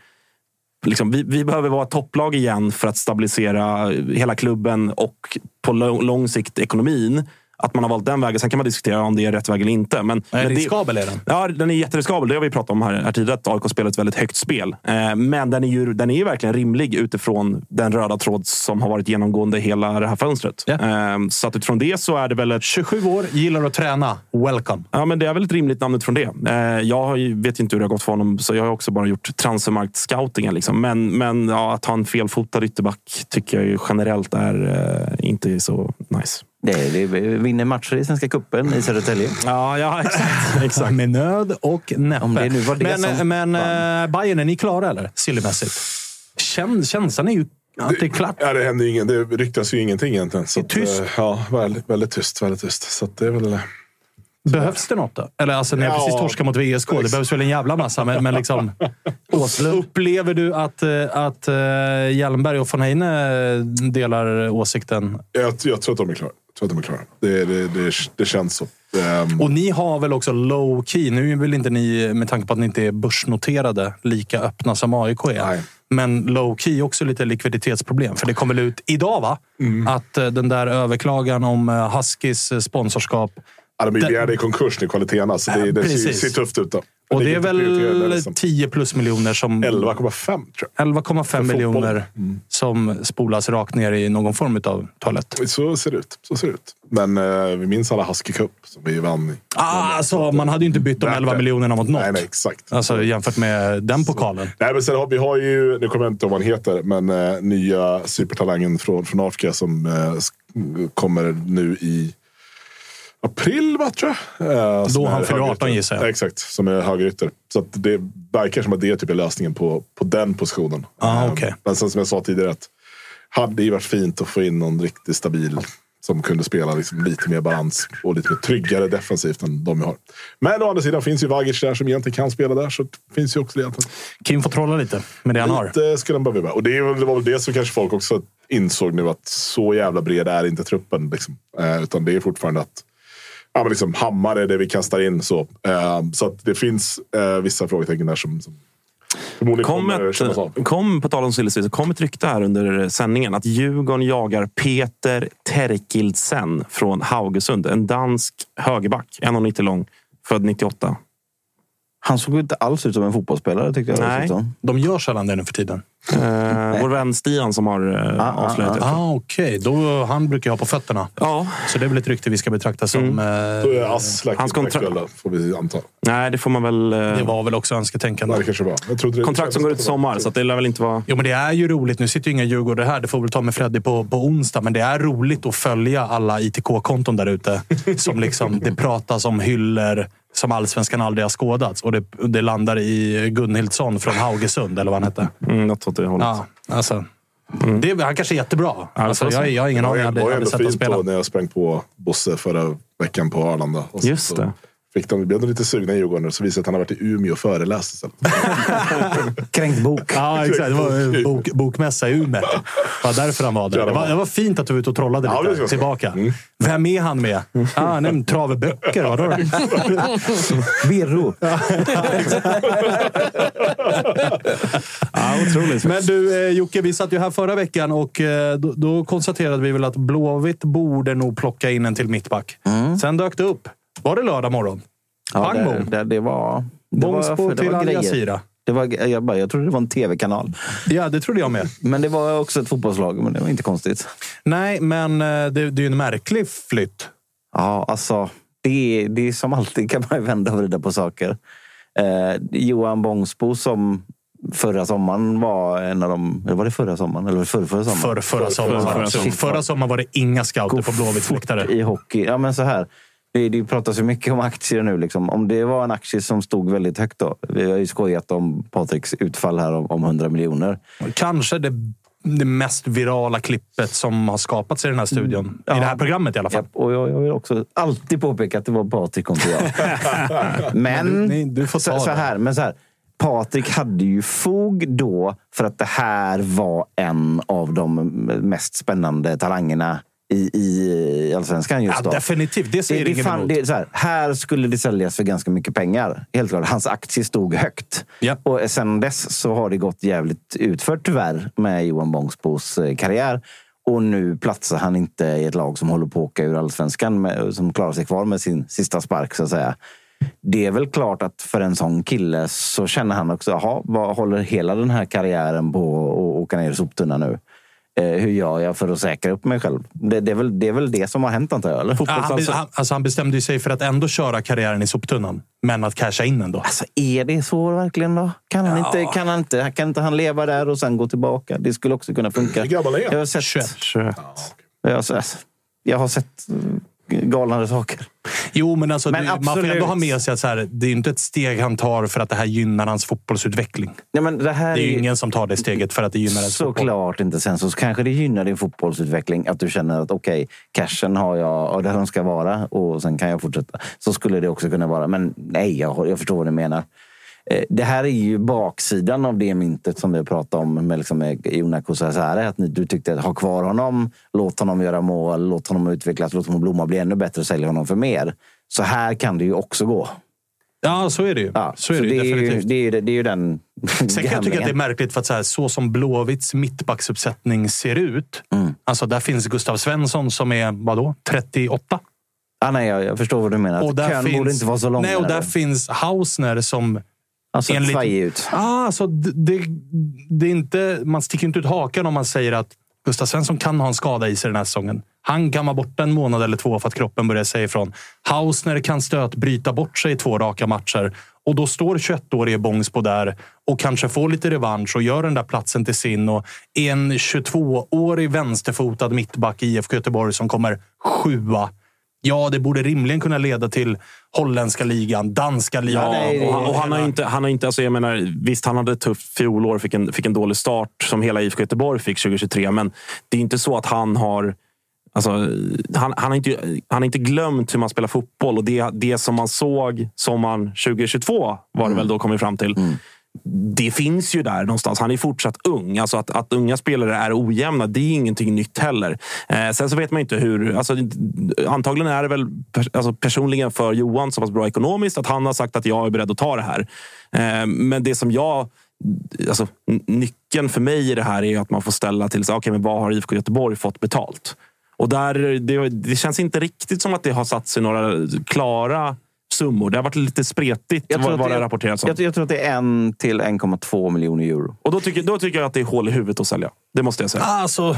C: Liksom, vi, vi behöver vara ett topplag igen för att stabilisera hela klubben och på lång, lång sikt ekonomin. Att man har valt den vägen. Sen kan man diskutera om det är rätt väg eller inte. Men,
A: Nej,
C: men det-
A: riskabel är den.
C: Ja, den är jätteriskabel. Det har vi pratat om här, här tidigare. Att AIK spelar ett väldigt högt spel. Eh, men den är, ju, den är ju verkligen rimlig utifrån den röda tråd som har varit genomgående hela det här fönstret.
A: Ja.
C: Eh, så att utifrån det så är det väl ett...
A: 27 år, gillar att träna. Welcome.
C: Ja, men det är väl ett rimligt namn utifrån det. Eh, jag vet inte hur det har gått för honom, så jag har också bara gjort transfermarkt-scoutingen. Liksom. Men, men ja, att ha en felfotad ytterback tycker jag ju generellt är eh, inte så nice.
E: Det, det vinner matcher i Svenska cupen i Södertälje.
C: Ja, ja exakt. exakt.
A: Med nöd och näppe.
E: Om det nu var det
A: men
E: som
A: men
E: vann.
A: äh, Bayern, är ni klara eller? Sillymässigt? Kän, känslan är ju att det är klart.
D: Ja, det händer ju ingen, det ryktas ju ingenting egentligen. Så
A: Det är tyst.
D: Att, eh, ja, väldigt, väldigt tyst. Väldigt tyst. Så att det är väl...
A: Behövs det något då? Eller alltså, ni har
D: Ja,
A: precis torskat mot VSK. Det behövs väl en jävla massa. Men, men liksom, upplever du att, eh, att uh, Hjelmberg och von Heine delar åsikten?
D: Jag, jag tror att de är klara. Jag tror att de är klara. Det, det, det, det känns så. Ehm,
A: Och ni har väl också low key. Nu är väl inte ni, med tanke på att ni inte är börsnoterade, lika öppna som AIK är.
D: Nej.
A: Men low key också lite likviditetsproblem. För det kom väl ut idag, va? Att eh, den där överklagan om eh, Huskys eh, sponsorskap.
D: Ja, de är begärda i konkurs nu, kvaliteterna. Så det, det ser, ser tufft ut. Då.
A: Och det är väl
D: liksom.
A: 10 plus miljoner som...
D: 11,5 tror jag.
A: 11,5
D: fotboll.
A: miljoner
D: Mm.
A: som spolas rakt ner i någon form av toalett.
D: Så ser det ut. Så ser ut. Men eh, vi minns alla Husky Cup som vi vann.
A: Ah, alltså, man hade ju inte bytt de
D: Värt
A: 11
D: det.
A: miljonerna mot något.
D: Nej, nej, exakt.
A: Alltså jämfört med den pokalen.
D: Nej, men sen har, vi har ju, nu kommer jag inte ihåg vad han heter, men eh, nya supertalangen från, från Afrika som eh, kommer nu i april, va, tror jag. Eh,
A: Då han fyller 18
D: högerytter.
A: gissar jag.
D: Exakt, som är högerytter. Så det verkar som att det är typ är lösningen på, på den positionen.
A: Ah,
D: Eh,
A: okej.
D: Men sen som jag sa tidigare, att hade ju varit fint att få in någon riktigt stabil som kunde spela liksom lite mer balans och lite mer tryggare defensivt än de vi har. Men å andra sidan finns ju Vagic där som egentligen kan spela där, så det finns ju också det. alternativet.
A: Kim får trolla lite med det han har.
D: Lite skulle han behöva. Och det var väl det som kanske folk också insåg nu att så jävla bred är inte truppen. Liksom. Eh, utan det är fortfarande att ja, men liksom, Hammar är det vi kastar in. Så, eh, så det finns eh, vissa frågetecken där som, som
C: Kom, ett, kom, på tal om silly kom ett rykte här under sändningen att Djurgården jagar Peter Terkildsen från Haugesund. En dansk högerback, 1,90 lång, född 98.
E: Han såg inte alls ut som en fotbollsspelare tyckte jag.
C: Nej.
A: De gör sällan det nu för tiden.
C: Eh, vår vän Stian som har eh,
E: Ah, ah,
C: avslöjat det.
A: Ah, Okej, Då han brukar jag ha på fötterna.
C: Ja,
A: Så det är väl ett rykte vi ska betrakta som...
D: Då
A: eh,
D: är Aslak
C: Hans
D: inte
C: kontra-
D: aktuella, får vi anta.
C: nej, det får man väl... eh,
A: det var väl också
D: Nej,
A: önsketänkande.
D: det kanske var. Jag trodde det
C: kontrakt som går ut i sommar, så att det lär väl inte vara...
A: Jo, men det är ju roligt. Nu sitter ju inga djurgårdare här. Det får vi väl ta med Freddy på, på onsdag. Men det är roligt att följa alla ITK-konton där ute. Som liksom, det pratas om hyller som allsvenskan aldrig har skådats. Och det, det landar i Gunhildsson från Haugesund, eller vad han hette.
C: Mm, något åt det hållet.
A: Ja, alltså. Det, han kanske är jättebra. Alltså,
C: så-
A: jag, jag har ingen aning.
D: ju-
A: Jag hade
D: det var ju ändå fint då när jag sprang på Bosse förra veckan på Arlanda. Och så-
C: Just
D: så
C: det.
D: Fick de, blev de lite sugna i Djurgården så visade att han har varit i Umeå och föreläst istället.
E: Kränkt bok.
A: Ja, exakt. Det var bok, bokmässa i Umeå. Det var därför han var där. Det var, det var fint att du var ute och trollade
D: Ja,
A: lite. tillbaka.
D: Mm.
A: Vem är han med? Ah, han är en trave böcker. Vadå?
E: Birro.
C: Ja, otroligt.
A: Men du eh, Jocke, vi satt ju här förra veckan och eh, då, då konstaterade vi väl att Blåvitt borde nog plocka in en till mittback. Sen dök det upp. Var det lördag morgon?
E: Ja,
A: Pang
E: det,
A: bom.
E: det, det var... Det var,
A: Bångsbo till
E: var
A: Al. Jazeera.
E: Det var, jag, bara, jag trodde det var en tv-kanal.
A: Ja, det trodde jag med.
E: Men det var också ett fotbollslag, men det var inte konstigt.
A: Nej, men eh, det, det är ju en märklig flytt.
E: Ja, alltså. Det är, det är som alltid kan man vända och vrida på saker. Eh, Johan Bångsbo som förra sommaren var en av de... Var det förra sommaren? Eller förra, förra sommaren?
A: För, förra, sommaren.
C: förra
A: Förra,
C: sommaren.
A: förra sommaren var det inga scouter på Blåvitts läktare.
E: i hockey. Ja, men så här. Det, det pratas ju mycket om aktier nu. Liksom. Om det var en aktie som stod väldigt högt då. Vi har ju skojat om Patriks utfall här om, om 100 miljoner.
A: Kanske det det mest virala klippet som har skapats i den här studion.
E: Mm. Ja.
A: I det här programmet i alla fall.
E: Japp, och jag, jag vill också alltid påpeka att det var Patrik och inte jag. men,
A: du- du får
E: så, så här, men så här. Patrik hade ju fog då för att det här var en av de mest spännande talangerna i, i Allsvenskan just
A: Ja,
E: då.
A: definitivt. Det säger
E: det,
A: ingen
E: fan,
A: emot.
E: det här, här skulle det säljas för ganska mycket pengar. Helt klart. Hans aktie stod högt.
A: Ja.
E: Och sen dess så har det gått jävligt utför tyvärr med Johan Bångsbos eh, karriär. Och nu platsar han inte i ett lag som håller på att åka ur allsvenskan, med, som klarar sig kvar med sin sista spark så att säga. Det är väl klart att för en sån kille så känner han också, jaha, vad håller hela den här karriären på att åka ner i soptunnan nu? Eh, hur gör jag för att säkra upp mig själv? Det, det, är, väl, det är väl det som har hänt antar jag? Eller?
A: Ja, han, alltså han bestämde sig för att ändå köra karriären i soptunnan, men att casha in ändå.
E: Alltså, är det så verkligen då? Kan han, inte, kan, han inte, kan inte han leva där och sen gå tillbaka? Det skulle också kunna funka.
D: Hur gammal är han?
E: Jag har sett,
A: 21.
E: jag har, sett- jag har sett galnare saker.
A: Jo, men, alltså,
E: Men
A: det, man får ändå ha med sig att så här, det är inte ett steg han tar för att det här gynnar hans fotbollsutveckling.
E: Ja, men det här
A: Det är ju ingen som tar det steget för att det gynnar ens fotboll.
E: såklart inte. Sen så kanske det gynnar din fotbollsutveckling att du känner att okej, cashen har jag och där de ska vara och sen kan jag fortsätta. Så skulle det också kunna vara. Men nej, jag, jag förstår vad du menar. Eh, Det här är ju baksidan av det myntet som vi har pratat om med, liksom med Jonas Kusasäre. Att ni- du tyckte att ha kvar honom, låt honom göra mål, låt honom utvecklas, låt honom blomma, bli ännu bättre och sälja honom för mer. Så här kan det ju också gå.
A: Ja, så är det ju.
E: Ja,
A: så är det, ju
E: det, är ju, det, är det är ju den
A: Sen kan jag tycka att det är märkligt för att så, här, så som Blåvitts mittbacksuppsättning ser ut.
E: Mm.
A: Alltså där finns Gustav Svensson som är, vadå, 38?
E: Ah, nej, jag, jag förstår vad du menar. Att kön borde inte vara så lång.
A: Nej, och där
E: eller?
A: finns Hausner som...
E: Alltså,
A: enligt-
E: svajig ut.
A: Ah, alltså, det, det, är inte, man sticker inte ut hakan om man säger att Gustav Svensson kan ha en skada i sig den här säsongen. Han kan vara borta en månad eller två för att kroppen börjar säga ifrån. Hausner kan stöt bryta bort sig i två raka matcher. Och då står 21-årige Bångsbo där och kanske får lite revansch och gör den där platsen till sin. Och en 22-årig vänsterfotad mittback i IFK Göteborg som kommer sjua. Ja, det borde rimligen kunna leda till holländska ligan, danska ligan.
C: Ja, och, han, och han har ju inte, han har inte alltså jag menar, visst, han hade ett tufft fjolår, fick en, fick en dålig start som hela IFK Göteborg fick 2023. Men det är inte så att han har Alltså, han, han, har inte, han har inte glömt hur man spelar fotboll och det, det som man såg sommaren 2022 var det väl då kommit fram till. Det finns ju där någonstans. Han är fortsatt ung. Alltså att, att unga spelare är ojämna, det är ingenting nytt heller. Eh, sen så vet man inte hur... Alltså, antagligen är det väl per, alltså personligen för Johan så pass bra ekonomiskt att han har sagt att jag är beredd att ta det här. Eh, men det som jag... Alltså, nyckeln för mig i det här är att man får ställa till sig, okay, men vad har IFK Göteborg fått betalt? Och där, det, det känns inte riktigt som att det har satt sig några klara summor. Det har varit lite spretigt
E: Jag tror,
C: vad, vad
E: att
C: det om.
E: jag, jag tror att det är en till 1,2 miljoner euro.
C: Och då tycker, då tycker jag att det är hål i huvudet att sälja. Det måste jag säga.
A: Alltså,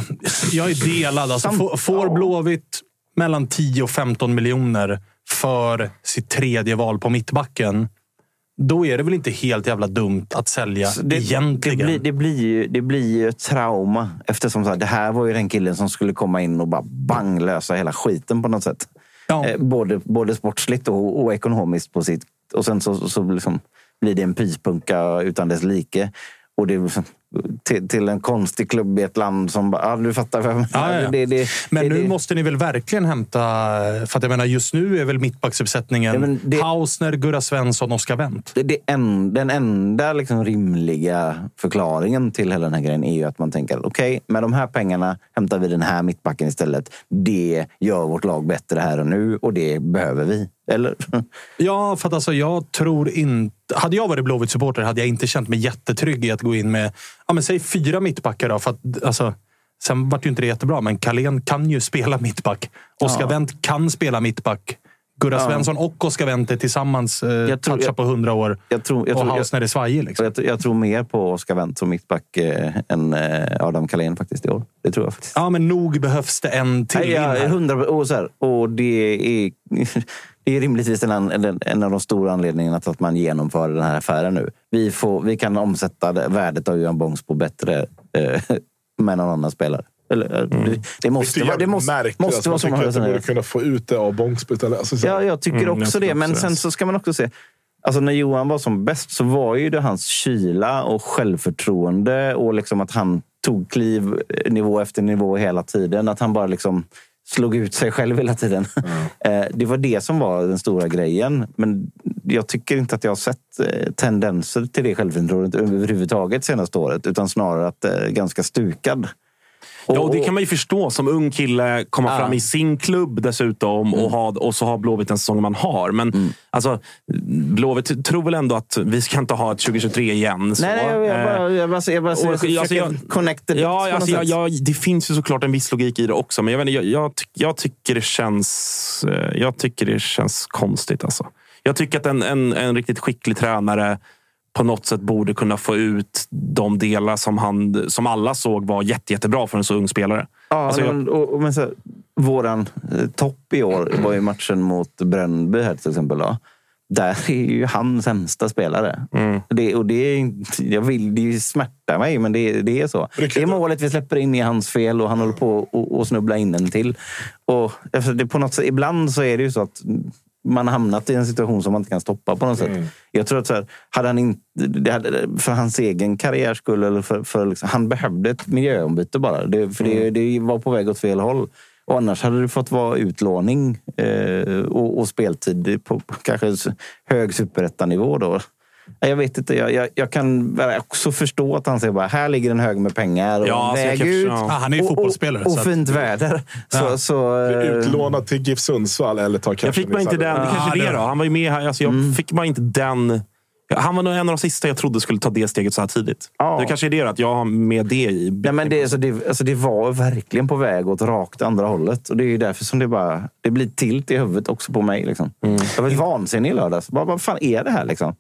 A: jag är delad. Alltså, får, får Blåvitt mellan 10 och 15 miljoner för sitt tredje val på mittbacken, då är det väl inte helt jävla dumt att sälja
E: Så det,
A: egentligen.
E: Det blir, det, blir ju, det blir ju ett trauma. Eftersom så här, det här var ju den killen som skulle komma in och bara bang lösa hela skiten på något sätt.
A: Ja.
E: Eh, både, både sportsligt och, och ekonomiskt på sitt. Och sen så, så liksom blir det en pyspunka utan dess like. Och det till, till en konstig klubb i ett land som bara... Ja, du fattar. vad jag menar. Det, det,
A: Men
E: det,
A: nu måste ni väl verkligen hämta... För att jag menar, just nu är väl mittbacksuppsättningen
E: Ja,
A: Hausner, Gurra Svensson, Oskar Wendt.
E: En, den enda liksom rimliga förklaringen till hela den här grejen är ju att man tänker okej, med de här pengarna hämtar vi den här mittbacken istället. Det gör vårt lag bättre här och nu och det behöver vi. Eller?
A: Ja, för att alltså, jag tror inte... Hade jag varit Blåvitt-supporter hade jag inte känt mig jättetrygg i att gå in med, ja, men säg fyra mittbackar. Då, för att, alltså, sen vart ju inte det jättebra, men Carlén kan ju spela mittback. Oskar
E: Ja.
A: Wendt kan spela mittback. Gurra
E: Ja.
A: Svensson och Oskar Wendt tillsammans eh,
E: tror-
A: touchar på hundra år.
E: Jag tror, jag
A: och
E: tror, jag,
A: Hausner är svajig.
E: och
A: Liksom.
E: jag, jag tror mer på Oskar Wendt som mittback eh, än eh, Adam Carlén faktiskt i år. Det tror jag faktiskt.
A: Ja, men nog behövs det en till
E: Nej, ja,
A: här.
E: hundra, och, så här, och det är, det är rimligtvis en, en, en av de stora anledningarna till att man genomför den här affären nu. Vi, får, vi kan omsätta det, värdet av Johan Bångsbo bättre eh, med någon annan spelare. Eller, eh, det, det måste vara det måste,
D: märkligt.
E: måste
D: alltså,
E: vara
D: man
E: så man
D: tycker att borde
E: resonerar.
D: kunna få ut det av istället. Alltså, så,
E: Ja, jag tycker
C: Mm, jag
E: också
C: tycker
E: det. Men sen så ska man också se. Alltså när Johan var som bäst så var ju det hans kyla och självförtroende och liksom att han tog kliv eh, nivå efter nivå hela tiden. Att han bara liksom slog ut sig själv hela tiden. Eh, det var det som var den stora grejen. Men jag tycker inte att jag har sett tendenser till det självförtroendet överhuvudtaget senaste året. Utan snarare att det är ganska stukad.
C: Ja, och det kan man ju förstå som ung kille. Komma
E: Ja.
C: fram i sin klubb dessutom och, ha, och så ha Blåvitt den säsongen man har. Men alltså, Blåvitt tror väl ändå att vi ska inte ha ett 2023 igen. Så.
E: Nej, jag, jag,
C: Eh,
E: bara, jag, bara, jag bara
C: och-
E: jag
C: alltså, jag-
E: connecta det
C: Ja, alltså, jag, jag, det finns ju såklart en viss logik i det också. Men jag, vet, jag, jag, jag, tycker det känns, eh, jag tycker det känns konstigt. Alltså. Jag tycker att en, en, en riktigt skicklig tränare på något sätt borde kunna få ut de delar som, han, som alla såg var jätte, jättebra för en så ung spelare.
E: Ja,
C: Alltså, jag-
E: men, och, och, men så, här, våran eh, topp i år var ju matchen mot Brännby här till exempel. Då. Där är ju han sämsta spelare.
C: Mm.
E: Det, och det, är, jag vill, det smärtar mig, men det, det är så. Det är målet vi släpper in i hans fel och han håller på att- att snubbla in en till. Och, alltså, det, på något sätt, ibland så är det ju så att man hamnat i en situation som man inte kan stoppa på något sätt. Jag tror att så här, hade han inte, hade, för hans egen karriärs skull, eller för, för liksom, han behövde ett miljöombyte bara. Det, för det, det var på väg åt fel håll. Och annars hade det fått vara utlåning eh, och, och speltid på på kanske hög superettanivå då. Jag vet inte, jag, jag, jag kan också förstå att han säger bara här ligger en hög med pengar och
C: Ja, alltså,
E: väg ut.
A: Ja, han är ju
E: och,
A: fotbollsspelare,
E: Och, och
A: så att-
E: fint väder. Så,
A: Ja.
E: så, eh,
D: Utlånad till GIF Sundsvall eller ta
C: Jag fick bara inte den. Det kanske är
A: det
C: då. Han var ju med här. Alltså, jag
E: Mm.
C: fick bara inte den... Ja, Han var nog en av de sista jag trodde skulle ta det steget så här tidigt.
E: Ja.
C: Det kanske är det att jag har med det i.
E: Nej, men det, alltså, det, alltså, det var verkligen på väg åt rakt andra hållet. Och det är ju därför som det bara det blir tilt i huvudet också på mig. Liksom. Jag var vansinnig i lördags. Vad, vad fan är det här? Liksom?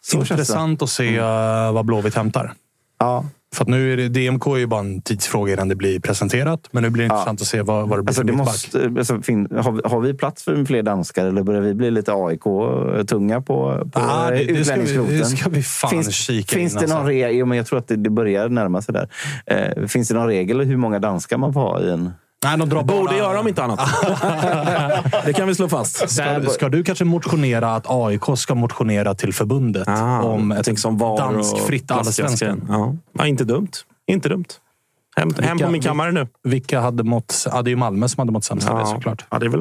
E: Så känns det.
A: Intressant att se uh, vad Blåvitt hämtar.
E: Ja.
A: För att nu är det, DMK är ju bara en tidsfråga innan det blir presenterat. Men nu blir det intressant att se vad, vad det blir
E: Alltså, det måste, alltså, fin, har, vi- har vi plats för fler danskar eller börjar vi bli lite AIK-tunga på, på
A: Ah, det-
E: utlänningskvoten?
A: det ska vi fan kika
E: finns
A: in,
E: det någon
A: alltså.
E: regel? Jo, men jag tror att det, det börjar närma sig där. Eh, finns det någon regel hur många danskar man får ha i en...
A: Nej, de drar
C: Borde
A: bara-
C: göra om inte annat. det kan vi slå fast.
A: Ska, ska du kanske motionera att AIK ska motionera till förbundet
C: Ah,
A: om ett
C: som VAR och
A: danskfritt allsvenskan?
C: Ja. ja, inte dumt. Inte dumt. Hem, hem på
A: Vilka-
C: min kammare nu.
A: Vilka hade mått... Ja, det är ju Malmö som hade mått sämst det såklart.
C: Ja, det är väl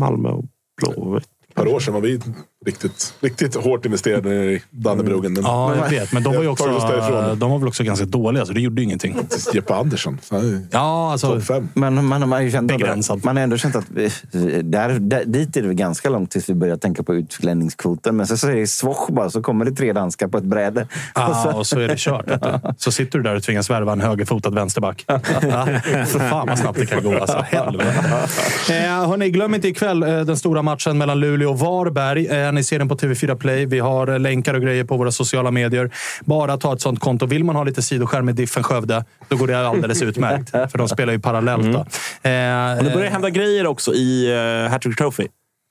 C: Malmö och Blåvitt.
D: Ett par år sedan var vi riktigt, riktigt hårt investerade i Dannebrogen. Men
A: Ja, jag vet. Men de var ju också, de var väl också ganska dåliga, så det gjorde ju ingenting.
D: Jeppe Andersson. så
A: Ja, alltså...
D: Topp fem.
E: Men man, man, har ju känt
A: Begränsat.
E: man har ändå känt att vi, där, där, dit är det väl ganska långt tills vi börjar tänka på utlänningskvoten. Men så, så är det svosch bara, så kommer det tre danskar på ett bräde.
A: Ja, och så är det kört. Så sitter du där och tvingas värva en högerfotad vänsterback. Ja, för fan vad snabbt det kan gå. Alltså. Helvete. Eh, hörni, glöm inte ikväll eh, den stora matchen mellan Luleå och Varberg. Eh, ni ser den på TV4 Play. Vi har eh, länkar och grejer på våra sociala medier. Bara ta ett sånt konto. Vill man ha lite sidoskärm med Diffen Skövde, då går det alldeles utmärkt. För de spelar ju parallellt. Då. Eh,
C: Och det börjar hända grejer också i uh, Hattrick Trophy.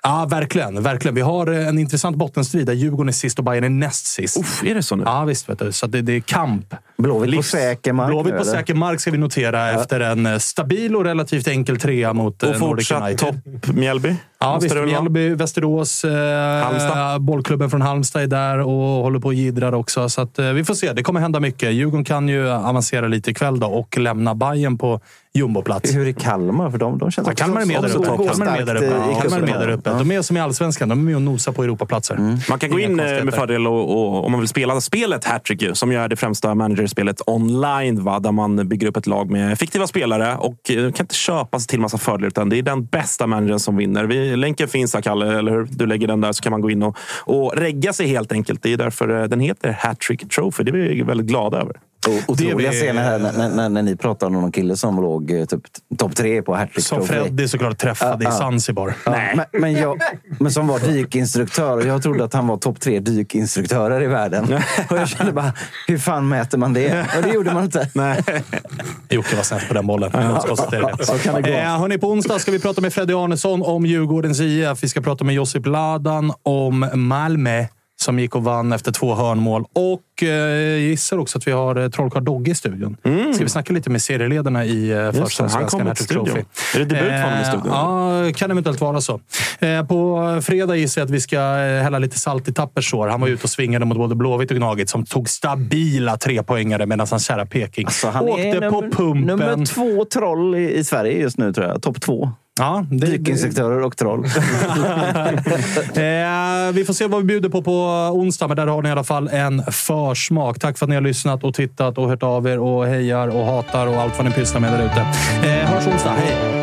A: Ja, verkligen, verkligen. Vi har eh, en intressant bottenstrid där Djurgården är sist och Bayern är näst sist.
C: Uff, är det så nu?
A: Ja, visst. Vet du. Så det, det är kamp.
E: Blåvitt på
A: Livs-
E: säker mark
A: Blåvitt på säker mark ska vi notera efter en eh, stabil och relativt enkel trea mot eh,
C: Och
A: Nordic
C: fortsatt
A: United.
C: topp Mjällby.
A: Ja, visst. Mjällby, Västerås, eh,
C: Halmstad.
A: bollklubben från Halmstad är där och håller på och jiddrar också. Så att, eh, vi får se. Det kommer hända mycket. Djurgården kan ju avancera lite ikväll då och lämna Bayern på jumboplats.
E: Hur är Kalmar? För de, de känns
A: Ja, Kalmar är med där
E: som-
A: uppe. Kalmar är med där uppe. Kalmar är med där uppe. De är som i Allsvenskan. De är med och nosar på Europaplatser.
C: Man kan gå in eh, med fördel och, och, om man vill spela spelet Hattrick, som ju är det främsta managerspelet online, va, där man bygger upp ett lag med fiktiva spelare och eh, kan inte köpa sig till massa fördelar, utan det är den bästa managern som vinner. Vi, länken finns där, Kalle, eller hur? Du lägger den där så kan man gå in och, och regga sig helt enkelt. Det är därför eh, den heter Hattrick Trophy. Det är vi väldigt glada över.
E: Och Otroliga
A: vi-
E: scener här när, när, när ni pratar om någon kille som låg eh, typ, topp tre på Hattrick
A: Som. Freddy såklart träffade
E: Ja,
A: i
E: ja.
A: Zanzibar.
E: Ja, men, men, jag, men som var dykinstruktör och jag trodde att han var topp tre dykinstruktörer i världen. Och jag kände bara, hur fan mäter man det? Och det gjorde man inte.
C: Nej.
A: Jocke var snett på den bollen.
E: Så kan det gå.
A: Eh, hörni, på onsdag ska vi prata med Freddy Arnesson om Djurgårdens IF. Vi ska prata med Josip Ladan om Malmö. Som gick och vann efter två hörnmål. Och eh, gissar också att vi har eh, Trollkarl Dogge i studion.
C: Mm.
A: Ska vi snacka lite med serieledarna i eh,
C: det,
A: första
C: han kommer till
A: Trophy.
C: studion. Är det debut för honom i studion?
A: Ja, kan eventuellt vara så. Eh, på fredag gissar jag att vi ska eh, hälla lite salt i Tappers sår. Han var ute och svingade mot både Blåvitt och Gnaget som tog stabila trepoängare medan hans kära Peking
E: Alltså, han
A: åkte
E: är
A: på
E: nummer,
A: pumpen.
E: nummer två troll i, i Sverige just nu, tror jag. Topp två.
A: Ja, det,
E: Dykinsektörer och troll.
A: Eh, vi får se vad vi bjuder på på onsdag, men där har ni i alla fall en försmak. Tack för att ni har lyssnat och tittat och hört av er och hejar och hatar och allt vad ni pysslar med där ute. Eh, hörs onsdag. Hej!